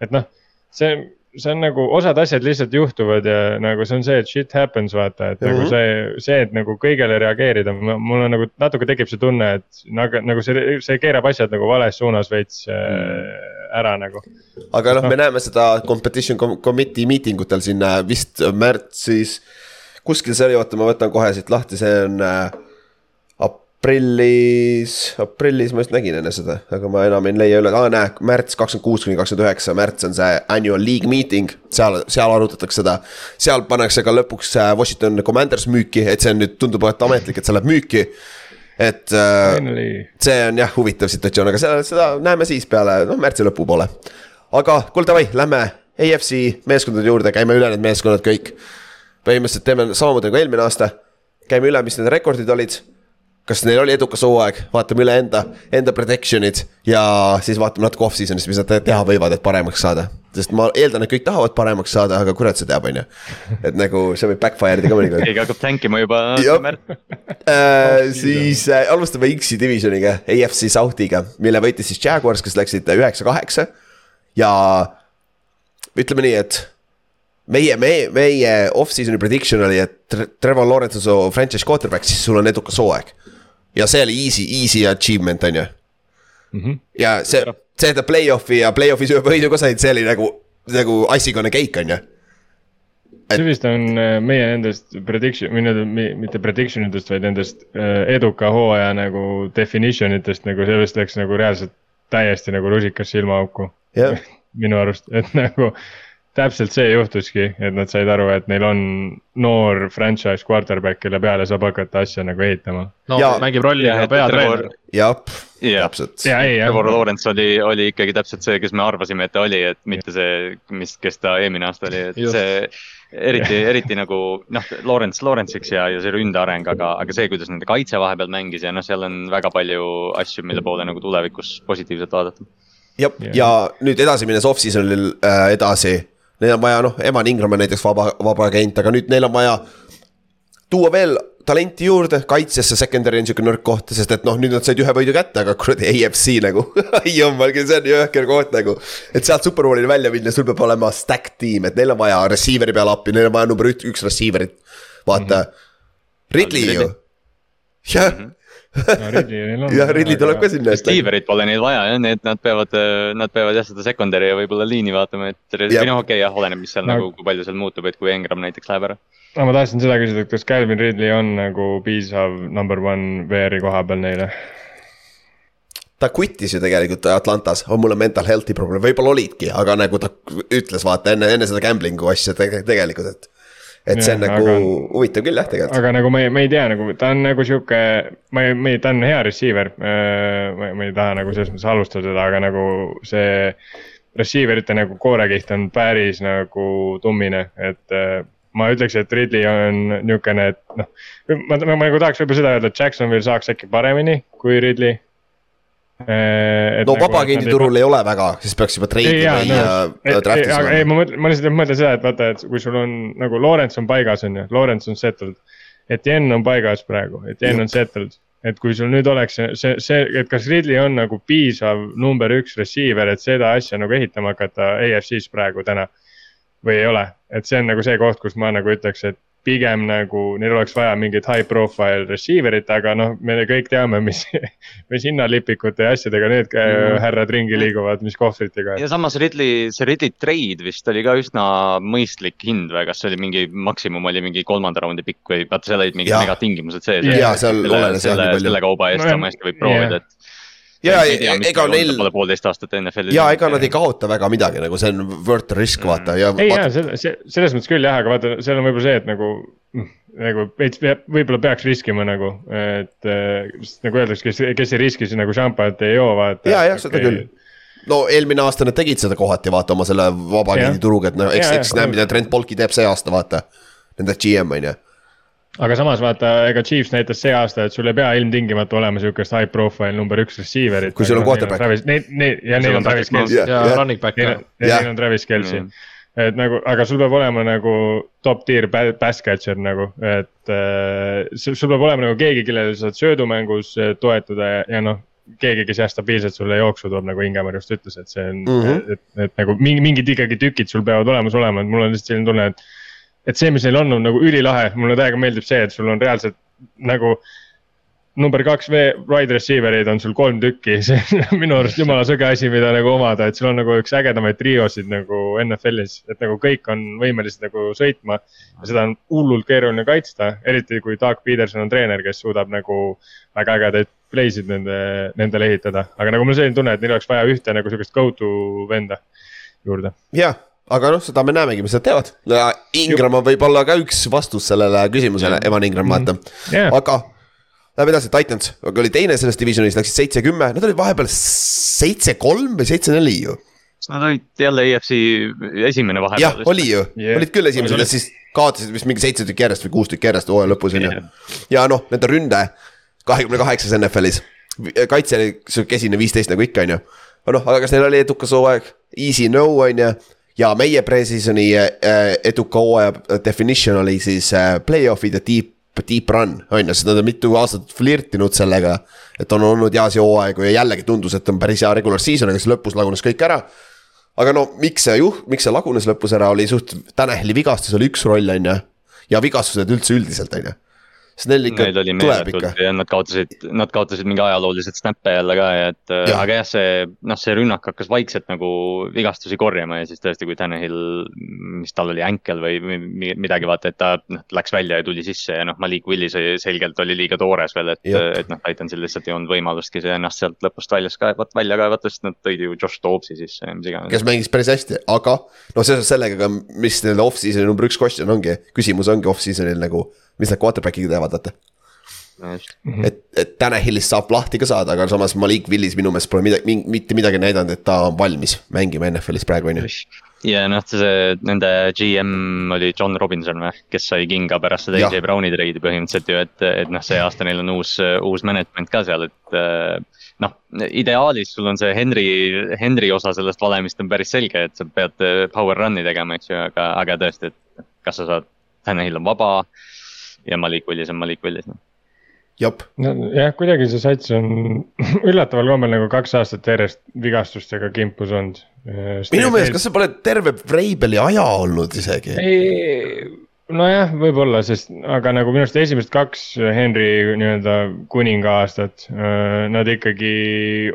et noh, see, see on nagu osad asjad lihtsalt juhtuvad ja nagu see on see, et shit happens, vaata, et mm -hmm. nagu mhm. see, see, et nagu kõigele reageerida, mul on nagu natuke tekib see tunne, et nagu, nagu see, see keerab asjad nagu vales suunas veits mm -hmm. ära nagu. aga noh no., me näeme seda competition committee miitingutel siin äh, vist märtsis kuskil see oli, oota, ma võtan kohe siit lahti, see on äh, aprillis, aprillis ma just nägin enne seda, aga ma enam ei leia üle, aa näe, märts kakskümmend kuus kuni kakskümmend üheksa, märts on see annual league meeting. seal, seal arutatakse seda, seal pannakse ka lõpuks äh, Washington Commanders müüki, et see on nüüd, tundub, et ametlik, et see läheb müüki et äh, see on jah, huvitav situatsioon, aga seda, seda näeme siis peale, noh, märtsi lõpupoole. aga kuule, davai, lähme AFC meeskondade juurde, käime üle need meeskonnad kõik põhimõtteliselt teeme samamoodi nagu eelmine aasta. käime üle, mis need rekordid olid. kas neil oli edukas hooaeg, vaatame üle enda, enda prediction'id ja siis vaatame natuke off-season'ist, mis nad teha võivad, et paremaks saada. sest ma eeldan, et kõik tahavad paremaks saada, aga kurat see teab, on ju. et nagu see võib backfire ida ka mõnikord. keegi hakkab tänkima juba. äh, siis äh, alustame X-i divisioniga, AFC South'iga, mille võitis siis Jaguars, kes läksid üheksa-kaheksa. ja ütleme nii, et meie, meie, meie off-season'i prediction oli, et Trevor Lawrence on su franchise quarterback, siis sul on edukas hooaeg. ja see oli easy, easy achievement, on ju mm. -hmm. ja see, see, et ta play-off'i ja play-off'is ühe võidu ka said, see oli nagu, nagu icing on a cake, on ju et.... see vist on äh, meie nendest prediction, või nii-öelda mitte prediction itest, vaid nendest äh, eduka hooaja nagu definition itest nagu see vist läks nagu reaalselt täiesti nagu rusikas silmaauku. minu arust, et nagu täpselt see juhtuski, et nad said aru, et neil on noor franchise quarterback, kelle peale saab hakata asja nagu ehitama. no ja, mängib rolli ka peatreener. jah, täpselt. Trevor Lawrence oli, oli ikkagi täpselt see, kes me arvasime, et ta oli, et mitte see, mis, kes ta eelmine aasta oli, et Just. see eriti, eriti nagu noh, Lawrence Lawrence'iks ja, ja see ründeareng, aga, aga see, kuidas nende kaitse vahepeal mängis ja noh, seal on väga palju asju, mille poole nagu tulevikus positiivselt vaadata. jah, ja nüüd edasi minnes off-season'il äh, edasi Neil on vaja, noh, Eman Ingram on näiteks vaba, vaba agent, aga nüüd neil on vaja tuua veel talenti juurde, kaitsesse secondary on sihuke nõrk koht, sest et noh, nüüd nad said ühe võidu kätte, aga kuradi AFC nagu jummal küll, see on jõhker koht nagu. et sealt superbowlini välja minna, sul peab olema stack tiim, et neil on vaja receiver'i peale appi, neil on vaja number üks, üks receiver'it. vaata mm, -hmm. Ridley ju. jah -hmm jah, Ridley tuleb ka sinna. Steverit pole neil vaja jah, need, nad peavad, nad peavad jah seda secondary ja võib-olla liini vaatama, et või noh, okei okay, jah, oleneb, mis seal no. nagu, kui palju seal muutub, et kui Engram näiteks läheb ära. no ma tahtsin seda küsida, et kas Calvin Ridley on nagu piisav number one VR-i koha peal neile? ta quit'is ju tegelikult Atlantas, on mul mental health'i probleem, võib-olla olidki, aga nagu ta ütles, vaata enne, enne seda gambling'u asja tegelikult, et et see on nagu aga, huvitav küll jah, tegelikult. aga nagu me, me ei tea nagu, ta on nagu sihuke, ma ei, me, ta on hea receiver. Äh, ma, ei taha nagu selles mõttes halvustada teda, aga nagu see receiver ite nagu koorekiht on päris nagu tummine, et äh, ma ütleks, et Ridley on niisugune, et noh, ma, ma, ma nagu tahaks võib-olla seda öelda, et Jacksonville saaks äkki paremini kui Ridley no nagu, vabaagendi turul ei ole väga, siis peaks juba treidi või no, draft'is olema. ei, ma mõtlen, ma lihtsalt mõtlen seda, et vaata, et kui sul on nagu Lawrence on paigas, on ju, Lawrence on settled. Etienne on paigas praegu, Etienne on settled. et kui sul nüüd oleks see, see, et kas Ridley on nagu piisav number üks receiver, et seda asja nagu ehitama hakata AFC-s praegu täna. või ei ole, et see on nagu see koht, kus ma nagu ütleks, et pigem nagu neil oleks vaja mingit high profile receiver'it, aga noh, me kõik teame, mis, mis hinnalipikute ja asjadega need mm. härrad ringi liiguvad, mis kohvritega. ja samas Ridley, see Ridley trade vist oli ka üsna mõistlik hind või kas see oli mingi maksimum oli mingi kolmanda raundi pikk või vaata seal olid mingid megatingimused sees. ja seal olenes jah nii palju. selle kauba eest no, sama hästi võib proovida, et ja ega neil. pole poolteist aastat NFL-is. ja ega nad ei kaota väga midagi, nagu see on worth risk mm. vaata ja. ei vaata... ja see, selles mõttes küll jah, aga vaata, seal on võib-olla see, et nagu. nagu veits võib-olla peaks riskima nagu, et nagu öeldakse, kes, kes ei riski, siis nagu šampanjat ei joo, vaata. ja, jah, seda okay. küll no eelmine aasta nad tegid seda kohati, vaata oma selle vabakindi turuga, et noh, eks, eks näe, mida Trent Polki teeb see aasta, vaata. Nende GM on ju aga samas vaata, ega Chiefs näitas see aasta, et sul ei pea ilmtingimata olema sihukest high profile number üks receiver'it. kui sul on quarterback. Neil, neil ja neil on Travis Kelce. ja running back. Neil on Travis Kelce mm. et nagu, aga sul peab olema nagu top tier pass catcher nagu, et äh, sul peab olema nagu keegi, kellele sa saad söödumängus äh, toetuda ja, ja noh keegi, kes jah stabiilselt sulle jooksu toob, nagu Ingemar just ütles, et see on mm, -hmm. et, et nagu mingi, mingid ikkagi tükid sul peavad olemas olema, et mul on lihtsalt selline tunne, et et see, mis neil on, on nagu ülilahe, mulle täiega meeldib see, et sul on reaalselt nagu number kaks wide receiver eid on sul kolm tükki, see on minu arust jumala sõge asi, mida nagu omada, et sul on nagu üks ägedamaid triosid nagu NFL-is, et nagu kõik on võimelised nagu sõitma. ja seda on hullult keeruline kaitsta, eriti kui Doug Peterson on treener, kes suudab nagu väga ägedaid play'sid nende, nendele ehitada, aga nagu mul selline tunne, et neil oleks vaja ühte nagu sihukest go-to venda juurde. jah aga noh, seda me näemegi, mis nad teevad. Ingram on võib-olla ka üks vastus sellele küsimusele, Evan Ingram mm, -hmm. vaata yeah., aga. Läheme edasi, Titans, aga oli teine selles divisionis, läksid seitse-kümme, nad olid vahepeal seitse-kolm või seitse-neli ju. Nad olid jälle EFC esimene vahepeal. jah, oli ju yeah., olid küll esimesed ja siis kaotasid vist mingi seitse tükki järjest või kuus tükki järjest hooaja lõpus on ju. ja noh, nende ründe kahekümne kaheksas NFL-is, kaitse oli sihuke kesine viisteist nagu ikka on ju. noh, aga kas neil oli edukas hooaeg, easy no on ju ja meie pre-season'i äh, eduka hooaja definition oli siis äh, play-off'id ja deep, deep run, on ju, sest nad on mitu aastat flirtinud sellega. et on olnud heasi hooaegu ja jällegi tundus, et on päris hea regular season, aga siis lõpus lagunes kõik ära. aga no miks see juht, miks see lagunes lõpus ära, oli suht, Tanahili vigastus oli üks roll, on ju. ja vigastused üldse üldiselt, on ju Snell ikka tuleb ikka. nad kaotasid, nad kaotasid mingi ajaloolised snappe jälle ka et ja. aga jah, see noh, see rünnak hakkas vaikselt nagu vigastusi korjama ja siis tõesti, kui Tanahil, mis tal oli änkel või midagi, vaata, et ta noh, läks välja ja tuli sisse ja noh, Malik Willis selgelt oli liiga toores veel, et, et noh, Titansil lihtsalt ei olnud võimalustki see ennast sealt lõpust väljas kaevat-, välja kaevata, sest nad tõid ju Josh Dobbsi sisse ja mis iganes. kes mängis päris hästi, aga noh, seoses sellega ka, mis nii-öelda off-season'i number üks question ongi, küsimus ongi off-season'il nagu mis need quarterback'id teevad, vaata. Mm -hmm. et, et Tanahillist saab lahti ka saada, aga samas Malik Willis minu meelest pole midagi, mitte midagi näidanud, et ta on valmis mängima NFL-is praegu, on ju. ja noh, see nende GM oli John Robinson või, kes sai kinga pärast seda AJ Browni treidi põhimõtteliselt ju, et, et noh, see aasta neil on uus, uus management ka seal, et noh, ideaalis sul on see Henry, Henry osa sellest valemist on päris selge, et sa pead power run'i tegema, eks ju, aga, aga tõesti, et kas sa saad, Tanahil on vaba ja Malik Willis on Malik Willis noh jop. nojah, kuidagi see sats on üllataval kombel nagu kaks aastat järjest vigastustega kimpus olnud. minu meelest, kas see pole terve Vreibeli aja olnud isegi? Nojah, võib-olla, sest aga nagu minu arust esimesed kaks Henry nii-öelda kuninga aastat. Nad ikkagi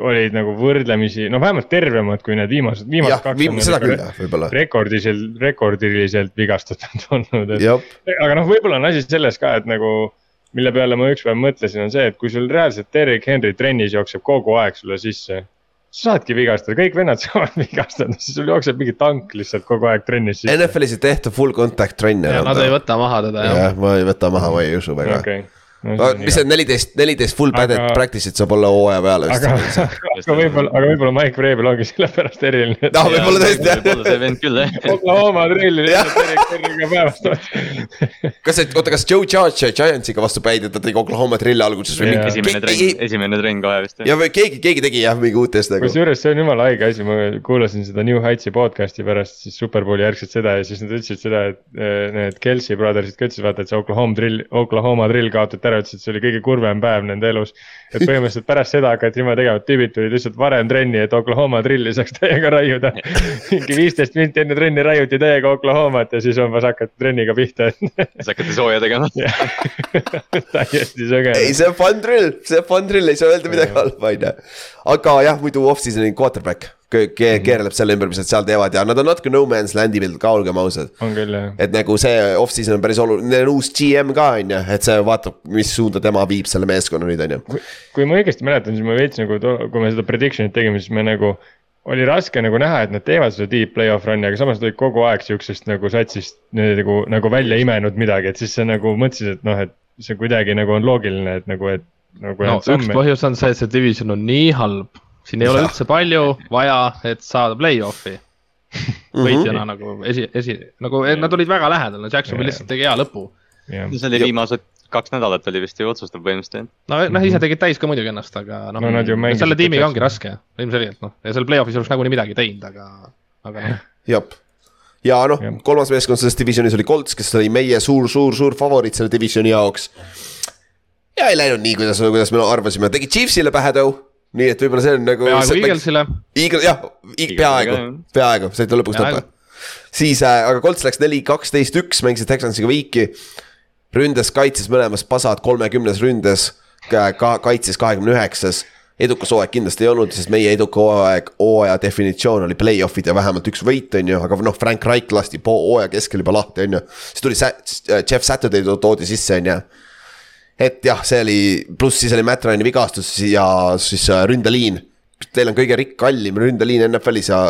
olid nagu võrdlemisi, no vähemalt tervemad kui need viimased, viimased kaks. Viim, seda küll jah, võib-olla. rekordiliselt, rekordiliselt vigastatud olnud, et. aga noh, võib-olla on asi selles ka, et nagu mille peale ma ükspäev mõtlesin, on see, et kui sul reaalselt Derek Henry trennis jookseb kogu aeg sulle sisse sa saadki vigastada, kõik vennad saavad vigastada, siis sul jookseb mingi tank lihtsalt kogu aeg trennis. NFL-is ei tehta full contact trenni. Nad ei võta maha teda jah. jah, ma ei võta maha, ma ei usu väga okay no,. mis see neliteist, neliteist full padded aga... practice'it saab olla hooaja peale. aga, aga võib-olla, aga võib-olla Mike Vrabel ongi sellepärast eriline. noh, võib-olla tõesti jah. võib-olla see vend küll jah. Oklahoma trilli lihtsalt Erik Kerriga päevast. kas see, oota, kas Joe Judge Giantsiga vastu päid, et ta tegi Oklahoma trilli alguses või mingi? esimene trenn, esimene trenn kohe vist. ja või keegi, keegi tegi jah, mingi uutest nagu. kusjuures see on jumala haige asi, ma kuulasin seda New Heightsi podcast'i pärast siis Superbowli järgselt seda ja siis nad ütlesid seda, et eh, need Kelsey Brothersid ka ütlesid, vaata, et see Oklahoma drill, Oklahoma drill kaotati ära, ütlesid, see oli kõige kurvem päev nende elus. et põhimõtteliselt pärast seda hakati niimoodi tegema, et tüübid tulid lihtsalt varem trenni, et Oklahoma trilli saaks täiega raiuda. mingi viisteist minti enne trenni raiuti täiega Oklahomat ja siis umbes hakati trenniga pihta siis hakati sooja tegema täiesti sõge. ei, see on fun drill, see on fun drill, ei saa öelda midagi halba, on ju. aga jah, muidu off-season'i quarterback keerleb selle ümber, mis nad seal teevad ja nad on natuke no man's land'i peal ka, olgem ausad. on küll jah. et nagu see off-season on päris oluline, neil on uus GM ka on ju, et see vaatab, mis suunda tema viib selle meeskonna nüüd on ju. kui ma õigesti mäletan, siis ma veits nagu, kui me seda prediction'it tegime, siis me nagu oli raske nagu näha, et nad teevad seda deep play-off run'i, aga samas nad olid kogu aeg sihukesest nagu satsist nagu, nagu välja imenud midagi, et siis sa nagu mõtlesid, et noh, et see kuidagi nagu on loogiline, et nagu, et. Nagu no üks põhjus on see, et see division on nii halb siin ei ja. ole üldse palju vaja, et saada play-off'i mhm. võitjana mm -hmm. nagu esi, esi, nagu nad olid väga lähedal, no Jacksonvil lihtsalt tegi hea lõpu. see oli viimased kaks nädalat oli vist ju otsustav põhimõtteliselt. no noh, ise tegid täis ka muidugi ennast, aga noh no, no, selle tiimiga ongi raske, ilmselgelt noh, ja seal play-off'is oleks nagunii midagi teinud, aga, aga noh. jah, ja noh, kolmas meeskond selles divisionis oli Colts, kes oli meie suur, suur, suur favoriit selle divisioni jaoks. ja ei läinud nii, kuidas, kuidas me arvasime, tegi Chiefsile pähe tõu nii et võib-olla see on nagu. peaaegu Eaglesile. Eagle, jah, peaaegu, peaaegu, saite lõpuks tappa. siis äh,, aga Colts läks neli, kaksteist, üks, mängisid Texansiga viiki. ründes, kaitses mõlemas pasad, kolmekümnes ründes ka, kaitses kahekümne üheksas edukas hooaeg kindlasti ei olnud, sest meie eduka hooaeg, hooaja definitsioon oli play-off'id ja vähemalt üks võit, on ju, aga noh, Frank Reich lasti hooaja keskel juba lahti, on ju. siis tuli Jeff Saturday toodi sisse, on ju et jah, see oli, pluss siis oli Matt Ryan'i vigastus ja siis äh, ründeliin. Teil on kõige rikk, kallim ründeliin NFL-is ja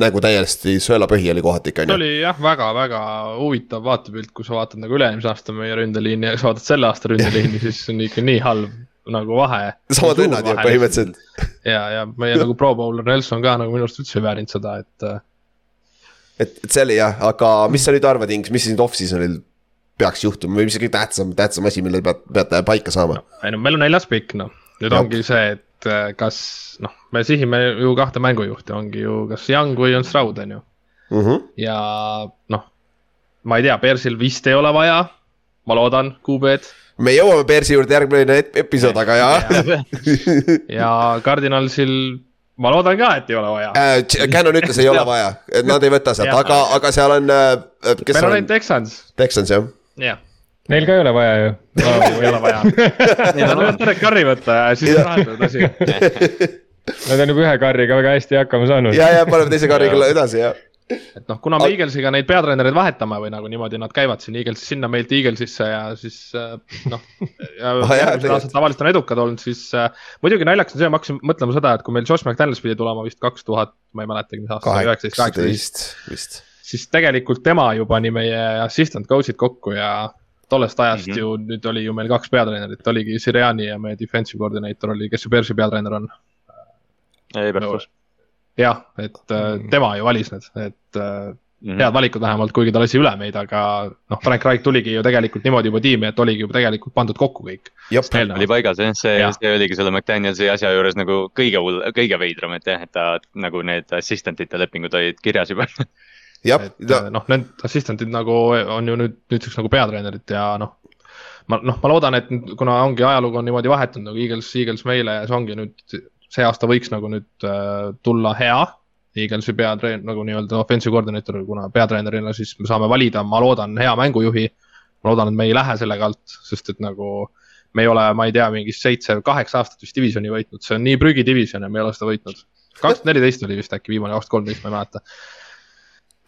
nagu täiesti sõelapõhi oli kohati ikka ju. oli jah, väga-väga huvitav vaatepilt, kui sa vaatad nagu üle-eelmise aasta meie ründeliini ja sa vaatad selle aasta ründeliini, siis on ikka nii halb nagu vahe. samad vennad ju põhimõtteliselt. ja, ja meie nagu pro bowler Nelson ka nagu minu arust üldse ei väärinud seda, et. Äh, et, et see oli jah, aga mis sa nüüd arvad, Ings, mis siin off-season'il peaks juhtuma või mis kõige tähtsam, tähtsam asi, mille pead, peate paika saama no,? ei no meil on neljas pikk noh, nüüd Jop. ongi see, et äh, kas noh, me sihime ju kahte mängujuhti, ongi ju kas Young või on Stroud, on ju mm. -hmm. ja noh, ma ei tea, Bearsil vist ei ole vaja, ma loodan, QB-d me jõuame Bearsi juurde järgmine episood, aga jaa ja Cardinalsil ma loodan ka, et ei ole vaja äh,. Canon ütles, ei ole vaja, nad ei võta sealt, aga, aga seal on äh,. meil on ainult Texans. Texans jah jah. Neil ka ei ole vaja ju no,. ei ole vaja. Neil on Derek Carri võtta ja siis lahendada asi. Nad on juba ühe carry'ga väga hästi hakkama saanud. ja, ja paneme teise carry'ga edasi ja et noh, kuna me Eaglesiga neid peatreenereid vahetame või nagu niimoodi nad käivad siin Eaglesis sinna meilt Eaglesisse ja siis äh, noh. ja ah, järgmised aastad tavaliselt on edukad olnud, siis äh, muidugi naljakas on see, ma hakkasin mõtlema seda, et kui meil Josh McDaniels pidi tulema vist kaks tuhat, ma ei mäletagi, mis aasta, üheksateist, kaheksateist vist. Siis tegelikult tema ju pani meie assistant coach'id kokku ja tollest ajast mm -hmm. ju nüüd oli ju meil kaks peatreenerit, oligi Siriani ja meie defensive coordinator oli, kes ju Bearsi peatreener on. Eberflus jah, et mm. tema ju valis need, et mm -hmm. head valikud vähemalt, kuigi ta lasi üle meid, aga noh, Frank Reich tuligi ju tegelikult niimoodi juba tiimi, et oligi juba tegelikult pandud kokku kõik. oli paigas jah, see see oligi selle McDanielsi asja juures nagu kõige hull, kõige veidram, et jah, et ta nagu need assistant'ite lepingud olid kirjas juba et noh, need assistant'id nagu on ju nüüd nüüdseks nagu peatreenerid ja noh ma noh, ma loodan, et kuna ongi ajalugu on niimoodi vahetunud nagu Eagles, Eagles meile ja see ongi nüüd see aasta võiks nagu nüüd äh, tulla hea. Eaglesi peatreen-, nagu nii-öelda offensive koordinaator, kuna peatreenerina siis me saame valida, ma loodan, hea mängujuhi. ma loodan, et me ei lähe sellega alt, sest et nagu me ei ole, ma ei tea, mingi seitse-kaheksa aastat vist divisioni võitnud, see on nii prügidivision ja me ei ole seda võitnud. kaks tuhat neliteist oli vist äkki viimane, kaks tuhat kolmteist, ma ei mäleta.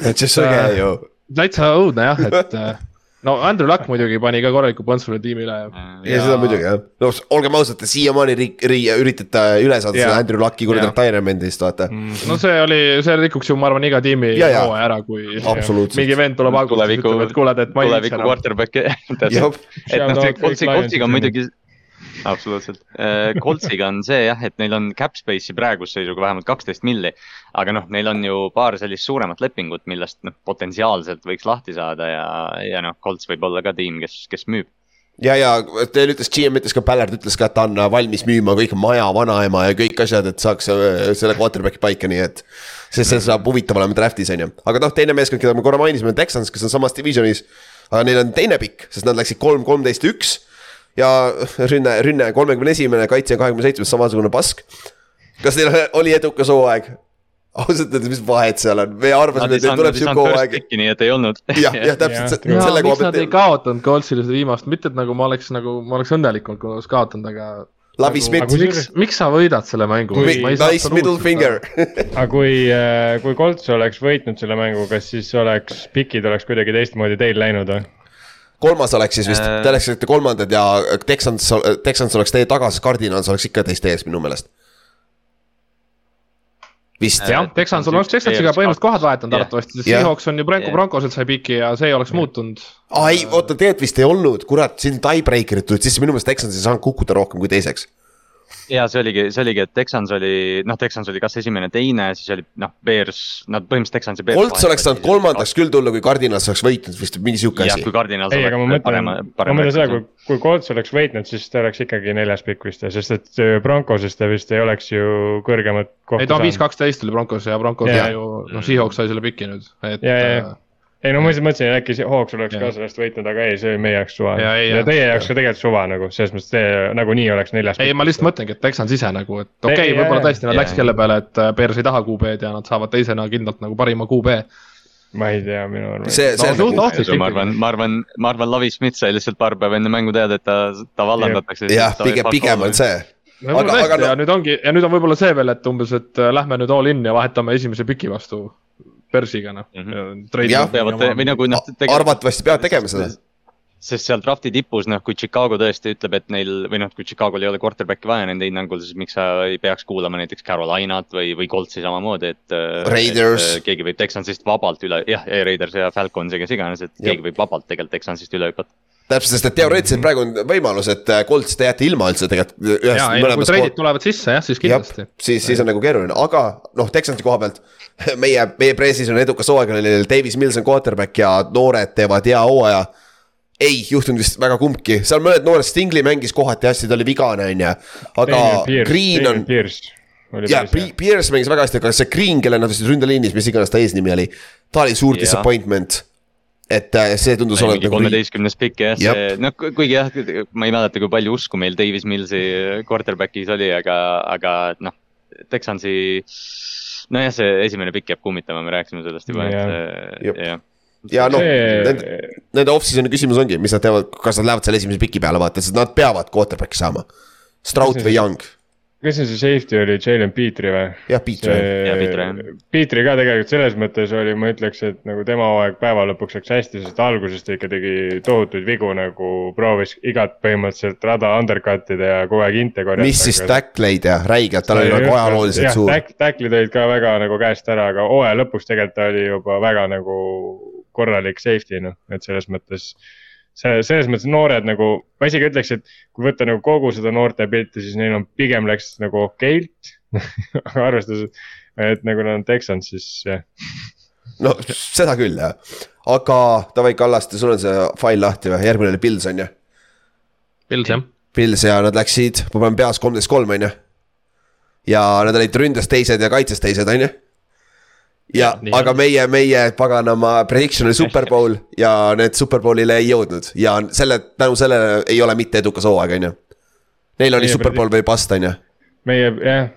Et siis see oli ju. täitsa õudne jah, et äh, no Andrew Luck muidugi pani ka korraliku põntsule tiimile ja, ja. ja seda muidugi jah, no olgem ausad, siiamaani riik, riik, üritate üle saada seda Andrew Lucki kuradi retirement'ist vaata. Mm.. no see oli, see rikuks ju, ma arvan, iga tiimi hooaja ära, kui mingi vend tuleb alguses ütleb, et kuule, et ma ei. tuleviku quarterback'i et noh, see Coltsiga on muidugi absoluutselt, Coltsiga on see jah, et neil on cap space'i praeguse seisuga vähemalt kaksteist milli aga noh, neil on ju paar sellist suuremat lepingut, millest noh, potentsiaalselt võiks lahti saada ja, ja noh, Colts võib olla ka tiim, kes, kes müüb ja, ja teil ütles, GM ütles ka, Ballard ütles ka, et ta on valmis müüma kõik maja, vanaema ja kõik asjad, et saaks äh, selle quarterback'i paika, nii et. sest see saab huvitav olema draft'is on ju, aga noh, teine meeskond, keda me korra mainisime, on Texans, kes on samas divisionis. aga neil on teine pikk, sest nad läksid kolm, kolmteist, üks. Ja rünne, rünne kolmekümne esimene, kaitse kahekümne seitsmes, samasugune pask. kas neil oli edukas hooaeg? ausalt öeldes, mis vahet seal on, me arvasime, et neil tuleb sihuke hooaeg. nii et ei olnud. jah, jah, täpselt ja, selle koha pealt. ei kaotanud Coltsile seda viimast, mitte et nagu ma oleks nagu, ma oleks õnnelik olnud, kui nad oleks kaotanud, aga. Lavi nagu, Smith. miks, miks sa võidad selle mängu? Nice middle finger aga kui, äh, kui Colts oleks võitnud selle mängu, kas siis oleks, pikid oleks kuidagi teistmoodi teil läinud või? Kolmas oleks siis vist, te oleksite kolmandad ja Texans, Texans oleks teie taga, sest Cardinals oleks ikka teist ees minu meelest. Vist. jah, Texans oleks Texansiga põhimõtteliselt kohad vahetanud arvatavasti, sest Seahawks on ju Bronco Broncoselt sai piki ja see oleks muutunud. aa ei, oota, tegelikult vist ei olnud, kurat, siin tiebreaker'id tulid sisse, minu meelest Texans ei saanud kukkuda rohkem kui teiseks ja see oligi, see oligi, et Texans oli, noh, Texans oli kas esimene, teine, siis oli noh, Bears, nad põhimõtteliselt Texans ja Bears. Colts oleks saanud kolmandaks küll tulla, kui Cardinals oleks võitnud vist mingi sihuke asi. kui Cardinals ei, aga ma mõtlen, ma mõtlen seda, kui, kui Colts oleks võitnud, siis ta oleks ikkagi neljas pikk vist, sest et Broncosest ta vist ei oleks ju kõrgemat kohta saanud. ei, ta on viis, kaksteist oli Broncos ja Broncos ja, ju, noh, Seahawks sai selle piki nüüd, et. ja, ja, ja ei no ma lihtsalt mõtlesin, et äkki Hawks oleks ka sellest võitnud, aga ei, see oli meie jaoks suva. ja, ja teie jaoks ka tegelikult suva nagu, selles mõttes te nagunii oleks neljas. ei, ma lihtsalt mõtlengi, et Texans ise nagu, et okei okay,, võib-olla tõesti nad läksid selle peale, et äh, Bears ei taha QB-d ja nad saavad teisena kindlalt nagu parima QB ma ei tea, minu arvates. see, see on no, ohtlik. ma arvan, ma arvan, ma arvan, Lavi Schmidt sai lihtsalt paar päeva enne mängu teada, et ta, ta vallandatakse. jah, pigem, pigem on see. aga, aga no... ja nüüd ongi ja nüüd on võib-olla see veel, et umbes, et äh, lähme nüüd all in ja vahetame esimese piki vastu börsiga noh mm -hmm.. või nagu noh. arvatavasti peavad tegema seda sest seal drafti tipus, noh, kui Chicago tõesti ütleb, et neil või noh, kui Chicago'l ei ole quarterback'i vaja nende hinnangul, siis miks sa ei peaks kuulama näiteks Carolinat või, või Coltsi samamoodi, et. Äh, Raiders. keegi võib Texansist vabalt üle, jah, Raiders ja Falcons ja kes iganes, et Jab. keegi võib vabalt tegelikult Texansist üle hüpata täpselt, sest et teoreetiliselt -hmm. praegu on võimalus, et äh, Colts te jääte ilma üldse tegelikult. ja, ei kui treidid tulevad sisse jah, siis kindlasti. siis, siis on nagu keeruline, aga noh, Texansi koha pealt meie, meie pressis on edukas hooaeg, neil Davis Mills on quarterback ja noored teevad hea hooaja. ei juhtunud vist väga kumbki, seal mõned noored, Stingli mängis kohati hästi, ta oli vigane, on ju. aga Pierce, Green on. ja Pierce mängis väga hästi, aga see Green, kelle nad vist ründeliinis, mis iganes ta eesnimi oli, ta oli suur ja. disappointment et äh, see tundus olevat nagu. kolmeteistkümnes pikk jah, see noh, kuigi jah, ma ei mäleta, kui palju usku meil Davis Millsi quarterback'is oli, aga, aga noh, Texansi. nojah, see esimene pikk jääb kummitama, me rääkisime sellest juba, et jah ja noh see..., nende, nende off-season'i küsimus ongi, mis nad teevad, kas nad lähevad selle esimese piki peale vaata, sest nad peavad quarterback'i saama. Stroud või Young kes see safety oli, Jalen Petri või? jah, Petri. Petri ka tegelikult selles mõttes oli, ma ütleks, et nagu tema hooaeg päeva lõpuks läks hästi, sest alguses ta ikka tegi tohutuid vigu nagu proovis igat põhimõtteliselt rada undercut ida ja kogu aeg inte korjata. mis siis tackleid ja räigelt, tal oli nagu ajalooliselt suur. Tackleid olid ka väga nagu käest ära, aga hooaja lõpuks tegelikult ta oli juba väga nagu korralik safety noh, et selles mõttes see, selles mõttes noored nagu, ma isegi ütleks, et kui võtta nagu kogu seda noorte pilti, siis neil on pigem läks nagu okeilt aga arvestades, et nagu nad on Texans, siis jah. no seda küll jah, aga davai, Kallaste, sul on see fail lahti või, järgmine oli Pils on ju? Pils jah. Pils ja nad läksid, ma panen peas kolmteist kolm on ju. ja nad olid ründes teised ja kaitses teised on ju ja, aga meie, meie paganama prediction oli superpool ja need superbowlile ei jõudnud ja selle, tänu sellele ei ole mitte edukas hooaeg, on ju. Neil oli superbowl või bust, on ju. meie jah,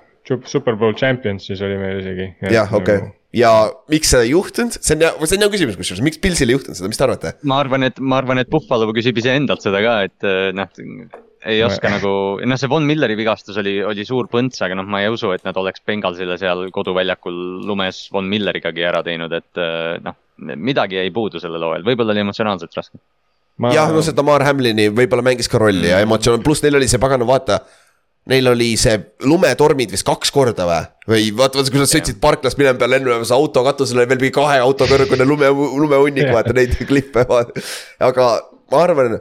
superbowl champions siis oli meil isegi. jah, okei okay. ja miks seda ei juhtunud, see on, see on hea küsimus kusjuures, miks Pilsil ei juhtunud seda, mis te arvate? ma arvan, et, ma arvan, et Buffalo küsib iseendalt seda ka, et noh ei oska nagu, noh, see Von Milleri vigastus oli, oli suur põnts, aga noh, ma ei usu, et nad oleks Bengalsile seal koduväljakul lumes Von Millerigagi ära teinud, et eh, noh, midagi jäi puudu sellel hooajal, võib-olla oli emotsionaalselt raske. Ma... jah, no see Tamar Hamlini võib-olla mängis ka rolli ja emotsioon, pluss neil oli see pagana, vaata. Neil oli see lumetormid vist kaks korda või, või vaata, vaata, kui nad sõitsid parklast minema peale lennujaamas auto katusel oli veel mingi kahe auto kõrgune lume, lumehunnik, vaata neid klippe, aga ma arvan,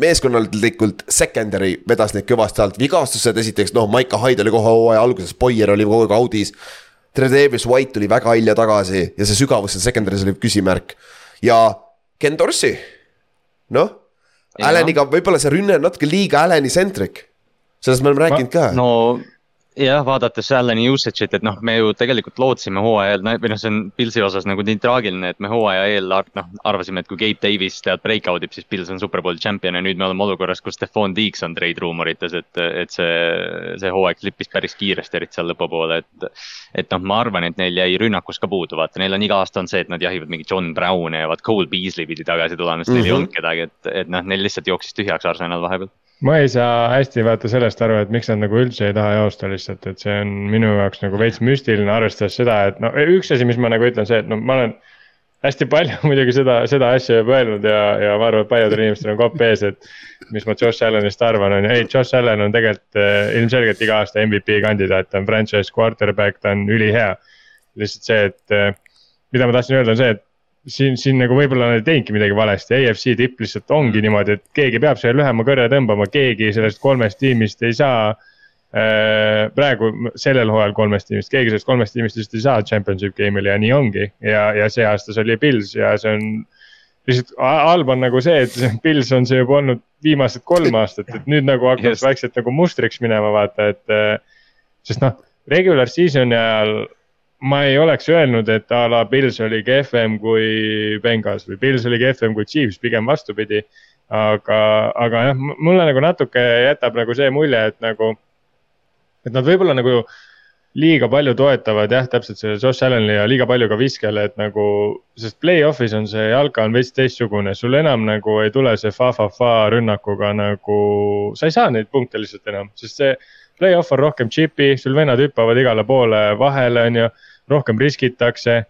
meeskonnalikult secondary vedas neid kõvasti alt, vigastused esiteks, noh, Maiko Hyde oli kohe hooaja alguses, Boyer oli kogu aeg audis. Tredavious White tuli väga hilja tagasi ja see sügavus seal secondary's oli küsimärk. ja Ken Dorsey, noh, Alleniga võib-olla see rünne on natuke liiga Alleni centric. sellest me oleme rääkinud ka. no jah, vaadates Allan'i usage'it, et noh, me ju tegelikult lootsime hooaja eel, või noh, see on Pilsi osas nagu nii traagiline, et me hooaja eel noh, arvasime, et kui Gabe Davis tead breakout ib, siis Pils on superbowli champion ja nüüd me oleme olukorras, kus Stefan Deeks on trade ruumorites, et, et see, see hooaeg flippis päris kiiresti, eriti seal lõpupoole, et. et noh, ma arvan, et neil jäi rünnakus ka puudu, vaata, neil on iga aasta on see, et nad jahivad mingi John Brown'i ja vaat Cole Beasley pidi tagasi tulema, sest mm -hmm. neil ei mhm. olnud kedagi, et, et noh, neil lihtsalt jooksis tühjaks Arsenal vahepeal ma ei saa hästi vaata sellest aru, et miks nad nagu üldse ei taha joosta lihtsalt, et see on minu jaoks nagu veits müstiline, arvestades seda, et no üks asi, mis ma nagu ütlen, see, et no ma olen. hästi palju muidugi seda, seda asja juba öelnud ja, ja ma arvan, et paljudel inimestel on kopp ees, et. mis ma Josh Allanist arvan, on ju, ei, Josh Allan on tegelikult äh, ilmselgelt iga aasta MVP kandidaat, ta on franchise quarterback, ta on ülihea. lihtsalt see, et äh, mida ma tahtsin öelda, on see, et siin, siin nagu võib-olla nad ei teinudki midagi valesti, AFC tipp lihtsalt ongi niimoodi, et keegi peab selle lühema kõrre tõmbama, keegi sellest kolmest tiimist ei saa äh,. praegu sellel hooajal kolmest tiimist, keegi sellest kolmest tiimist lihtsalt ei saa championship game'ile ja nii ongi ja, ja see aasta see oli Pils ja see on. lihtsalt halb on nagu see, et Pils on see juba olnud viimased kolm aastat, et nüüd nagu hakkab vaikselt nagu mustriks minema, vaata, et. Äh, sest noh, regular season'i ajal ma ei oleks öelnud, et a la Pils oli kehvem kui Bengals või Pils oli kehvem kui Chiefs, pigem vastupidi. aga, aga jah, mulle nagu natuke jätab nagu see mulje, et nagu, et nad võib-olla nagu liiga palju toetavad jah, täpselt selle Josh Allan'i ja liiga palju ka viskele, et nagu. sest play-off'is on see jalka on veits teistsugune, sul enam nagu ei tule see fa-fa-fa rünnakuga nagu, sa ei saa neid punkte lihtsalt enam, sest see. Play-off on rohkem chip'i, sul vennad hüppavad igale poole vahele, on ju rohkem riskitakse.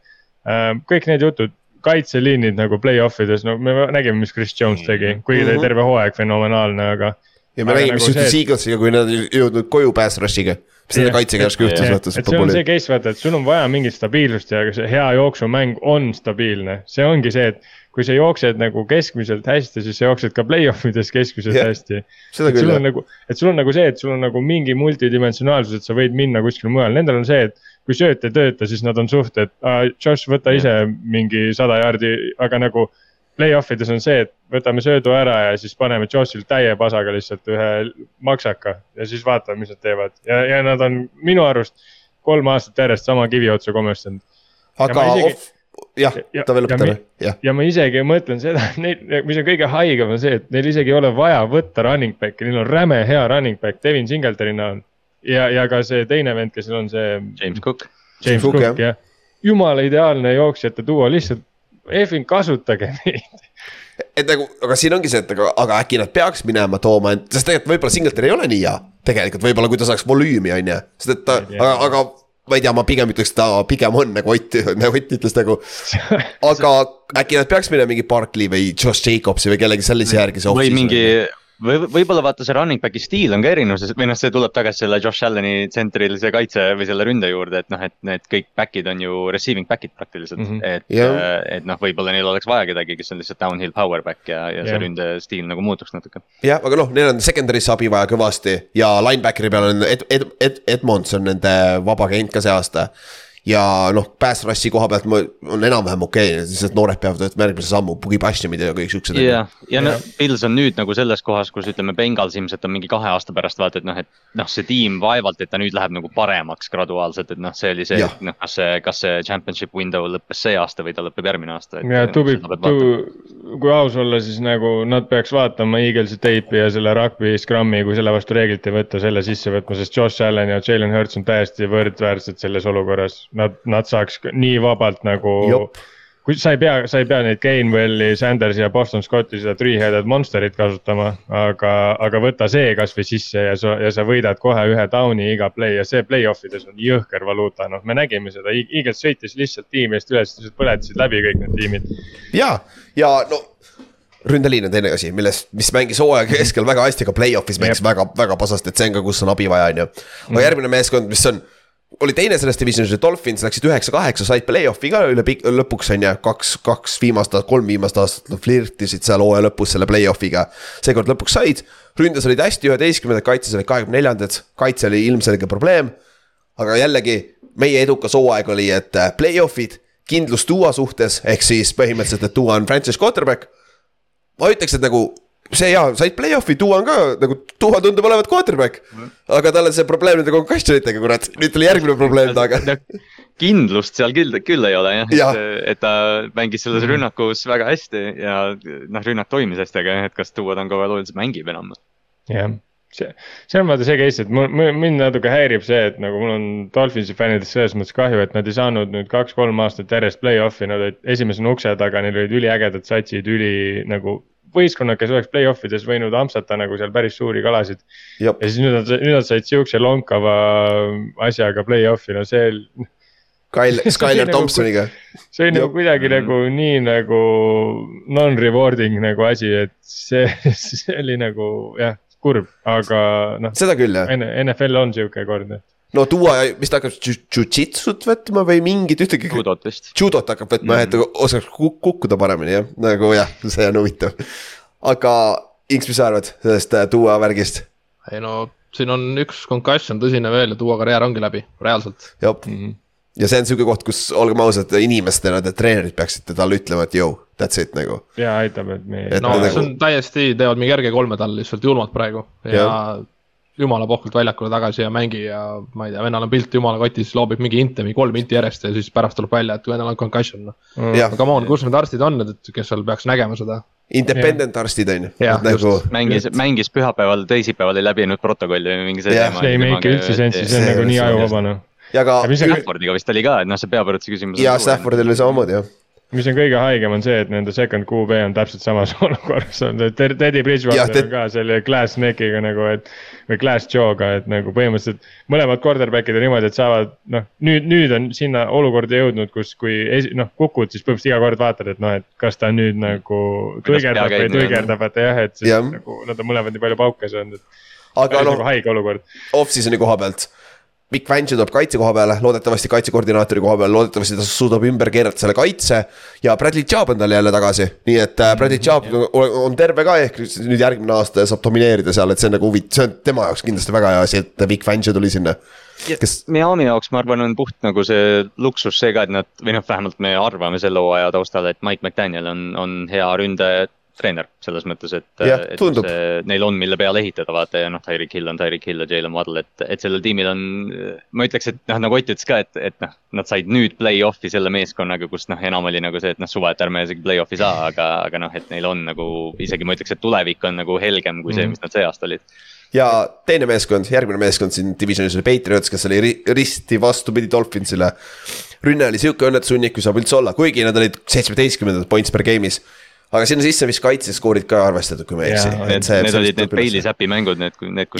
Ähm, kõik need jutud, kaitseliinid nagu play-off ides, no me nägime, mis Chris Jones tegi, kuigi ta oli mhm. terve hooaeg fenomenaalne, aga. ja me nägime, mis nagu juhtus Eaglesiga, kui nad ei jõudnud koju pass rush'iga mis nende kaitsega järsku juhtus, vaata. et sul on see case vaata, et sul on vaja mingit stabiilsust ja see hea jooksumäng on stabiilne, see ongi see, et kui sa jooksed nagu keskmiselt hästi, siis sa jooksed ka play-off ides keskmiselt yeah, hästi. et sul on nagu, et sul on nagu see, et sul on nagu mingi multidimensionaalsus, et sa võid minna kuskile mujale, nendel on see, et kui sööt ei tööta, siis nad on suht, et uh, Josh, võta ise mingi sada jaardi, aga nagu. Play-off ides on see, et võtame söödu ära ja siis paneme Joshil täie pasaga lihtsalt ühe maksaka ja siis vaatame, mis nad teevad ja, ja nad on minu arust kolm aastat järjest sama kivi otsa komestanud. aga isegi... off, jah ja,, ta veel lõpetab jah. ja, ja ma isegi mõtlen seda, neid, mis on kõige haigem, on see, et neil isegi ei ole vaja võtta running back'i, neil on räme hea running back Devin Singletoni näol ja, ja ka see teine vend, kes on see. James Cook. James Cook, Cook jah ja. jumala ideaalne jooksjate duo, lihtsalt Efing kasutage meid et nagu, aga siin ongi see, et aga, aga äkki nad peaks minema tooma, sest tegelikult võib-olla Singletary ei ole nii hea. tegelikult võib-olla, kui ta saaks volüümi, on ju, sest et ta, aga, aga ma ei tea, ma pigem ütleks, ta pigem on nagu Ott, nagu Ott ütles nagu. aga äkki nad peaks minema mingi Barkley või Josh Jacobsi või kellegi sellise järgi. või mingi või võib-olla vaata see running back'i stiil on ka erinevus või noh, see tuleb tagasi selle Josh Allan'i tsentrilise kaitse või selle ründe juurde, et noh, et need kõik back'id on ju receiving back'id praktiliselt mm. -hmm. et yeah., et noh, võib-olla neil oleks vaja kedagi, kes on lihtsalt downhill power back ja, ja see yeah. ründe stiil nagu muutuks natuke. jah, aga noh, neil on secondary'sse abi vaja kõvasti ja linebackeri peal on Ed, Ed, Ed, Edmonds on nende vaba agent ka see aasta ja noh, pass rush'i koha pealt on enam-vähem okei okay,, lihtsalt noored peavad võtma järgmise sammu, bugi passimid ja kõik siuksed. jah, ja noh, Pils on nüüd nagu selles kohas, kus ütleme, Bengals ilmselt on mingi kahe aasta pärast vaata, et noh, et noh, see tiim vaevalt, et ta nüüd läheb nagu paremaks graduaalselt, et noh, see oli see, et noh, kas see, kas see championship window lõppes see aasta või ta lõpeb järgmine aasta. ja to be, to, kui aus olla, siis nagu nad peaks vaatama Eaglesi teipi ja selle rugby scrum'i, kui selle vastu reeglit ei võtta, selle sisse võtma, sest Josh Allan ja Jalen Hurts on täiesti võrdväärsed selles olukorras nad, nad saaks nii vabalt nagu. kui sa ei pea, sa ei pea neid Gainwelli, Sandersi ja Boston Scotti seda three-headed monster'it kasutama. aga, aga võta see kasvõi sisse ja sa, ja sa võidad kohe ühe down'i iga play ja see play-off ides on jõhker valuuta, noh, me nägime seda, Eagles sõitis lihtsalt tiimi eest üles, põletasid läbi kõik need tiimid. ja, ja no ründeliin on teine asi, millest, mis mängis hooaja keskel väga hästi, aga play-off'is mängis yep. väga, väga pasasti, et see on ka, kus on abi vaja, on ju. aga mm. järgmine meeskond, mis on oli teine selles divisionis, Dolphins läksid üheksa-kaheksa, said play-off'i ka üle pikk, lõpuks on ju, kaks, kaks viimast aastat, kolm viimast aastat nad flirtisid seal hooaja lõpus selle play-off'iga. seekord lõpuks said, ründes olid hästi üheteistkümnendad, kaitses olid kahekümne neljandad, kaitse oli ilmselge probleem. aga jällegi, meie edukas hooaeg oli, et äh, play-off'id, kindlus Duo suhtes, ehk siis põhimõtteliselt, et Duo on franchise quarterback. ma ütleks, et nagu see jaa, said play-off'i, Duo on ka nagu, Duo tundub olevat quarterback. Mm.. aga tal on see probleem nende concussion itega, kurat, nüüd tuli järgmine probleem taga. kindlust seal küll, küll ei ole jah. Ja., et, et ta mängis selles rünnakus väga hästi ja noh, rünnak toimis hästi, aga jah, et kas Duo Tango veel üldse mängib enam. jah, see, see on vaata see case, et mul, mind natuke häirib see, et nagu mul on Dolphinsi fännidest selles mõttes kahju, et nad ei saanud nüüd kaks-kolm aastat järjest play-off'i, nad olid esimesena ukse taga, neil olid üliägedad satsid, üli nagu võistkonnad, kes oleks play-off ides võinud ampsata nagu seal päris suuri kalasid. ja siis nüüd nad, nüüd nad said siukse lonkava asjaga play-off'i, no see. Kyle, Skyler nagu Thompsoniga. see oli nagu kuidagi mm. nagu nii nagu non-rewarding nagu asi, et see, see oli nagu jah, kurb, aga noh. seda küll jah. NFL on sihuke kord no tuua, mis ta hakkab jujitsut võtma või mingit ühtegi. judot vist. judot hakkab võtma jah mm -hmm., et oskaks kukkuda paremini jah, nagu jah, see on huvitav. aga Inks, mis sa arvad sellest äh, tuua värgist? ei no siin on üks concussion tõsine veel ja tuua karjäär ongi läbi, reaalselt. jah mm -hmm., ja see on sihuke koht, kus olgem ausad, inimestena, te treenerid peaksite talle ütlema, et jõu, that's it nagu. ja aitab, et me. no nagu... see on täiesti, teevad mingi järge kolme talle lihtsalt julmalt praegu ja, ja jumala pohvalt väljakule tagasi ja mängi ja ma ei tea, vennal on pilt jumala kotis, loobib mingi inte, mingi kolm inti järjest ja siis pärast tuleb välja, et vennal on concussion noh mm.. aga come on, kus need arstid on, et kes seal peaks nägema seda? Independent yeah. arstid on ju. Nagu... mängis, mängis pühapäeval, teisipäeval ei läbinud protokolli või mingi see yeah.. see ei make üldse sensi, see on nagu nii ajuvaba noh. ja ka. Staffordiga vist oli ka, et noh, see peapõrutuse küsimus. ja Staffordil oli samamoodi jah mis on kõige haigem, on see, et nende second QB on täpselt samas olukorras, on see Teddy Bridgewater on ka selle glass neck'iga nagu, et. või glass jaw'ga, et nagu põhimõtteliselt mõlemad quarterback'id on niimoodi, et saavad noh, nüüd, nüüd on sinna olukorda jõudnud, kus, kui esi, noh kukud, siis põhimõtteliselt iga kord vaatad, et noh, et kas ta nüüd nagu tuigerdab või ei tuigerdab, et jah, et siis ja. nagu nad on mõlemad nii palju pauke saanud, et. aga noh, nagu. Off-season'i koha pealt Big Fangio tuleb kaitse koha peale, loodetavasti kaitsekoordinaatori koha peale, loodetavasti ta suudab ümber keerata selle kaitse. ja Bradley Chubb on tal jälle tagasi, nii et äh, Bradley mhm, Chubb mm, on, on terve ka, ehk nüüd järgmine aasta saab domineerida seal, et see on nagu huvitav, see on tema jaoks kindlasti väga hea asi, et Big Fangio tuli sinna. kes. Miami jaoks, ma arvan, on puht nagu see luksus see ka, et nad, või noh, vähemalt me arvame selle hooaja taustal, et Mike McDaniel on, on hea ründe treener selles mõttes, et, et see, neil on, mille peale ehitada, vaata ja noh, Tyreek Hill on Tyreek Hill ja Jalen Waddle, et, et sellel tiimil on. ma ütleks, et noh, nagu Ott ütles ka, et, et noh, nad said nüüd play-off'i selle meeskonnaga, kus noh, enam oli nagu see, et noh, suva, et ärme isegi play-off'i saa, aga, aga noh, et neil on nagu isegi ma ütleks, et tulevik on nagu helgem kui see, mhm. mis nad see aasta olid ja teine meeskond, järgmine meeskond siin divisionis oli Patriots, kes oli risti vastupidi Dolphinsile. rünne oli sihuke õnnetushunnik, kui saab üldse olla, kuigi nad olid seitsmeteistkümnendad points per game'is aga sinna sisse vist kaitseskoorid ka arvestatud, kui ma ei eksi. Need, need olid need Bailey Zappi mängud, need, need.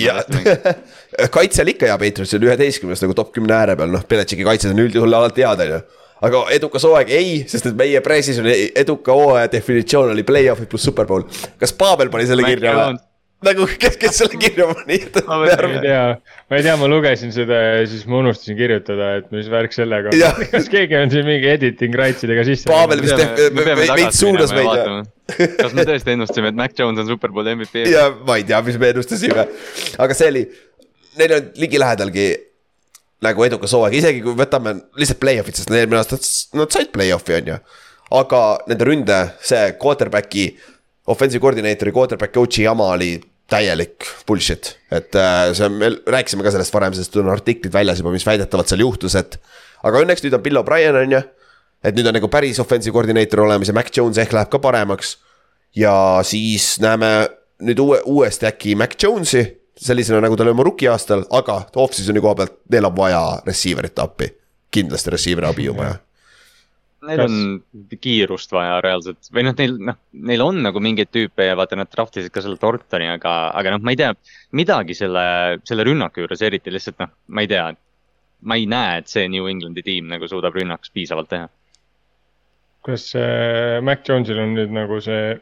kaitse oli ikka hea, Patriots oli üheteistkümnes nagu top kümne ääre peal, noh, Beletšiki kaitsed on üldjuhul alati head, on ju aga edukas hooaeg ei, sest et meie pre-season'i eduka hooaja definitsioon oli play-off'id pluss superbowl. kas Paabel pani selle kirja või? Nagu, kes, kes selle kirja pani? ma ei tea, ma ei tea, ma lugesin seda ja siis ma unustasin kirjutada, et mis värk sellega on. kas keegi on siin mingi editing rights idega sisse? Paabel vist veits suunas meid. kas me tõesti ennustasime, et Mac Jones on superbowli MVP? ja ma ei tea, mis me ennustasime, aga see oli, neil on ligilähedalgi nagu edukas hooaeg, isegi kui võtame lihtsalt play-off'id, sest eelmine aasta nad said play-off'i, on ju. aga nende ründe, see quarterback'i, offensive coordinator'i, quarterback coach'i jama oli täielik bullshit. et äh, see on, me rääkisime ka sellest varem, sest on artiklid väljas juba, mis väidetavalt seal juhtus, et. aga õnneks nüüd on Bill O'Brien, on ju. et nüüd on nagu päris offensive coordinator olemas ja Mac Jones ehk läheb ka paremaks. ja siis näeme nüüd uue, uuesti äkki Mac Jones'i sellisena, nagu ta oli oma rookie aastal, aga off-season'i koha pealt, neil on vaja receiver'ite appi. kindlasti receiver'i abi on vaja. Neil Kas... on kiirust vaja reaalselt või noh, neil noh, neil on nagu mingeid tüüpe ja vaata, nad draft isid ka selle Tortoni, aga, aga noh, ma ei tea. midagi selle, selle rünnaku juures eriti lihtsalt noh, ma ei tea. ma ei näe, et see New Englandi tiim nagu suudab rünnakus piisavalt teha. kas äh, Mac Jones'il on nüüd nagu see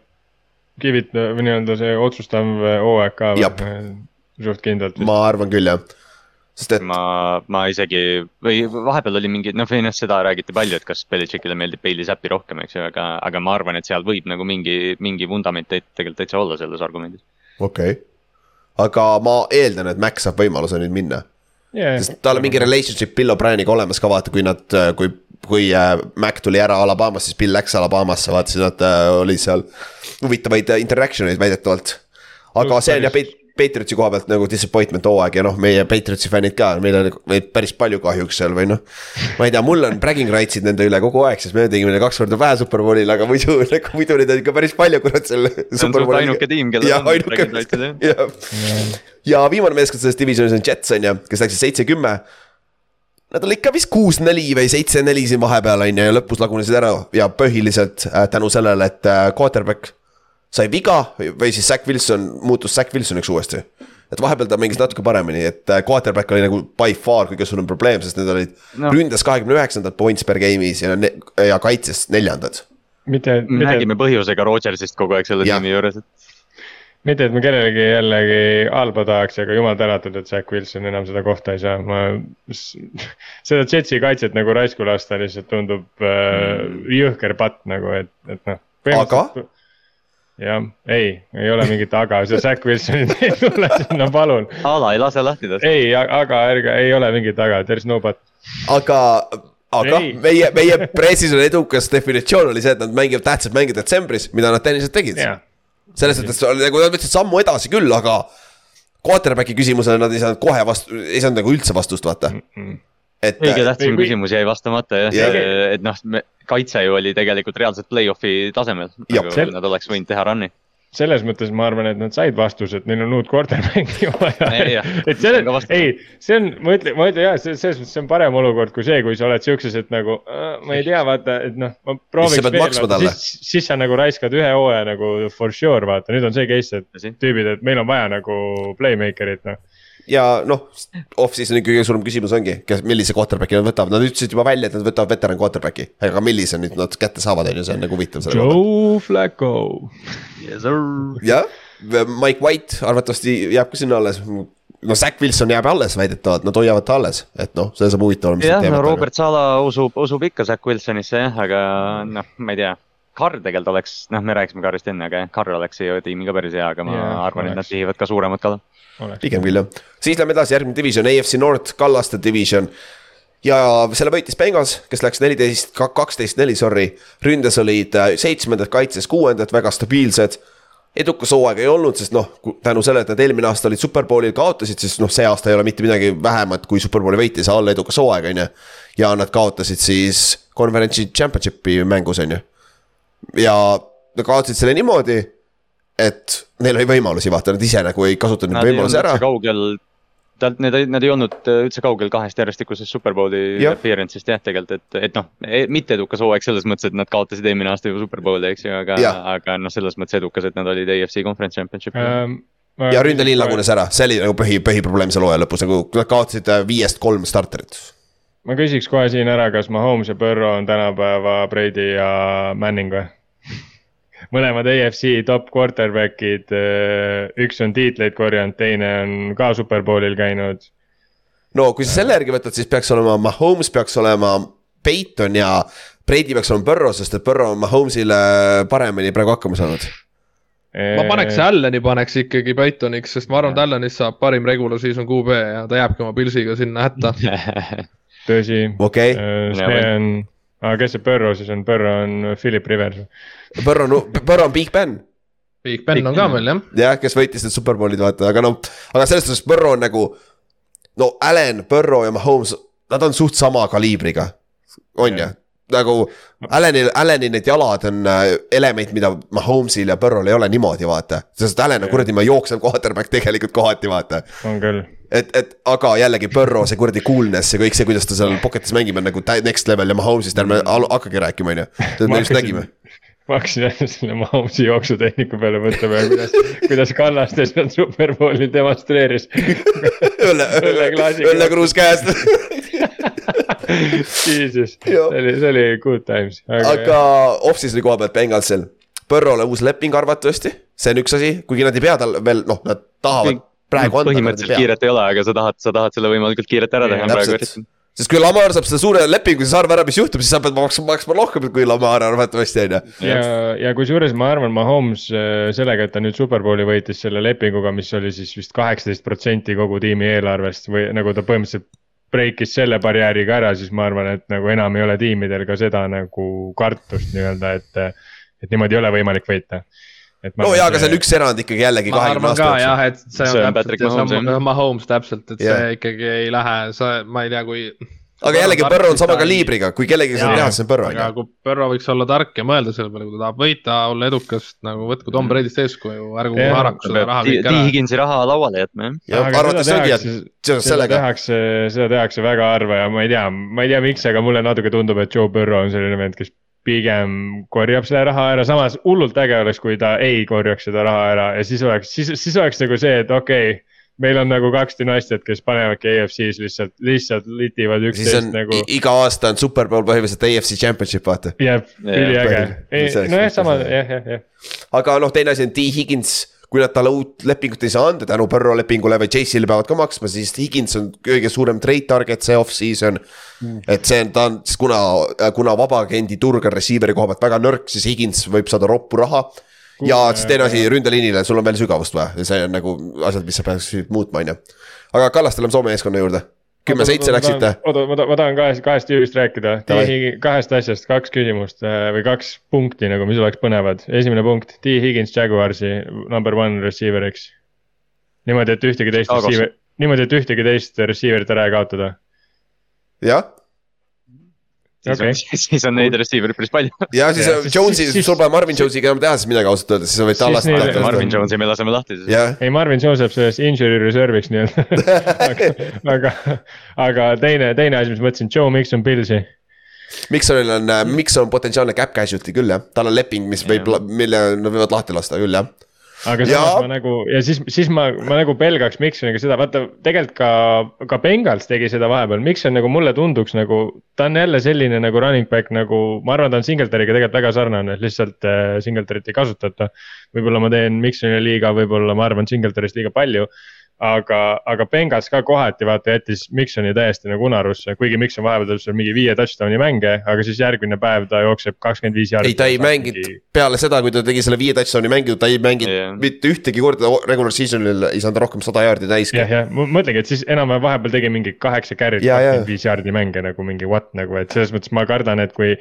kivit- või nii-öelda see otsustav hooaeg ka? suht kindlalt. ma arvan küll jah sest et. ma, ma isegi või vahepeal oli mingi, noh, või noh, seda räägiti palju, et kas Belichickile meeldib Bailey Zappi rohkem, eks ju, aga, aga ma arvan, et seal võib nagu mingi, mingi vundament tegelikult täitsa olla selles argumendis. okei okay., aga ma eeldan, et Max saab võimaluse nüüd minna yeah,. sest tal on mingi relationship Bill O'Brieniga olemas ka vaata, kui nad, kui, kui äh, Mac tuli ära Alabamasse, siis Bill läks Alabamasse, vaata siis nad äh, oli seal huvitavaid äh, interaction eid väidetavalt. aga see on jah, Patriotsi koha pealt nagu disappointment hooaeg ja noh, meie Patriotsi fännid ka, meil on neid päris palju kahjuks seal või noh. ma ei tea, mul on bragging rights'id nende üle kogu aeg, sest me tegime neile kaks korda vähe superbowlil, aga muidu nagu muidu neid on ikka päris palju, kurat suht ainuke tiim, kellel on bragging rights'id jah. ja viimane meeskond selles divisionis on Jets on ju, kes läksid seitse-kümme. Nad olid ikka vist kuus-neli või seitse-neli siin vahepeal on ju ja lõpus lagunesid ära ja põhiliselt äh, tänu sellele, et äh, quarterback sai viga või siis Zack Wilson muutus Zack Wilsoniks uuesti. et vahepeal ta mängis natuke paremini, et äh, quarterback oli nagu by far kõige suurem probleem, sest need olid no. ründes kahekümne üheksandad points per game'is ja, ja kaitses neljandad. mitte, mitte. räägime põhjusega Rodgersist kogu aeg selle tiimi juures, et mitte, et ma kellelegi jällegi halba tahaks, aga jumal tänatud, et Zack Wilson enam seda kohta ei saa, ma. seda Jetsi kaitset nagu raisku lasta lihtsalt tundub äh, jõhker patt nagu, et, et noh. aga jah, ei, ei ole mingit aga, see Zack Wilsonit ei tule sinna, palun. ala ei lase lahti tast. ei, aga ärge, ei ole mingit aga, there is no but. aga, aga ei. meie, meie pre-season edukas definitsioon oli see, et nad mängivad tähtsat mänge detsembris, mida nad tenniselt tegid. selles mõttes nagu nad võtsid sammu edasi küll, aga quarterback'i küsimusele nad ei saanud kohe vastu, ei saanud nagu üldse vastust, vaata mm. -mm et. kõige tähtsam küsimus jäi vastamata jah yeah., et noh, kaitse ju oli tegelikult reaalselt play-off'i tasemel, nagu sel... nad oleks võinud teha run'i selles mõttes ma arvan, et nad said vastuse, et neil on uut quarterback'i vaja. et selle, ei, see on, ma ütlen, ma ütlen jah, selles mõttes see on parem olukord kui see, kui sa oled siukses, et nagu äh,. ma ei tea, vaata, et noh, ma prooviks veel, siis, siis sa nagu raiskad ühe hooaja nagu for sure, vaata, nüüd on see case, et tüübid, et meil on vaja nagu playmaker'it, noh ja noh, off-season'i kõige suurem küsimus ongi, kes, millise quarterback'i nad võtavad, nad ütlesid juba välja, et nad võtavad veteran quarterback'i. aga millise nüüd nad kätte saavad, on ju, see on nagu huvitav. Joe Flacco. jah, Mike White arvatavasti jääb ka sinna alles no Zack Wilson jääb alles väidetavalt, nad hoiavad ta alles, et noh, see saab huvitav olema. jah, no Robert Sala usub, usub ikka Zack Wilsonisse jah, aga noh, ma ei tea. Carr tegelikult oleks, noh, me rääkisime Carrist enne, aga jah, Carr oleks ju tiimi ka päris hea, aga ma yeah, arvan, et nad sihivad ka suuremat kala pigem küll jah, siis lähme edasi, järgmine division, AFC North, Kallaste division ja selle võitis Bengals, kes läks neliteist, kaksteist, neli, sorry. ründes olid äh, seitsmendad, kaitses kuuendad, väga stabiilsed. edukas hooaeg ei olnud, sest noh, tänu sellele, et nad eelmine aasta olid superbowlil, kaotasid, siis noh, see aasta ei ole mitte midagi vähemat kui superbowli võit ei saa olla edukas hooaeg, on ju. ja nad kaotasid siis konverentsi championship'i mängus, on ju. ja nad kaotasid selle niimoodi et neil oli võimalusi, vaata, nad ise nagu ei kasutanud neid võimalusi ära. kaugel ta, need, nad ei olnud üldse kaugel kahest järjestikusest Superbowli appearance'ist jah, tegelikult, et, et noh, e, mitte edukas hooaeg selles mõttes, et nad kaotasid eelmine aasta juba Superbowli, eks ju, aga, aga noh, selles mõttes edukas, et nad olid AFC Conference Championship'i ähm, ja ründeliin lagunes ära, see oli nagu põhi, põhiprobleem seal hooaja lõpus, nagu nad kaotasid äh, viiest kolm starterit. ma küsiks kohe siin ära, kas Mahomes ja Burrow on tänapäeva Brady ja Manning või? Mõlemad AFC top quarterback'id, äh, üks on tiitleid korjanud, teine on ka superbowlil käinud. no kui sa selle järgi võtad, siis peaks olema Mahomes peaks olema Peiton ja Brady peaks olema Burrow, sest et Burrow on Mahomes'ile paremini praegu hakkama saanud. Ma paneks Allani paneks ikkagi Pythoniks, sest ma arvan, et Allanist saab parim regular season QB ja ta jääbki oma Pilsiga sinna hätta. Tõsi. Okay., äh, see on, aga kes see Burrow siis on, Burrow on Philip Rivers. Burrow on, Burrow on Big Ben. Big Ben Big on ka meil jah. jah, kes võitis need superbowlid vaata, aga noh, aga selles suhtes Burrow on nagu. no Allan, Burrow ja Mahomes, nad on suht sama kaliibriga, on ju nagu Allanil, Allanil need jalad on äh, element, mida Mahomes'il ja Burrow'l ei ole niimoodi, vaata. sest Allan on kuradi, ma jooksev quarterback tegelikult kohati, vaata. on küll. Et, et aga jällegi Burrow, see kuradi coolness ja kõik see, kuidas ta seal pocket'is mängib, on nagu next level ja Mahomes'ist ärme hakkagi rääkima, on ju. seda me just nägime. ma hakkasin jälle selle Mahomes'i jooksutehniku peale mõtlema ja kuidas, kuidas Kallaste seal superbowli demonstreeris. Õlle, õlle, õllekruus käest. Jesus, see oli, see oli good times. aga, aga off-season'i koha pealt Bengalsil, Burrow'le uus leping arvatavasti, see on üks asi, kuigi nad ei pea tal veel, noh, nad tahavad praegu anda. põhimõtteliselt kiiret ei ole, aga sa tahad, sa tahad selle võimalikult kiirelt ära teha praegu sest kui Lamar saab seda suure lepingu, siis arva ära, mis juhtub, siis sa pead maksma, maksma rohkem kui Lamar arvatavasti on ju. ja, ja kusjuures ma arvan, Mahomes äh, sellega, et ta nüüd superbowli võitis selle lepinguga, mis oli siis vist kaheksateist protsenti kogu tiimi eelarvest või nagu ta põhimõtteliselt breikis selle barjääriga ära, siis ma arvan, et nagu enam ei ole tiimidel ka seda nagu kartust nii-öelda, et, et niimoodi ei ole võimalik võita. No jaa, aga see on üks erand ikkagi jällegi kahekümne aasta jooksul. jah, et see on, see on täpselt, see on Mahomes täpselt, et yeah. see ikkagi ei lähe, sa, ma ei tea, kui aga jällegi Põrro on sama kaliibriga, kui kellegi saab teha, siis on Põrro on ju. kui Põrro võiks olla tark ja mõelda selle peale, kui ta tahab võita, olla edukas, nagu võtku Tom Brady'st eeskuju, ärgu haaraku seda raha kõik ära. T-Higginsi raha lauale jätma jah. arvates ongi, et seoses sellega. tehakse, seda tehakse väga harva ja ma ei tea, ma ei tea, miks, aga mulle natuke tundub, et Joe Burrow on selline vend, kes pigem korjab selle raha ära, samas hullult äge oleks, kui ta ei korjaks seda raha ära ja siis oleks, siis, siis oleks nagu see, et okei okay, meil on nagu kaks dünastiat, kes panevadki EFC-s lihtsalt, lihtsalt litivad üksteist nagu. iga aasta on superbowl põhimõtteliselt EFC championship, vaata. jah, üliäge, nojah, sama jah, jah, jah. aga noh, teine asi on T Higgins, kui nad talle uut lepingut ei saa anda tänu Burrow lepingule või Chase'ile peavad ka maksma, siis Higgins on kõige suurem trade target see off-season mm.. et see on, ta on, kuna, kuna vabaagendi turg on receiver'i koha pealt väga nõrk, siis Higgins võib saada roppu raha ja siis teine asi ründeliinile, sul on veel sügavust vaja ja see on nagu asjad, mis sa peaksid muutma, on ju. aga Kallastel on Soome meeskonna juurde. Kümme-seitse läksite. oota, ma tahan, ma tahan kahest, kahest tüübist rääkida, kahest asjast, kaks küsimust äh, või kaks punkti nagu, mis oleks põnevad. esimene punkt, T Higgins Jaguarsi number one receiver'iks. niimoodi, et ühtegi teist receiver, niimoodi, et ühtegi teist receiver'it ära ei kaotada. jah okay. on, siis on neid receiver'id päris palju. ja siis yeah. Jones'i, sul pole Marvin Jones'iga enam teha siis midagi ausalt öeldes, siis sa võid tallast lahti. Marvin Jones'i me laseme lahti siis yeah.. ei, Marvin Jones jääb selles injury reserve'iks nii-öelda aga, aga, aga teine, teine asi, mis ma mõtlesin, Joe Mikson Pillsi. Miksonil on, Mikson on potentsiaalne cap casualty küll jah, tal on leping, mis võib, mille nad võivad lahti lasta küll jah aga samas ja. ma nagu ja siis, siis ma, ma nagu pelgaks Miksoniga seda, vaata tegelikult ka, ka Bengals tegi seda vahepeal, Mikson nagu mulle tunduks nagu. ta on jälle selline nagu running back nagu, ma arvan, ta on Singletariga tegelikult väga sarnane, lihtsalt äh, Singletarit ei kasutata. võib-olla ma teen Miksonile liiga, võib-olla ma arvan Singletarist liiga palju aga, aga Bengals ka kohati vaata jättis Miksoni täiesti nagu unarusse, kuigi Mikson vahepeal teeb seal mingi viie touchdown'i mänge, aga siis järgmine päev ta jookseb kakskümmend viis jaardi. ei, ta ei mänginud mingi... peale seda, kui ta tegi selle viie touchdown'i mängu, ta ei mänginud yeah. mitte ühtegi korda regular season'il ei saanud rohkem sada jaardi täis. jah, jah, ma mõtlengi, et siis enam-vähem vahepeal tegi mingi kaheksa carry't, kakskümmend viis jaardi mänge nagu mingi what nagu, et selles mõttes ma kardan, et kui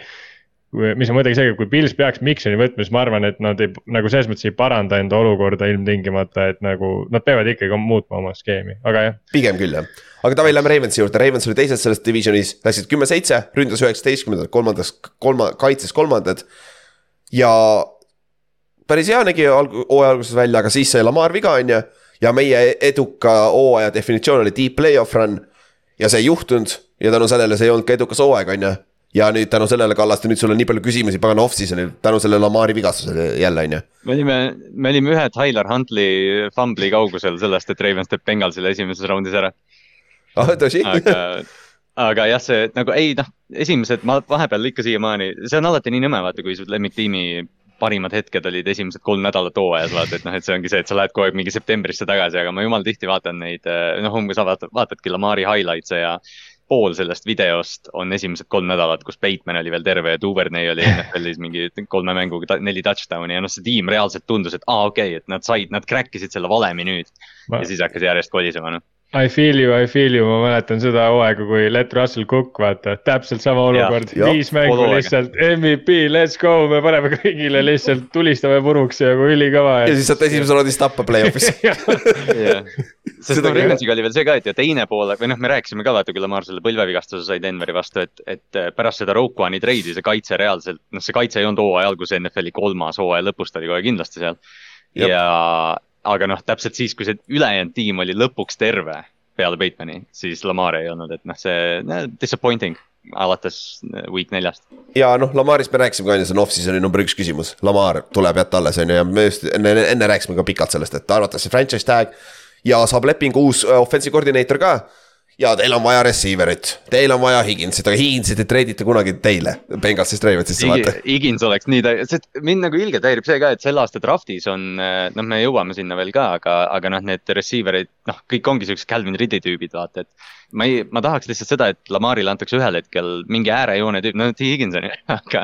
mis on muidugi see, kui Pils peaks Miksoni võtma, siis ma arvan, et nad ei, nagu selles mõttes ei paranda enda olukorda ilmtingimata, et nagu nad peavad ikkagi muutma oma skeemi, aga jah. pigem küll jah, aga davai, lähme Ravensi juurde, Ravens oli teised selles divisionis, läksid kümme-seitse, ründas üheksateistkümnendat, kolmandas, kolma, kaitses kolmandad. ja päris hea nägi hooaja alguses välja, aga siis sai Lamar viga, on ju ja meie eduka hooaja definitsioon oli deep play-off run. ja see ei juhtunud ja tänu sellele see ei olnud ka edukas hooaeg, on ju. Ja nüüd tänu sellele, Kallaste, nüüd sul on nii palju küsimusi pagana off-season'il, tänu sellele Lamari vigastusele jälle, on ju. me olime, me olime ühe Tyler Huntley fumbli kaugusel sellest, et Ravens teeb Bengalsile esimeses raundis ära. ah, tõsi? aga, aga jah, see nagu ei noh, esimesed, ma vahepeal ikka siiamaani, see on alati nii nõme, vaata, kui su lemmiktiimi parimad hetked olid esimesed kolm nädalat hooajas, vaata, et noh, et see ongi see, et sa lähed kogu aeg mingi septembrisse tagasi, aga ma jumal tihti vaatan neid, noh, umbes vaatad, vaatadki Lamari highlights'e ja pool sellest videost on esimesed kolm nädalat, kus Bateman oli veel terve ja Duvernay oli NFL-is mingi kolme mänguga neli touchdown'i ja noh, see tiim reaalselt tundus, et aa ah, okei okay,, et nad said, nad crack isid selle valemi nüüd. Ja siis hakkas järjest kolisema noh I feel you, I feel you, ma mäletan seda hooaega, kui Let Russell Cook, vaata, täpselt sama olukord, viis mängu lihtsalt. MVP, let's go, me paneme kõigile lihtsalt tulistame puruks ja kui ülikõva. ja siis saate esimeses raundis tappa play-off'is. Sest noh, Ravensiga oli veel see ka, et ja teine pool või noh, me rääkisime ka vaata, kui Lamar selle põlvevigastuse sai Denveri vastu, et, et äh, pärast seda Rokuani treidi see kaitse reaalselt, noh, see kaitse ei olnud hooaja alguses NFL-i kolmas, hooaja lõpus ta oli kohe kindlasti seal. ja aga noh, täpselt siis, kui see ülejäänud tiim oli lõpuks terve peale Batemani, siis Lamar ei olnud, et noh, see no, disappointing alates äh, week neljast. ja noh, Lamarist me rääkisime ka on ju, see on off-season'i number üks küsimus, Lamar tuleb jätta alles on ju ja me just enne, enne rääkisime ka pikalt sellest, et arvatakse franchise tag. ja saab lepingu uus äh, offensive koordineeter ka ja teil on vaja receiver'it, teil on vaja Higinsit, aga Higinsit ei treidita kunagi teile, Bengalsist Ravensisse vaata. Higins oleks nii, sest mind nagu ilgelt häirib see ka, et selle aasta draft'is on, noh, me jõuame sinna veel ka, aga, aga noh, need receiver'id, noh, kõik ongi siuksed Calvin Ridley tüübid, vaata, et ma ei, ma tahaks lihtsalt seda, et Lamarile antakse ühel hetkel mingi äärejoone tüüp, no T Higgins on ju, aga,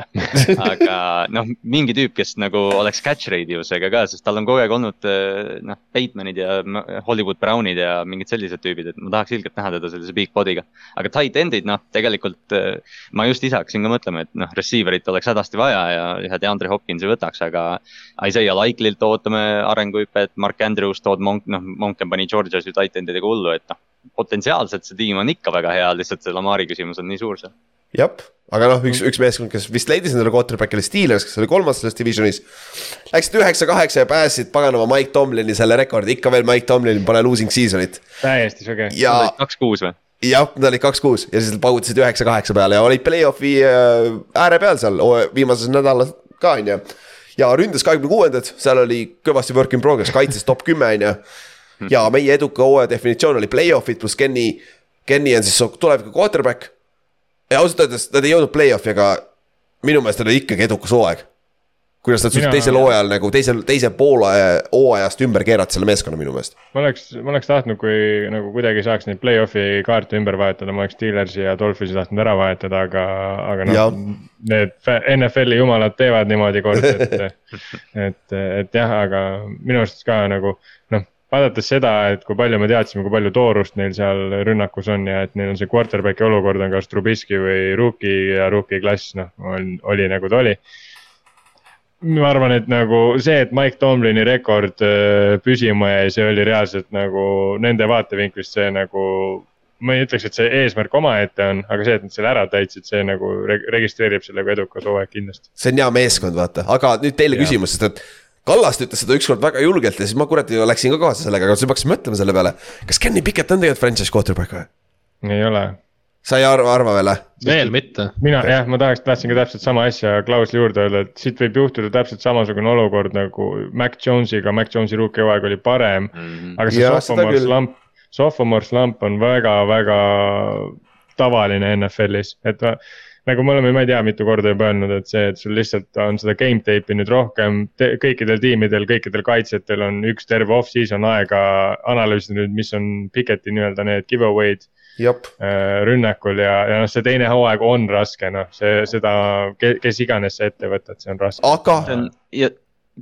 aga noh, mingi tüüp, kes nagu oleks catch radius ega ka, sest tal on kogu aeg olnud noh, Batemanid ja Hollywood Brownid ja mingid sellised tüübid, et ma tahaks ilgelt näha teda sellise big body'ga. aga tight end'id, noh, tegelikult ma just ise hakkasin ka mõtlema, et noh, receiver'it oleks hädasti vaja ja ühe DeAndre Hopkinsi võtaks, aga. Isaiah Likely'lt ootame arenguhüpet, Mark Andrews, Todd Monk, noh, Monken pani Georgia's ju tight end'idega hullu, et noh potentsiaalselt see tiim on ikka väga hea, lihtsalt see Lamari küsimus on nii suur seal. jah, aga noh, üks, üks meeskond, kes vist leidis endale quarterback'i oli Steelers, kes oli kolmas selles divisionis. Läksid üheksa-kaheksa ja päästsid paganama Mike Tomlini selle rekordi, ikka veel Mike Tomlin pole losing season'it. täiesti süge. ja. kaks-kuus või? jah, nad olid kaks-kuus ja siis paugutasid üheksa-kaheksa peale ja olid play-off'i äh, ääre peal seal viimases nädalas ka on ju. ja ründas kahekümne kuuendad, seal oli kõvasti work in progress, kaitses top kümme on ju. Ja meie eduka hooaja definitsioon oli play-off'id pluss Kenny, Kenny on siis tuleviku quarterback. ja ausalt öeldes nad ei jõudnud play-off'i, aga minu meelest oli ikkagi edukas hooaeg. kuidas nad suutsid teisel hooajal nagu teisel, teise poole hooajast ümber keerata selle meeskonna minu meelest. ma oleks, ma oleks tahtnud, kui nagu kuidagi saaks neid play-off'i kaarte ümber vahetada, ma oleks Steelersi ja Dolphinsi tahtnud ära vahetada, aga, aga noh. Need NFL-i jumalad teevad niimoodi kord, et et, et jah, aga minu arust ka nagu noh vaadates seda, et kui palju me teadsime, kui palju toorust neil seal rünnakus on ja et neil on see quarterback'i olukord on kas Trubisky või Rookie ja Rookie klass, noh, oli nagu ta oli. ma arvan, et nagu see, et Mike Tomlini rekord äh, püsima jäi, see oli reaalselt nagu nende vaatevinklist see nagu ma ei ütleks, et see eesmärk omaette on, aga see, et nad selle ära täitsid, see nagu registreerib selle kui edukas hooaeg kindlasti. see on hea meeskond, vaata, aga nüüd teile ja. küsimus, sest et Kallast ütles seda ükskord väga julgelt ja siis ma kuradi läksin ka kaasa sellega, aga siis ma hakkasin mõtlema selle peale. kas Kenny Pickett on tegelikult franchise quarterback või? ei ole. sa ei arva, arva veel või? veel mitte. mina okay. jah, ma tahaks, tahtsin ka täpselt sama asja Klausli juurde öelda, et siit võib juhtuda täpselt samasugune olukord nagu Mac Jones'iga, Mac Jones'i rookie hooaeg oli parem mm. -hmm. aga see sophomore slump, sophomore slump on väga-väga tavaline NFL-is, et nagu me oleme, ma ei tea, mitu korda juba öelnud, et see, et sul lihtsalt on seda game tape'i nüüd rohkem te, kõikidel tiimidel, kõikidel kaitsjatel on üks terve off-season aega analüüsida nüüd, mis on Piketi nii-öelda need giveaway'd. Äh, rünnakul ja, ja noh, see teine hooaeg on raske, noh, see, seda, kes iganes sa ette võtad, see on raske. aga. ja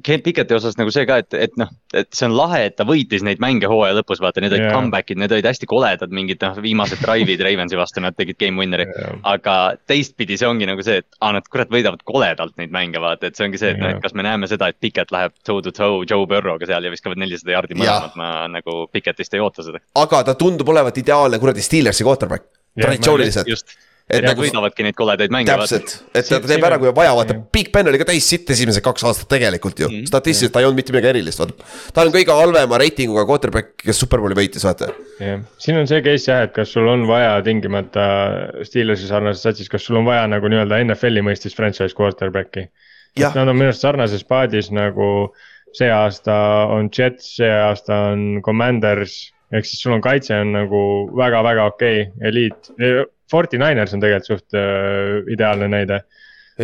Ken Picketi osas nagu see ka, et, et noh, et see on lahe, et ta võitis neid mänge hooaja lõpus, vaata, need olid yeah. comeback'id, need olid hästi koledad, mingid noh, viimased drive'id Ravensi vastu, nad tegid game winner'i yeah.. aga teistpidi see ongi nagu see, et aa, nad kurat võidavad koledalt neid mänge, vaata, et see ongi see, et yeah. noh, et kas me näeme seda, et Picket läheb toe to toe Joe Burrow'ga seal ja viskavad nelisada jaardi mõlemad, ma nagu Picketist ei oota seda. aga ta tundub olevat ideaalne kuradi Steelersi quarterback, traditsiooniliselt et nagu võidavadki neid koledaid mänge. täpselt, et ta teeb ära, kui on vaja, vaata, Big Ben oli ka täis sitt esimesed kaks aastat tegelikult ju mm -hmm., statistiliselt ta ei olnud mitte midagi erilist, vaata. ta on kõige halvema reitinguga quarterback, kes superbowli võitis, vaata. jah, siin on see case jah, et kas sul on vaja tingimata Steelersi sarnases satsis, kas sul on vaja nagu nii-öelda NFL-i mõistes franchise quarterback'i. Nad on minu arust sarnases paadis nagu see aasta on Jets, see aasta on Commanders ehk siis sul on kaitse on nagu väga-väga okei okay,, eliit. Forty Niners on tegelikult suht äh, ideaalne näide.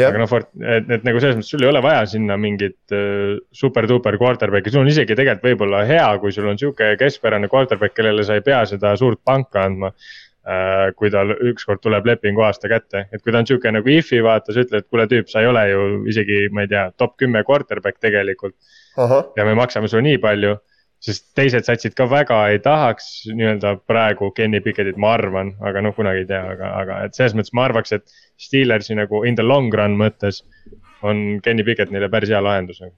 aga noh, et, et nagu selles mõttes sul ei ole vaja sinna mingit äh, super-duper quarterback'i, sul on isegi tegelikult võib-olla hea, kui sul on sihuke keskpärane quarterback, kellele sa ei pea seda suurt panka andma äh,. kui tal ükskord tuleb lepingu aasta kätte, et kui ta on sihuke nagu if'i vaata, sa ütled, kuule tüüp, sa ei ole ju isegi, ma ei tea, top kümme quarterback tegelikult. ja me maksame sulle nii palju sest teised satsid ka väga ei tahaks nii-öelda praegu Kenny Picketit, ma arvan, aga noh, kunagi ei tea, aga, aga et selles mõttes ma arvaks, et Steelersi nagu in the long run mõttes on Kenny Pickett neile päris hea lahendus nagu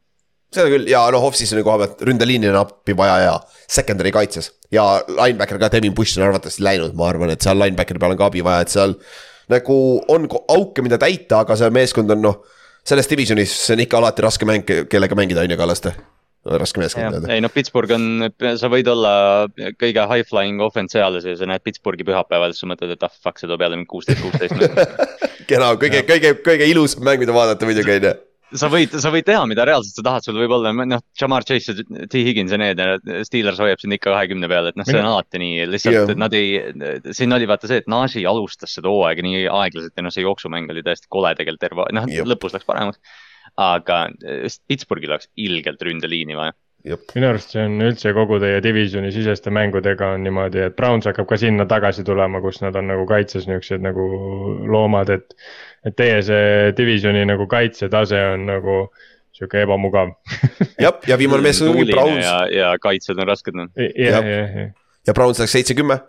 seda küll ja noh, off-season'i koha pealt ründeliini on appi vaja ja secondary kaitses ja linebacker ka, Devin Bush on arvatavasti läinud, ma arvan, et seal linebackeri peal on ka abi vaja, et seal. nagu on auke, mida täita, aga see meeskond on noh, selles divisionis on ikka alati raske mäng, kellega mängida, on ju, Kallaste raske meeskond öelda. ei noh, Pittsburgh on, sa võid olla kõige high flying offense eales ja sa näed Pittsburghi pühapäeval, siis sa mõtled, et ah fuck, see toob jälle mingi kuusteist, kuusteist. kena, kõige, kõige, kõige ilusam mäng, mida vaadata muidugi on ju sa võid, sa võid teha, mida reaalselt sa tahad, sul võib olla noh, Jamar Chase ja T Higgins ja need ja Steelers hoiab sind ikka kahekümne peal, et noh, see on alati nii, lihtsalt yeah. nad ei. siin oli vaata see, et Nasi alustas seda hooaega nii aeglaselt ja noh, see jooksumäng oli täiesti kole tegelikult terve, noh yeah. lõpus läks paremaks aga eh, Pittsburghil oleks ilgelt ründeliini vaja minu arust see on üldse kogu teie divisioni siseste mängudega on niimoodi, et Browns hakkab ka sinna tagasi tulema, kus nad on nagu kaitses niuksed nagu loomad, et. et teie see divisioni nagu kaitsetase on nagu sihuke ebamugav jah, ja viimane mees ongi Browns. ja, ja kaitsed on rasked noh. jah, jah, jah. ja Browns läks seitse, kümme,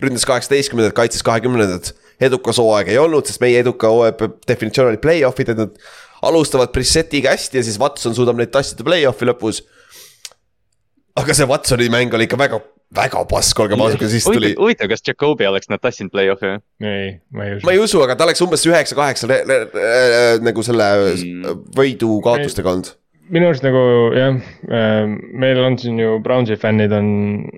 ründas kaheksateistkümnendat, kaitses kahekümnendat. edukas hooaeg ei olnud, sest meie eduka hooaja definitsioon oli play-off'id, et nad alustavad Brissetiga hästi ja siis Watson suudab neid tassida play-off'i lõpus. aga see Watsoni mäng oli ikka väga, väga pask, olgem ausad, siis tuli. huvitav, kas Jakobi oleks nad tassinud play-off'i või? ei, ma ei usu. ma ei usu, aga ta oleks umbes üheksa-kaheksa nagu selle mm. võidu kaotustega olnud minu arust nagu jah, äh, meil on siin ju Brownsi fännid on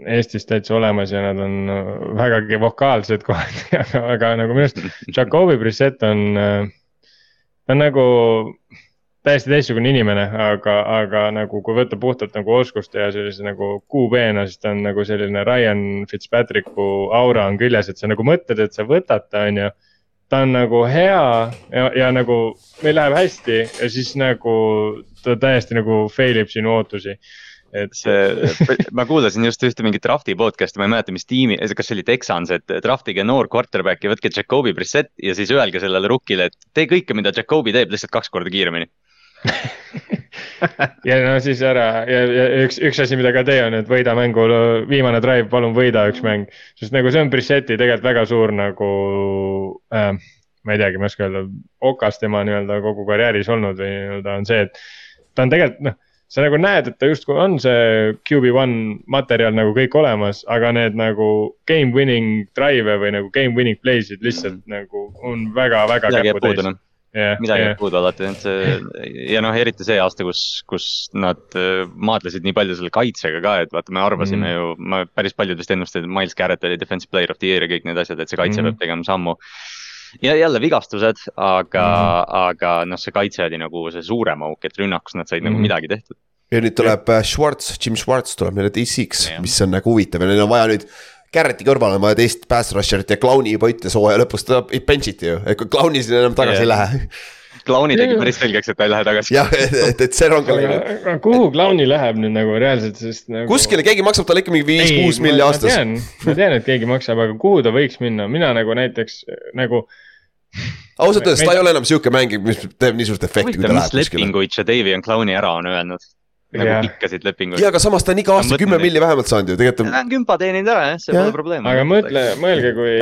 Eestis täitsa olemas ja nad on vägagi vokaalsed kohati, aga, aga nagu minu arust Jakobi Brissett on äh, ta on nagu täiesti teistsugune inimene, aga, aga nagu kui võtta puhtalt nagu oskuste ja sellise nagu QB-na, siis ta on nagu selline Ryan Fitzpatricku aura on küljes, et sa nagu mõtled, et sa võtad ta, on ju. ta on nagu hea ja, ja nagu meil läheb hästi ja siis nagu ta täiesti nagu fail ib sinu ootusi et see, ma kuulasin just ühte mingit draft'i podcast'i, ma ei mäleta, mis tiimi, kas see oli Texans, et draft'ige noor quarterback ja võtke Jakobi Brissett ja siis öelge sellele rook'ile, et tee kõike, mida Jakobi teeb, lihtsalt kaks korda kiiremini. Ja no siis ära. Ja, ja üks, üks asi, mida ka tee on, et võida mängu, viimane drive, palun võida üks mäng. sest nagu see on Brissetti tegelikult väga suur nagu äh,, ma ei teagi, ma ei oska öelda, okas tema nii-öelda kogu karjääris olnud või nii-öelda on see, et ta on tegelikult noh sa nagu näed, et ta justkui on see QB1 materjal nagu kõik olemas, aga need nagu game winning drive'e või nagu game winning play'sid lihtsalt mm. nagu on väga-väga käputäis. Noh. Yeah, midagi jääb yeah. puudu alati, et see ja noh, eriti see aasta, kus, kus nad äh, maadlesid nii palju selle kaitsega ka, et vaata, me arvasime mm. ju, ma päris paljud vist ennustasid, et Miles Garrett oli defensive player of the year ja kõik need asjad, et see kaitse mm. peab tegema sammu ja jälle vigastused, aga mm, -hmm. aga noh, see kaitse oli nagu see suurem auk, et rünnakus nad said mm -hmm. nagu mhm. midagi tehtud. ja nüüd tuleb ja. Äh, Schwartz, Jim Schwartz tuleb meile DC-ks, mis on nagu huvitav ja neil on vaja nüüd. Garretti kõrvale on vaja teist pass rusher'it ja Clowni juba ütles hooaja lõpus, ta bench'iti ju, et kui Clowni sinna enam tagasi ja. ei lähe Clowni tegi päris selgeks, et ta ei lähe tagasi. jah, et, et see rong on läinud. kuhu Clowni läheb nüüd nagu reaalselt, sest nagu.... kuskile keegi maksab talle ikka mingi viis-kuus milli aastas. ma tean, et keegi maksab, aga kuhu ta võiks minna, mina nagu näiteks nagu ausalt öeldes ta ei ole enam sihuke mängija, mis teeb nii suurt efekti, kui ta läheb kuskile. mis lepinguid Davian Clowni ära on öelnud? Nagu yeah. pikkasid lepinguid. ja, aga samas ta on iga aasta kümme milli vähemalt saanud ju, tegelikult on. ta on kümpa teeninud ära jah, see ja. pole probleem. aga mõtle, mõelge, kui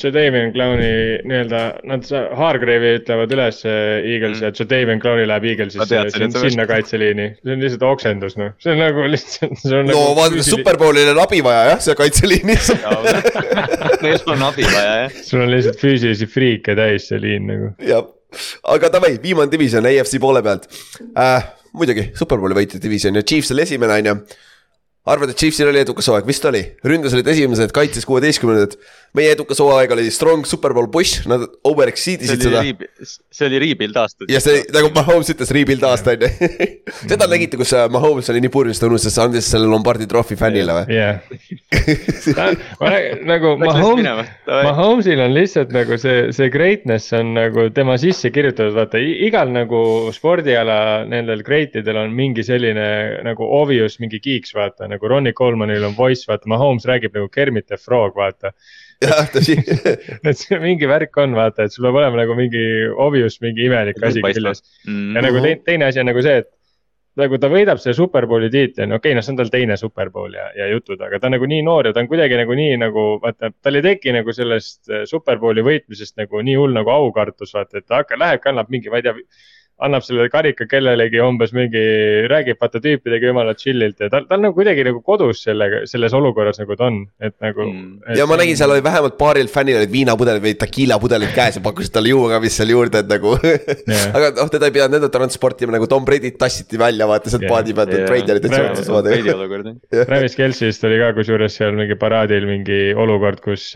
Jadavion Clowni nii-öelda, nad Hargrave'i ütlevad üles Eaglesi mm. ja Jadavion Clowni läheb Eaglesisse sinna kaitseliini. see on lihtsalt oksendus noh, see on nagu lihtsalt. no nagu vaata. Superbowlil on abi vaja jah, seal kaitseliinis Neil on abi vaja jah. sul on lihtsalt füüsilisi friike täis see liin nagu. jah, aga davai, viimane division AFC poole pealt äh, muidugi, superbowli võitjate division ja Chiefs oli esimene, on ju. Arvad, et Chiefsil oli edukas hooaeg, vist oli, ründes olid esimesed, kaitses kuueteistkümnendat. Meie edukas hooaeg oli strong superbowl push, nad over exceed isid seda. see oli rebuild aasta. ja see nagu Mahomes ütles, rebuild aasta on ju. seda nägite, kus äh, Mahomes oli nii purjus, ta unustas, andis selle Lombardi trofi fännile või? jah, nagu Mahomes, Mahomes'il on lihtsalt nagu see, see greatness on nagu tema sisse kirjutatud, vaata igal nagu spordiala nendel great idel on mingi selline nagu obvious mingi kiiks, vaata nagu Ronnie Colemanil on voice, vaata, Mahomes räägib nagu Kermit the Frog, vaata. Jah, tõsi et see mingi värk on, vaata, et sul peab olema nagu mingi obvious, mingi imelik asi küljes mm. -hmm. ja nagu teine, teine asi on nagu see, et nagu ta võidab selle superbowli tiitli, on okei okay,, noh, see on tal teine superbowl ja, ja jutud, aga ta on nagu nii noor ja ta on kuidagi nagu nii nagu vaata, tal ei teki nagu sellest superbowli võitmisest nagu nii hull nagu aukartus, vaata, et ta hakkab, läheb, kannab mingi, ma ei tea annab selle karika kellelegi umbes mingi, räägib vaata tüüpidega jumala chill'ilt ja ta, ta on nagu kuidagi nagu kodus sellega, selles olukorras nagu ta on, et nagu mm.. ja ma nägin, seal oli vähemalt paaril fännil olid viinapudelid või tequila pudelid käes ja pakkusid talle juuakamist seal juurde, et nagu yeah. aga noh, teda ei pidanud enda transportima nagu Tom Brady't tassiti välja, vaata sealt yeah. paadi pealt, et Brady oli täitsa otsus vaata. Travis Kelce'ist oli ka kusjuures seal mingi paraadil mingi olukord, kus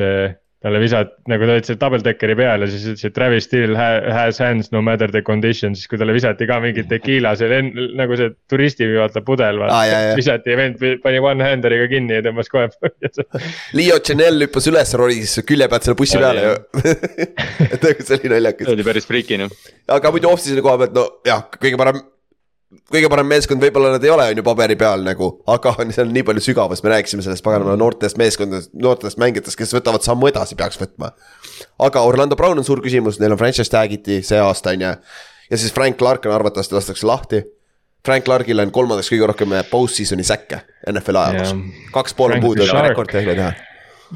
talle visati, nagu ta ütles, et double deckeri peal ja siis ütles, et Travis still has hands no matter the condition, siis kui talle visati ka mingi tequila, see nagu see turisti vaata pudel vaata ah,. visati ja vend pani one-handeriga kinni ja tõmbas kohe põhja. Leo Chanel hüppas üles, ronis külje pealt selle bussi peale ju et nagu see oli naljakas. see oli päris freaky noh. aga muidu off-season'i koha pealt, no jah, kõige parem kõige parem meeskond võib-olla nad ei ole, on ju paberi peal nagu, aga seal on nii palju sügavust, me rääkisime sellest paganama noortest meeskondadest, noortest mängijatest, kes võtavad sammu edasi, peaks võtma. aga Orlando Brown on suur küsimus, neil on franchise tag'iti see aasta, on ju. ja siis Frank Clark on arvatavasti lastakse lahti. Frank Clarkil on kolmandaks kõige rohkem post-season'i säkke NFL-i ajaloos yeah., kaks pool on puudu, rekord teile teha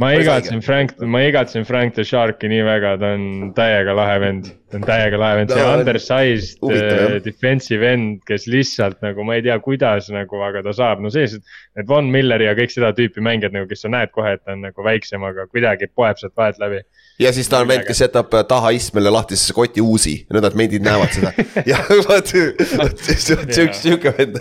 ma igatsen Frank, ma igatsen Frank the Shark'i nii väga, ta on täiega lahe vend. ta on täiega lahe vend, see undersized uh, defensive end, kes lihtsalt nagu ma ei tea, kuidas nagu, aga ta saab, no sellised. Need Von Milleri ja kõik seda tüüpi mängijad nagu, kes sa näed kohe, et ta on nagu väiksem, aga kuidagi poeb sealt vahelt läbi ja siis ta on vend, kes jätab äh, taha istmele lahtisesse koti uusi, nüüd nad meidid näevad seda. jah, vot, vot sihuke, sihuke vend.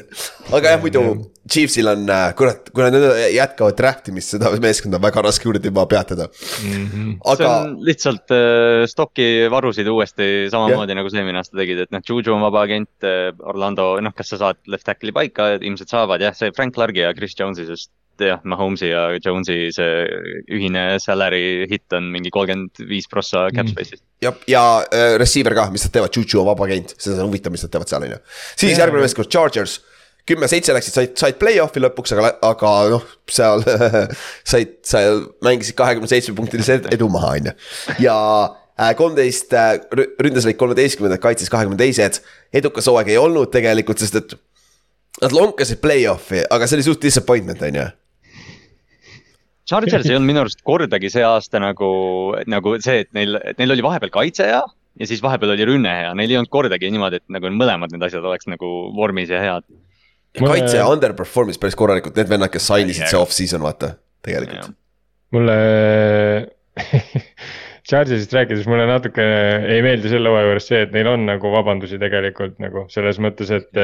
aga jah, muidu Chiefsil on, äh, kurat, kui nad jätkavad draft imist, seda meeskonda on väga raske kuradi juba peatada mm. -hmm. aga. see on lihtsalt äh, stok'i varusid uuesti samamoodi yeah. nagu see eelmine aasta tegid, et noh, Juju on vaba agent äh,, Orlando, noh, kas sa saad left tackle'i paika, ilmselt saavad jah, see Frank Clark'i ja Chris Jones'i, sest jah, Mahomes'i ja Jones'i see ühine salary hit on mingi kolmkümmend viis prossa cap mhm. space'is mm.. ja, ja äh, receiver ka, mis nad teevad, Juju on vaba agent, seda on huvitav, mis nad teevad seal, on ju. siis yeah, järgmine meeskond, Chargers kümme-seitse läksid, said, said play-off'i lõpuks, aga, aga noh, seal said, seal mängisid kahekümne seitsme punktilise edu maha, on ju. ja äh, kolmteist äh, ründes olid kolmeteistkümnendad, kaitses kahekümne teised. edukas hooaeg ei olnud tegelikult, sest et nad lonkasid play-off'i, aga see oli suht disappointment, on ju. Chargers ei olnud minu arust kordagi see aasta nagu, nagu see, et neil, neil oli vahepeal kaitse hea ja siis vahepeal oli rünne hea, neil ei olnud kordagi niimoodi, et nagu mõlemad need asjad oleks nagu vormis ja head. Kaitse mulle... underperform'is päris korralikult, need vennad, kes sainisid see off-season, vaata, tegelikult. mulle Chargesist rääkides mulle natuke ei meeldi selle hooaja juures see, et neil on nagu vabandusi tegelikult nagu selles mõttes, et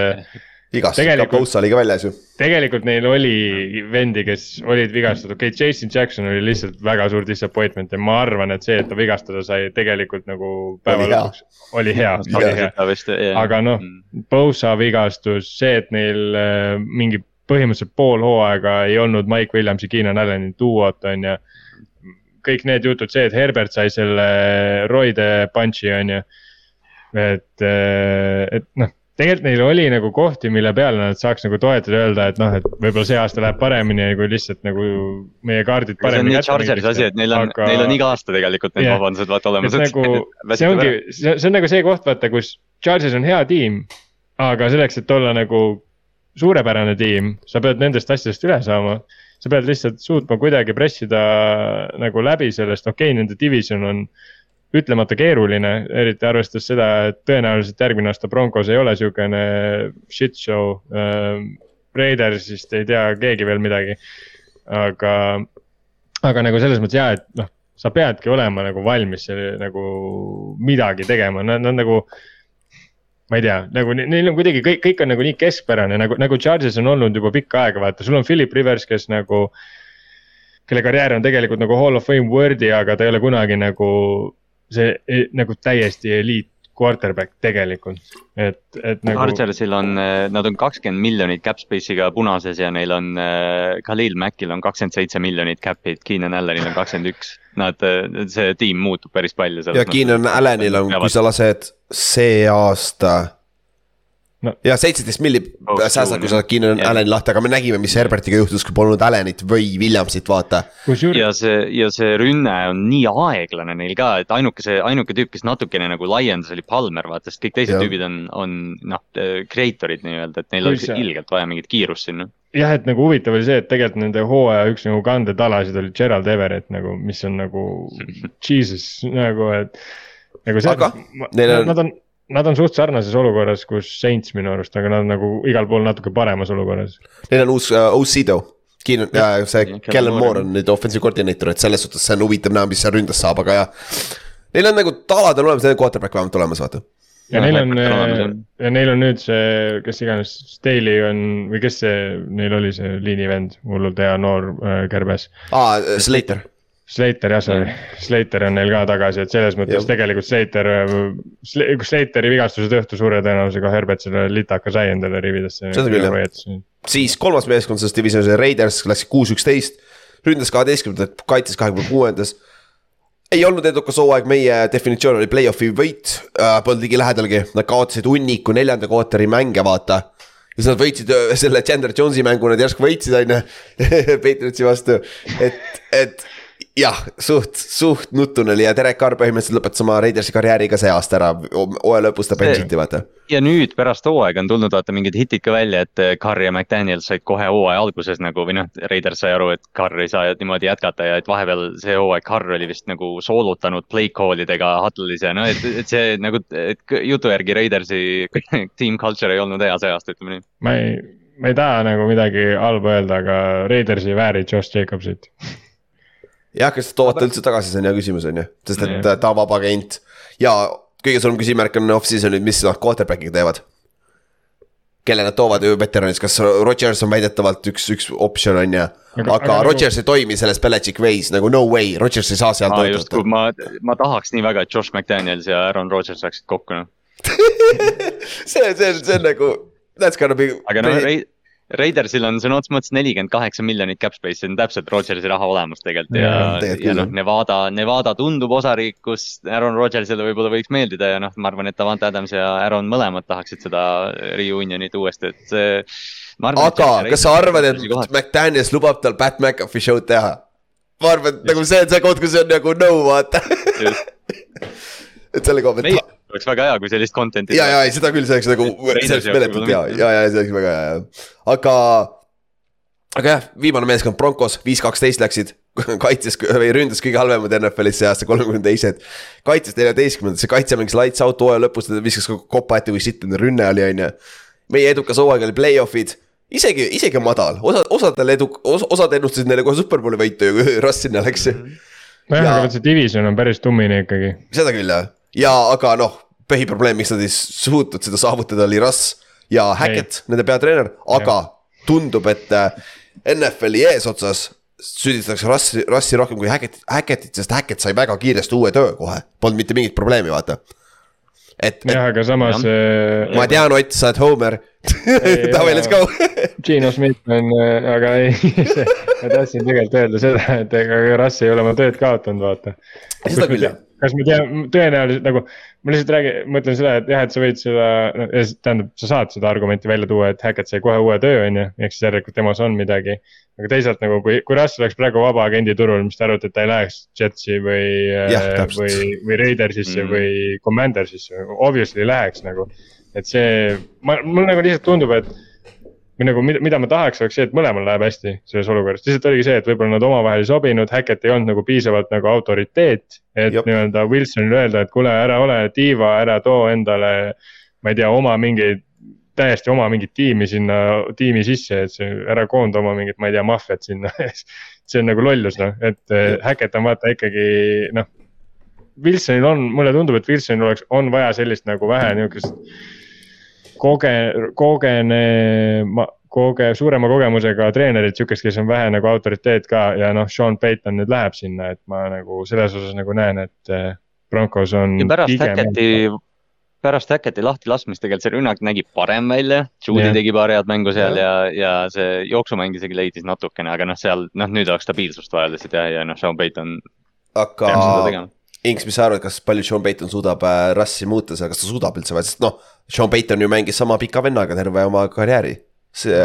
vigastus ka Bosa oli ka väljas ju. tegelikult neil oli vendi, kes olid vigastatud, okei okay,, Jason Jackson oli lihtsalt väga suur disappointment ja ma arvan, et see, et ta vigastada sai, tegelikult nagu päeva lõpuks oli hea, oli hea. aga noh, mm. Bosa vigastus, see, et neil äh, mingi põhimõtteliselt pool hooaega ei olnud Mike Williamsi, Keenan Allan'i duot on ju. kõik need jutud, see, et Herbert sai selle roide punch'i on ju. et, äh, et noh tegelikult neil oli nagu kohti, mille peale nad saaks nagu toetada, öelda, et noh, et võib-olla see aasta läheb paremini, kui lihtsalt nagu meie kaardid paremini. see on nii Charger'i asi, et neil on aga..., neil on iga aasta tegelikult need yeah. vabandused vaata olemas. Nagu, see ongi, see on nagu see koht, vaata, kus Chargers on hea tiim, aga selleks, et olla nagu suurepärane tiim, sa pead nendest asjadest üle saama. sa pead lihtsalt suutma kuidagi pressida nagu läbi sellest, okei okay,, nende division on ütlemata keeruline, eriti arvestades seda, et tõenäoliselt järgmine aasta Broncos ei ole sihukene shit show äh,. Raidersist ei tea keegi veel midagi, aga, aga nagu selles mõttes ja, et noh, sa peadki olema nagu valmis nagu midagi tegema, nad, nad nagu ma ei tea, nagu neil on kuidagi kõik, kõik on nagu nii keskpärane nagu, nagu Charges on olnud juba pikka aega, vaata, sul on Philip Rivers, kes nagu. kelle karjäär on tegelikult nagu hall of fame worthy, aga ta ei ole kunagi nagu see nagu täiesti eliit quarterback tegelikult, et, et nagu. Chargersil on, nad on kakskümmend miljonit cap space'iga punases ja neil on äh,, Khalil Mackil on kakskümmend seitse miljonit cap'it, Keenan Allanil on kakskümmend üks. Nad, see tiim muutub päris palju. ja Keenan Allanil on, kui sa lased see aasta no.. ja seitseteist milli oh, säästad, kui sa Keenan Allan'i lahti, aga me nägime, mis Herbertiga juhtus, kui polnud Allan'it või Williamsit, vaata. ja see, ja see rünne on nii aeglane neil ka, et ainuke see, ainuke tüüp, kes natukene nagu laiendas, oli Palmer, vaata, sest kõik teised ja. tüübid on, on noh, creator'id nii-öelda, et neil oleks ilgelt vaja mingit kiirust sinna jah, et nagu huvitav oli see, et tegelikult nende hooaja üks nagu kandetalasid oli Gerald Everett nagu, mis on nagu jesus nagu, et. nagu see, on... nad on nad on suht sarnases olukorras, kus Saints minu arust, aga nad on nagu igal pool natuke paremas olukorras. Neil on uus uh, Ocido. Keenan ja see Kellen Moore on nüüd offensive coordinator, et selles suhtes see on huvitav näha, mis seal ründas saab, aga jah. Neil on nagu talad on olemas, neil on quarterback vähemalt olemas, vaata. ja neil on, ja neil on nüüd see, kes iganes, Staley on või kes see, neil oli see liinivend, hullult hea noor äh, kärbes. aa, Slater Slater jah, sorry, Slater on neil ka tagasi, et selles mõttes ja. tegelikult Slater, Slateri vigastuse tõttu suure tõenäosusega Herbert selle litaka sai endale rividesse. seda küll jah, siis kolmas meeskond selles divisionis Raiders, läks kuus, üksteist. ründas kaheteistkümnendat, kaitses kahekümne kuuendas. ei olnud edukas hooaeg, meie definitsioon oli play-off'i võit äh,, polnud ligi lähedalgi, nad kaotasid hunniku neljanda kvartali mänge, vaata ja siis nad võitsid äh, selle Chandler Jones'i mängu, nad järsku võitsid, on ju, Patriotsi vastu, et, et jah, suht, suht nutune oli ja Derek Carr põhimõtteliselt lõpetas oma Raidersi karjääri ka see aasta ära, hooaja lõpus ta benchiti, vaata. ja nüüd pärast hooaega on tulnud vaata mingid hitid ka välja, et eh, Carr ja McDaniel said kohe hooaja alguses nagu või noh, Raiders sai aru, et Carr ei saa niimoodi jätkata ja et vahepeal see hooaeg Carr oli vist nagu soolutanud play call idega Huddle'is ja no et, et see nagu, et jutu järgi Raidersi team culture ei olnud hea see aasta, ütleme nii. ma ei, ma ei taha nagu midagi halba öelda, aga Raiders ei vääri Josh Jacobsit jah, kas toovad ta üldse tagasi, see on hea küsimus, on ju, sest et ta, ta on vaba agent ja kõige suurem küsimärk on off-season'id, mis nad quarterback'iga teevad. kelle nad toovad ju veteranis, kas Rodgers on väidetavalt üks, üks optsioon on ju. aga, aga nagu- Rodgers ei toimi selles Belichik ways nagu no way, Rodgers ei saa seal toimetada. ma, ma tahaks nii väga, et Josh McDaniels ja Aaron Rodgers saaksid kokku noh see, see, see on nagu, that's gonna be. aga noh, Raidersil on sõna otseses mõttes nelikümmend kaheksa miljonit cap space'i, see on täpselt Rodgersi raha olemas tegelikult. Ja, ja, ja noh, Nevada, Nevada tundub osariik, kus Aaron Rodgersile võib-olla võiks meeldida ja noh, ma arvan, et Davant Adams ja Aaron mõlemad tahaksid seda reunion'it uuesti, et see. aga kas sa arvad, et McDaniels lubab tal Pat McAfee show'd teha? ma arvan, et nagu see on see koht, kus on nagu no vaata. Et selle koha pealt oleks väga hea, kui sellist content'i. ja, ja, ei seda küll, see oleks nagu, see oleks meeletult hea, ja, ja see oleks väga hea, aga. aga jah, viimane meeskond Broncos, viis, kaksteist läksid kaitses või ründas kõige halvemad NFL-is see aasta, kolmekümne teised. kaitses neljateistkümnendad, see kaitse mängis lights out hooaja lõpus, ta viskas kopa ette, kui sitt nende rünne oli, on ju. meie edukas hooaeg oli play-off'id isegi, isegi madal, osad, osadel edu os,, osad ennustasid neile kohe superbowli võitu ju, kui Russ sinna läks nojah, aga see division on päris tummine ikkagi. seda küll jah ja aga noh, põhiprobleem, miks nad ei suutnud seda saavutada, oli Russ ja Hackett, nende peatreener, aga ja. tundub, et äh, NFL-i eesotsas süüdistatakse Russi, Russi rohkem kui Hackettit, Hackettit, sest Hackett sai väga kiiresti uue töö kohe, polnud mitte mingit probleemi, vaata. et, et. jah, aga samas. Äh, ma tean, Ott, sa oled Homer Davai, let's go Gino Schmidt on, äh, aga ei ma tahtsin tegelikult öelda seda, et ega Russ ei ole oma tööd kaotanud, vaata. seda küll jah kas me teame, tõenäoliselt nagu, ma lihtsalt räägin, mõtlen seda, et jah, et sa võid seda, no tähendab, sa saad seda argumenti välja tuua, et Hackett sai kohe uue töö, on ju, ehk siis järelikult temas on midagi. aga teisalt nagu, kui, kui Russ oleks praegu vaba agendi turul, mis te arvate, et ta ei läheks Jetsi või, või, või Raidersisse mm. või Commandersisse, obviously läheks nagu. Et see, ma, mul nagu lihtsalt tundub, et või nagu mida, mida ma tahaks, oleks see, et mõlemal läheb hästi selles olukorras, lihtsalt oligi see, et võib-olla nad omavahel ei sobinud, Hackett ei olnud nagu piisavalt nagu autoriteet. et nii-öelda Wilsonile öelda, et kuule, ära ole diiva, ära too endale, ma ei tea, oma mingeid täiesti oma mingit tiimi sinna tiimi sisse, et see ära koonda oma mingit, ma ei tea, maffiat sinna see on nagu lollus noh, et Hackett on vaata ikkagi noh. Wilsonil on, mulle tundub, et Wilsonil oleks, on vaja sellist nagu vähe nihukest koge-, kogene-, koge-, suurema kogemusega treenerit, sihukest, kes on vähe nagu autoriteet ka ja noh, Sean Payton nüüd läheb sinna, et ma nagu selles osas nagu näen, et eh, Broncos on. ja pärast Hacketti, pärast Hacketti lahti laskmist tegelikult see rünnak nägi parem välja. Judy yeah. tegi paar head mängu seal ja, ja, ja see jooksumäng isegi leidis natukene, aga noh, seal noh, nüüd oleks stabiilsust vaja lihtsalt jah, ja noh, Sean Payton. aga Inks, mis sa arvad, kas palju Sean Payton suudab äh, rassi muuta seal, kas ta suudab üldse või, sest noh, Sean Payton ju mängis sama pika vennaga terve oma karjääri. see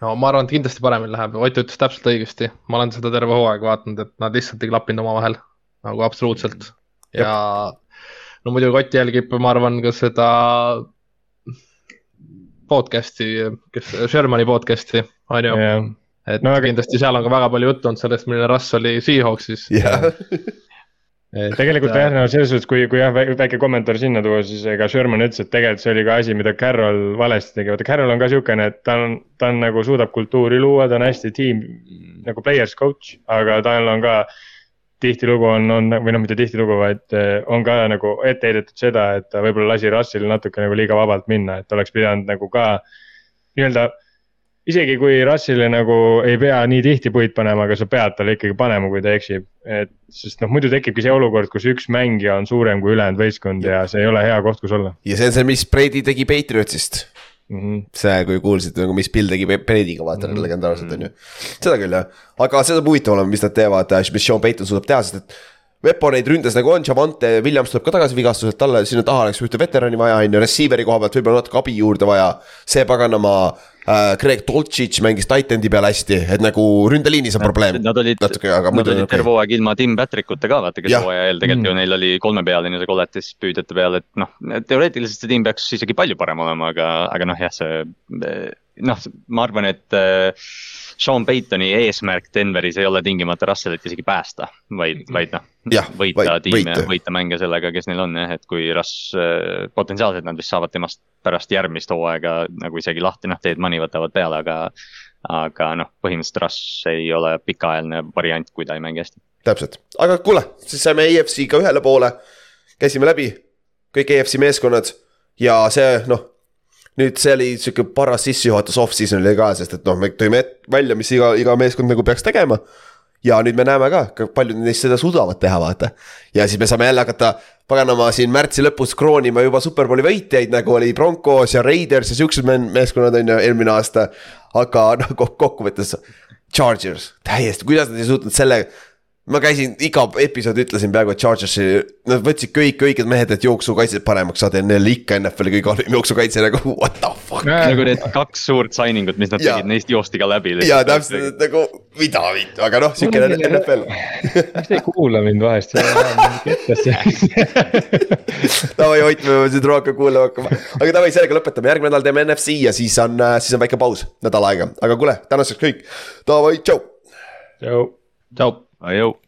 no, ma arvan, et kindlasti paremini läheb, Ott ütles täpselt õigesti, ma olen seda terve hooaeg vaadanud, et nad lihtsalt ei klappinud omavahel nagu absoluutselt. Ja no muidugi Ott jälgib, ma arvan, ka seda podcast'i, kes, Shermani podcast'i, on ju. Yeah.. et no, aga... kindlasti seal on ka väga palju juttu olnud sellest, milline Russ oli Seahawksis. Yeah. Tegelikult jah, no selles suhtes, kui, kui jah, väike kommentaar sinna tuua, siis ega Sherman ütles, et tegelikult see oli ka asi, mida Carroll valesti tegi, vaata Carroll on ka siukene, et ta on, ta on nagu suudab kultuuri luua, ta on hästi tiim nagu players coach, aga tal on ka. tihtilugu on, on või noh, mitte tihtilugu, vaid eh, on ka nagu ette heidetud seda, et ta võib-olla lasi Russell natuke nagu liiga vabalt minna, et oleks pidanud nagu ka nii-öelda isegi kui Russell'i nagu ei pea nii tihti puid panema, aga sa pead talle ikkagi panema, kui ta eksib. et sest noh, muidu tekibki see olukord, kus üks mängija on suurem kui ülejäänud võistkond ja see ei ole hea koht, kus olla. ja see on see, mis Brady tegi Patriotsist mm. -hmm. see, kui kuulsite nagu, mis Bill tegi Brady'ga, vaata mm -hmm. legendaarselt on ju. seda küll jah, aga seda saab huvitav olema, mis nad teevad, mis Sean Payton suudab teha, sest et Weaponeid ründes nagu on, Javante Williams tuleb ka tagasi vigastuselt, talle sinna taha oleks ühte veterani vaja, on ju, receiver'i koha pealt võib-olla natuke abi juurde vaja. see paganama äh,, Greg Doltšitš mängis titan'i peal hästi, et nagu ründeliinis on probleem. Nad olid, nad olid terve hooaeg ilma Tim Patrick'uta ka vaata, kes hooaja eel tegelikult mm. ju neil oli kolmepealine see kolletis püüdjate peal, et noh, teoreetiliselt see tiim peaks isegi palju parem olema, aga, aga noh, jah, see noh, ma arvan, et äh, Sean Paytoni eesmärk Denveris ei ole tingimata Russellit isegi päästa, vaid, vaid noh, võita tiime, võita mänge sellega, kes neil on jah, et kui Russ, äh, potentsiaalselt nad vist saavad temast pärast järgmist hooaega nagu isegi lahti, noh, teed money võtavad peale, aga. aga noh, põhimõtteliselt Russ ei ole pikaajaline variant, kui ta ei mängi hästi. täpselt, aga kuule, siis saime EFC-ga ühele poole, käisime läbi kõik EFC meeskonnad ja see noh nüüd see oli sihuke paras sissejuhatus off-season oli ka, sest et noh, me tõime välja, mis iga, iga meeskond nagu peaks tegema. ja nüüd me näeme ka, paljud neist seda suudavad teha, vaata. ja siis me saame jälle hakata paganama siin märtsi lõpus kroonima juba superbowli võitjaid, nagu oli Broncos ja Raiders ja siuksed meeskonnad on ju eelmine aasta. aga noh, kokkuvõttes Chargers, täiesti, kuidas nad ei suutnud selle ma käisin iga episood ütlesin peaaegu, et Chargersi, nad võtsid kõik õiged mehed, et jooksukaitset paremaks saada ja neil ikka NFL-i kõige halvem jooksukaitse nagu what the fuck. nagu need kaks suurt signing ut, mis nad ja. tegid, neist joosti ka läbi. ja täpselt nagu mida, aga noh, siukene NFL. miks te ei kuula mind vahest, davai Ott, me peame sind rohkem kuulama hakkama, aga davai, sellega lõpetame, järgmine nädal teeme NFC ja siis on, siis on väike paus, nädal aega, aga kuule, tänaseks kõik, davai, tšau. tšau. tšau. Valeu!